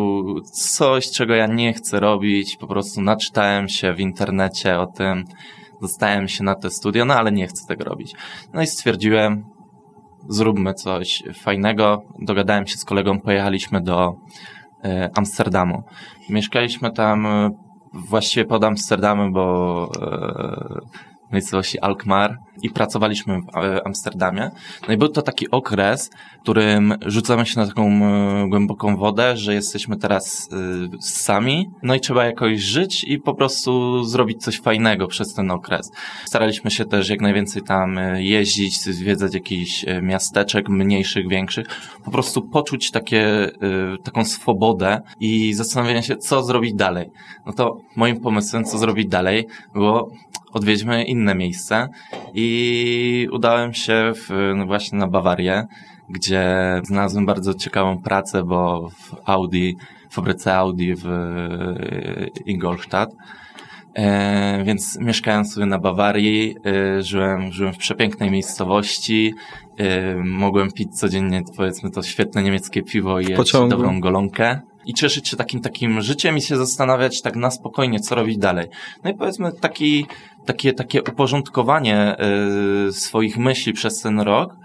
coś, czego ja nie chcę robić. Po prostu naczytałem się w internecie o tym, dostałem się na te studia, no ale nie chcę tego robić. No i stwierdziłem, zróbmy coś fajnego. Dogadałem się z kolegą, pojechaliśmy do e, Amsterdamu. Mieszkaliśmy tam e, właściwie pod Amsterdamem, bo e, miejscowości Alkmaar i pracowaliśmy w e, Amsterdamie. No i był to taki okres, w którym rzucamy się na taką e, głęboką wodę, że jesteśmy teraz sami, no i trzeba jakoś żyć i po prostu zrobić coś fajnego przez ten okres. Staraliśmy się też jak najwięcej tam jeździć, zwiedzać jakichś miasteczek, mniejszych, większych, po prostu poczuć takie, taką swobodę i zastanowienie się, co zrobić dalej. No to moim pomysłem, co zrobić dalej, było odwiedźmy inne miejsce. I udałem się w, no właśnie na Bawarię, gdzie znalazłem bardzo ciekawą pracę, bo w Audi, w fabryce Audi w Ingolstadt. E, więc mieszkałem sobie na Bawarii, e, żyłem, żyłem w przepięknej miejscowości, e, mogłem pić codziennie, powiedzmy, to świetne niemieckie piwo i jeść dobrą golonkę i cieszyć się takim takim życiem i się zastanawiać tak na spokojnie, co robić dalej. No i powiedzmy taki, takie, takie uporządkowanie y, swoich myśli przez ten rok,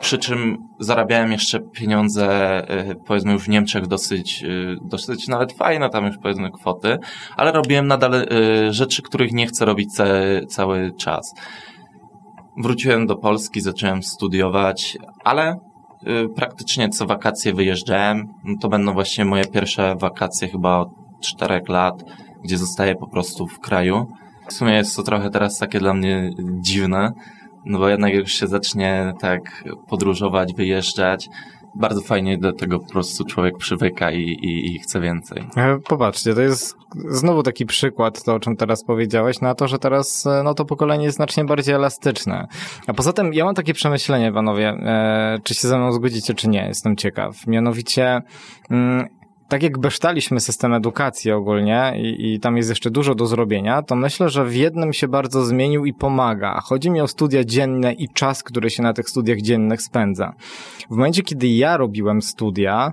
przy czym zarabiałem jeszcze pieniądze, y, powiedzmy już w Niemczech dosyć, y, dosyć nawet fajne tam już powiedzmy kwoty, ale robiłem nadal rzeczy, których nie chcę robić cały, cały czas. Wróciłem do Polski, zacząłem studiować, ale praktycznie co wakacje wyjeżdżałem. No to będą właśnie moje pierwsze wakacje chyba od czterech lat, gdzie zostaję po prostu w kraju. W sumie jest to trochę teraz takie dla mnie dziwne, no bo jednak już się zacznie tak podróżować, wyjeżdżać, bardzo fajnie do tego po prostu człowiek przywyka i, i, i chce więcej. E, Popatrzcie, to jest znowu taki przykład, to o czym teraz powiedziałeś, na to, że teraz e, no, to pokolenie jest znacznie bardziej elastyczne. A poza tym ja mam takie przemyślenie, panowie, e, czy się ze mną zgodzicie, czy nie, jestem ciekaw. Mianowicie, mm, tak jak besztaliśmy system edukacji ogólnie i, i tam jest jeszcze dużo do zrobienia, to myślę, że w jednym się bardzo zmienił i pomaga. Chodzi mi o studia dzienne i czas, który się na tych studiach dziennych spędza. W momencie, kiedy ja robiłem studia,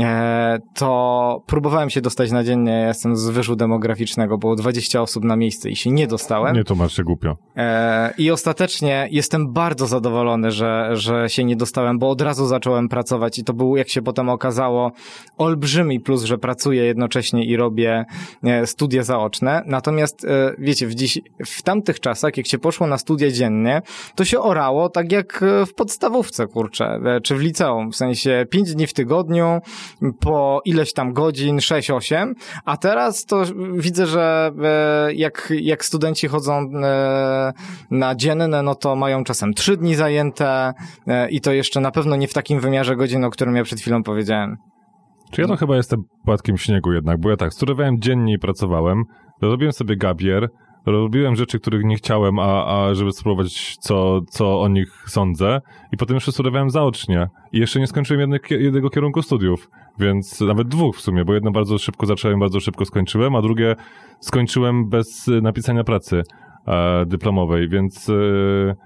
e, to próbowałem się dostać na dziennie, ja jestem z wyżu demograficznego, było 20 osób na miejsce i się nie dostałem. Nie tłumacz się głupio. E, I ostatecznie jestem bardzo zadowolony, że, że się nie dostałem, bo od razu zacząłem pracować i to był, jak się potem okazało, olbrzymi plus, że pracuję jednocześnie i robię e, studia zaoczne. Natomiast, e, wiecie, w, dziś, w tamtych czasach, jak się poszło na studia dziennie, to się orało tak jak e, w podstawówce, kurczę, czy w liceum, w sensie 5 dni w tygodniu, po ileś tam godzin, 6-8, a teraz to widzę, że jak, jak studenci chodzą na dzienne, no to mają czasem 3 dni zajęte i to jeszcze na pewno nie w takim wymiarze godzin, o którym ja przed chwilą powiedziałem. Czy ja to chyba jestem płatkiem śniegu jednak, bo ja tak, studiowałem dziennie i pracowałem, robiłem sobie gabier, robiłem rzeczy, których nie chciałem, a, a żeby spróbować, co, co o nich sądzę. I potem jeszcze studiowałem zaocznie. I jeszcze nie skończyłem jednego, jednego kierunku studiów, więc nawet dwóch w sumie, bo jedno bardzo szybko zacząłem, bardzo szybko skończyłem, a drugie skończyłem bez napisania pracy dyplomowej, więc... E,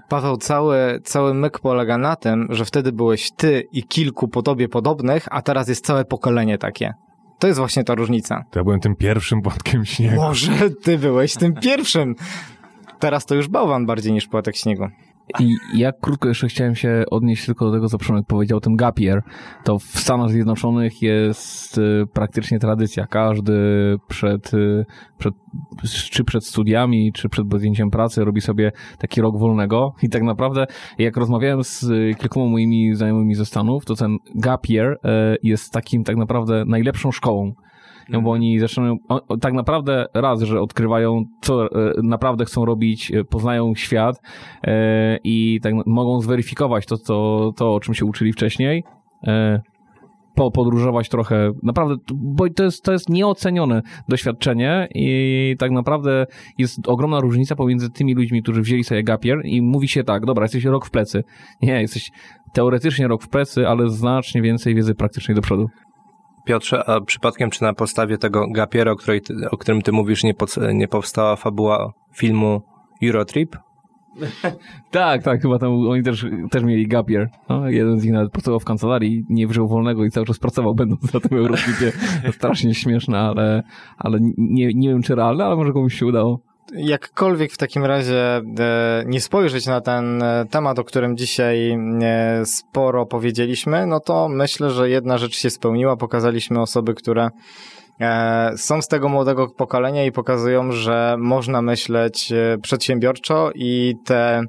Paweł, cały, cały myk polega na tym, że wtedy byłeś ty i kilku po tobie podobnych, a teraz jest całe pokolenie takie. To jest właśnie ta różnica. to ja byłem tym pierwszym płatkiem śniegu. Może ty byłeś tym pierwszym. Teraz to już bałwan bardziej niż płatek śniegu. I ja krótko jeszcze chciałem się odnieść tylko do tego, co Przemek powiedział o tym gap year. To w Stanach Zjednoczonych jest y, praktycznie tradycja. Każdy przed, y, przed, czy przed studiami, czy przed podjęciem pracy robi sobie taki rok wolnego. I tak naprawdę, jak rozmawiałem z y, kilkoma moimi znajomymi ze Stanów, to ten gap year y, jest takim tak naprawdę najlepszą szkołą. No bo oni zaczynają, tak naprawdę raz, że odkrywają, co e, naprawdę chcą robić, e, poznają świat e, i tak mogą zweryfikować to, to, to, o czym się uczyli wcześniej. Po, podróżować trochę, naprawdę, bo to jest, to jest nieocenione doświadczenie i tak naprawdę jest ogromna różnica pomiędzy tymi ludźmi, którzy wzięli sobie gapier i mówi się tak, dobra, jesteś rok w plecy. Nie, jesteś teoretycznie rok w plecy, ale znacznie więcej wiedzy praktycznej do przodu. Piotrze, a przypadkiem czy na podstawie tego gapiera, o, której o którym ty mówisz, nie, pod, nie powstała fabuła filmu Eurotrip? Tak, tak, chyba tam oni też, też mieli gapier. No, jeden z nich nawet pracował w kancelarii, nie wziął wolnego i cały czas pracował, będąc na tym Eurotripie. To strasznie śmieszne, ale, ale nie, nie wiem, czy realne, ale może komuś się udało. Jakkolwiek w takim razie e, nie spojrzeć na ten e, temat, o którym dzisiaj e, sporo powiedzieliśmy, no to myślę, że jedna rzecz się spełniła. Pokazaliśmy osoby, które są z tego młodego pokolenia i pokazują, że można myśleć przedsiębiorczo i te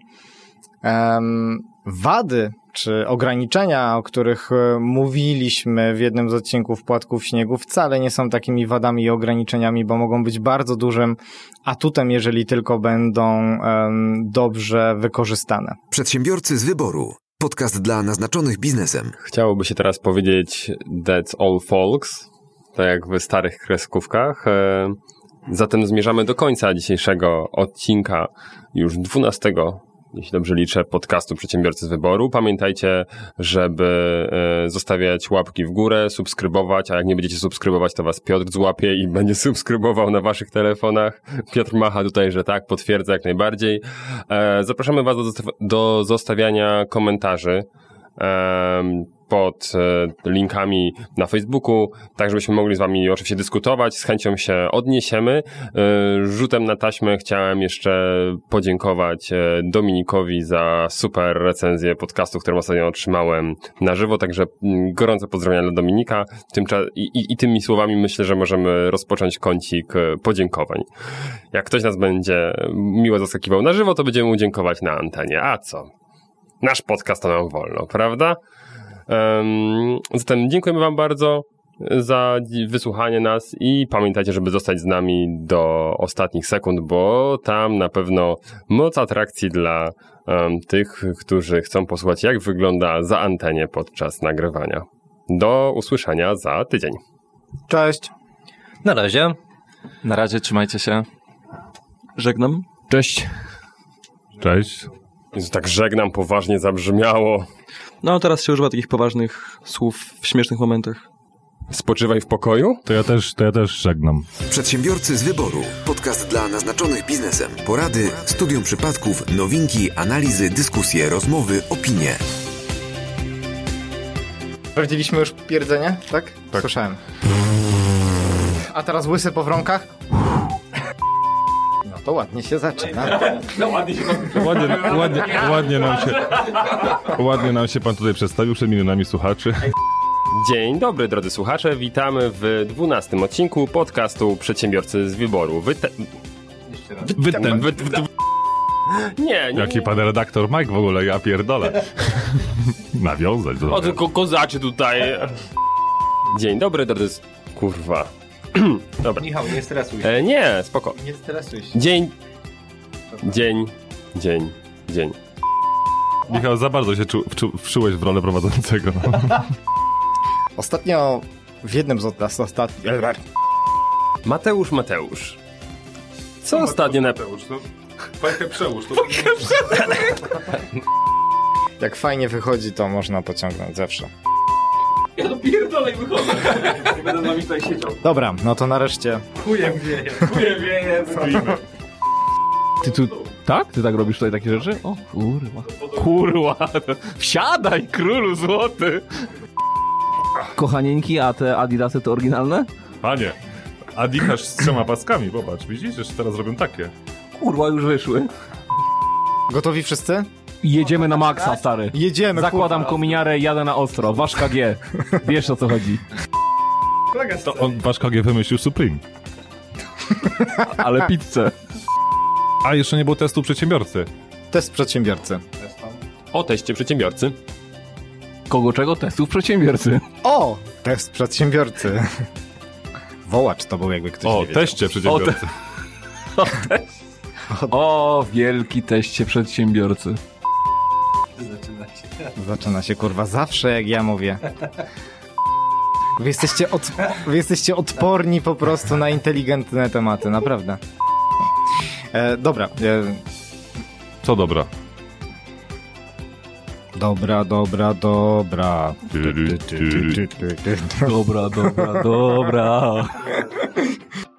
wady czy ograniczenia, o których e, mówiliśmy w jednym z odcinków Płatków Śniegu, wcale nie są takimi wadami i ograniczeniami, bo mogą być bardzo dużym atutem, jeżeli tylko będą dobrze wykorzystane. Przedsiębiorcy z wyboru. Podcast dla naznaczonych biznesem. Chciałoby się teraz powiedzieć That's all folks, tak jak w starych kreskówkach. E, Zatem zmierzamy do końca dzisiejszego odcinka, już 12 jeśli dobrze liczę, podcastu Przedsiębiorcy z Wyboru. Pamiętajcie, żeby e, zostawiać łapki w górę, subskrybować, a jak nie będziecie subskrybować, to was Piotr złapie i będzie subskrybował na waszych telefonach. Piotr macha tutaj, że tak, potwierdza jak najbardziej. E, zapraszamy was do, do zostawiania komentarzy. Pod e, linkami na Facebooku, tak żebyśmy mogli z Wami oczywiście dyskutować. Z chęcią się odniesiemy. E, Rzutem na taśmę chciałem jeszcze podziękować e, Dominikowi za super recenzję podcastu, którą ostatnio otrzymałem na żywo, także mm, gorące pozdrowienia dla Dominika. I, i, tymi słowami myślę, że możemy rozpocząć kącik podziękowań. Jak ktoś nas będzie miło zaskakiwał na żywo, to będziemy mu dziękować na antenie. A co? Nasz podcast to nam wolno, prawda? Um, zatem dziękujemy Wam bardzo. za wysłuchanie nas i pamiętajcie, żeby zostać z nami do ostatnich sekund, bo tam na pewno moc atrakcji dla em, tych, którzy chcą posłuchać, jak wygląda za antenie podczas nagrywania. Do usłyszenia za tydzień. Cześć. Na razie. Na razie trzymajcie się. Żegnam. Cześć. Cześć. Jezu, tak żegnam, poważnie zabrzmiało. No, teraz się używa takich poważnych słów w śmiesznych momentach. Spoczywaj w pokoju? To ja też, to ja też żegnam. Przedsiębiorcy z wyboru. Podcast dla naznaczonych biznesem. Porady, studium przypadków, nowinki, analizy, dyskusje, rozmowy, opinie. Sprawdziliśmy już pierdzenie, tak? Tak. Słyszałem. A teraz łysy po wronkach. No to ładnie się zaczyna. Ładnie, ładnie, ładnie, nam się, ładnie nam się pan tutaj przedstawił przed milionami słuchaczy. Dzień dobry, drodzy słuchacze. Witamy w dwunastym odcinku podcastu Przedsiębiorcy z wyboru. Wy te... Wytem. wy... wy... Nie, nie. Jaki pan redaktor Mike w ogóle, ja pierdolę. Nawiązać do O, tylko kozaczy tutaj. Dzień dobry, drodzy... Kurwa. Dobra. Michał, nie stresuj się. E, nie, spoko. Nie stresuj się. Dzień. Dzień. Dzień. Dzień. Michał, za bardzo się czu, wczu, wczułeś w rolę prowadzącego. Ostatnio w jednym z od- z ostatnich... Mateusz, Mateusz. Co ostatnio na... Fajkę przełóż. To... Jak fajnie wychodzi, to można pociągnąć zawsze. Ja to pierdolę i wychodzę. Nie będę z nami tutaj siedział. Dobra, no to nareszcie. Chujem wieje, chujem wieje. Ty tu... Tak? Ty tak robisz tutaj takie rzeczy? O kurwa. Kurwa. Wsiadaj, królu złoty. Kochanieńki, a te adidasy to oryginalne? Panie, Adidas z trzema paskami, popatrz, widzisz? Jeszcze teraz robią takie. Kurwa, już wyszły. Gotowi wszyscy? Jedziemy na maksa, stary. Jedziemy, Zakładam kominiarę i jadę na ostro. Ważka G. Wiesz o co chodzi. To on, wasz KG wymyślił Supreme. Ale pizzę. A, jeszcze nie było testu przedsiębiorcy. Test przedsiębiorcy. O teście przedsiębiorcy. Kogo czego? Testów przedsiębiorcy. O! Test przedsiębiorcy. Wołacz to był, jakby ktoś O, teście przedsiębiorcy. O, wielki teście przedsiębiorcy. Zaczyna się, kurwa, zawsze jak ja mówię. Wy jesteście, od, wy jesteście odporni po prostu na inteligentne tematy, naprawdę. E, dobra. E, Co dobra. dobra, dobra, dobra. Tyry. Dobra, dobra, dobra.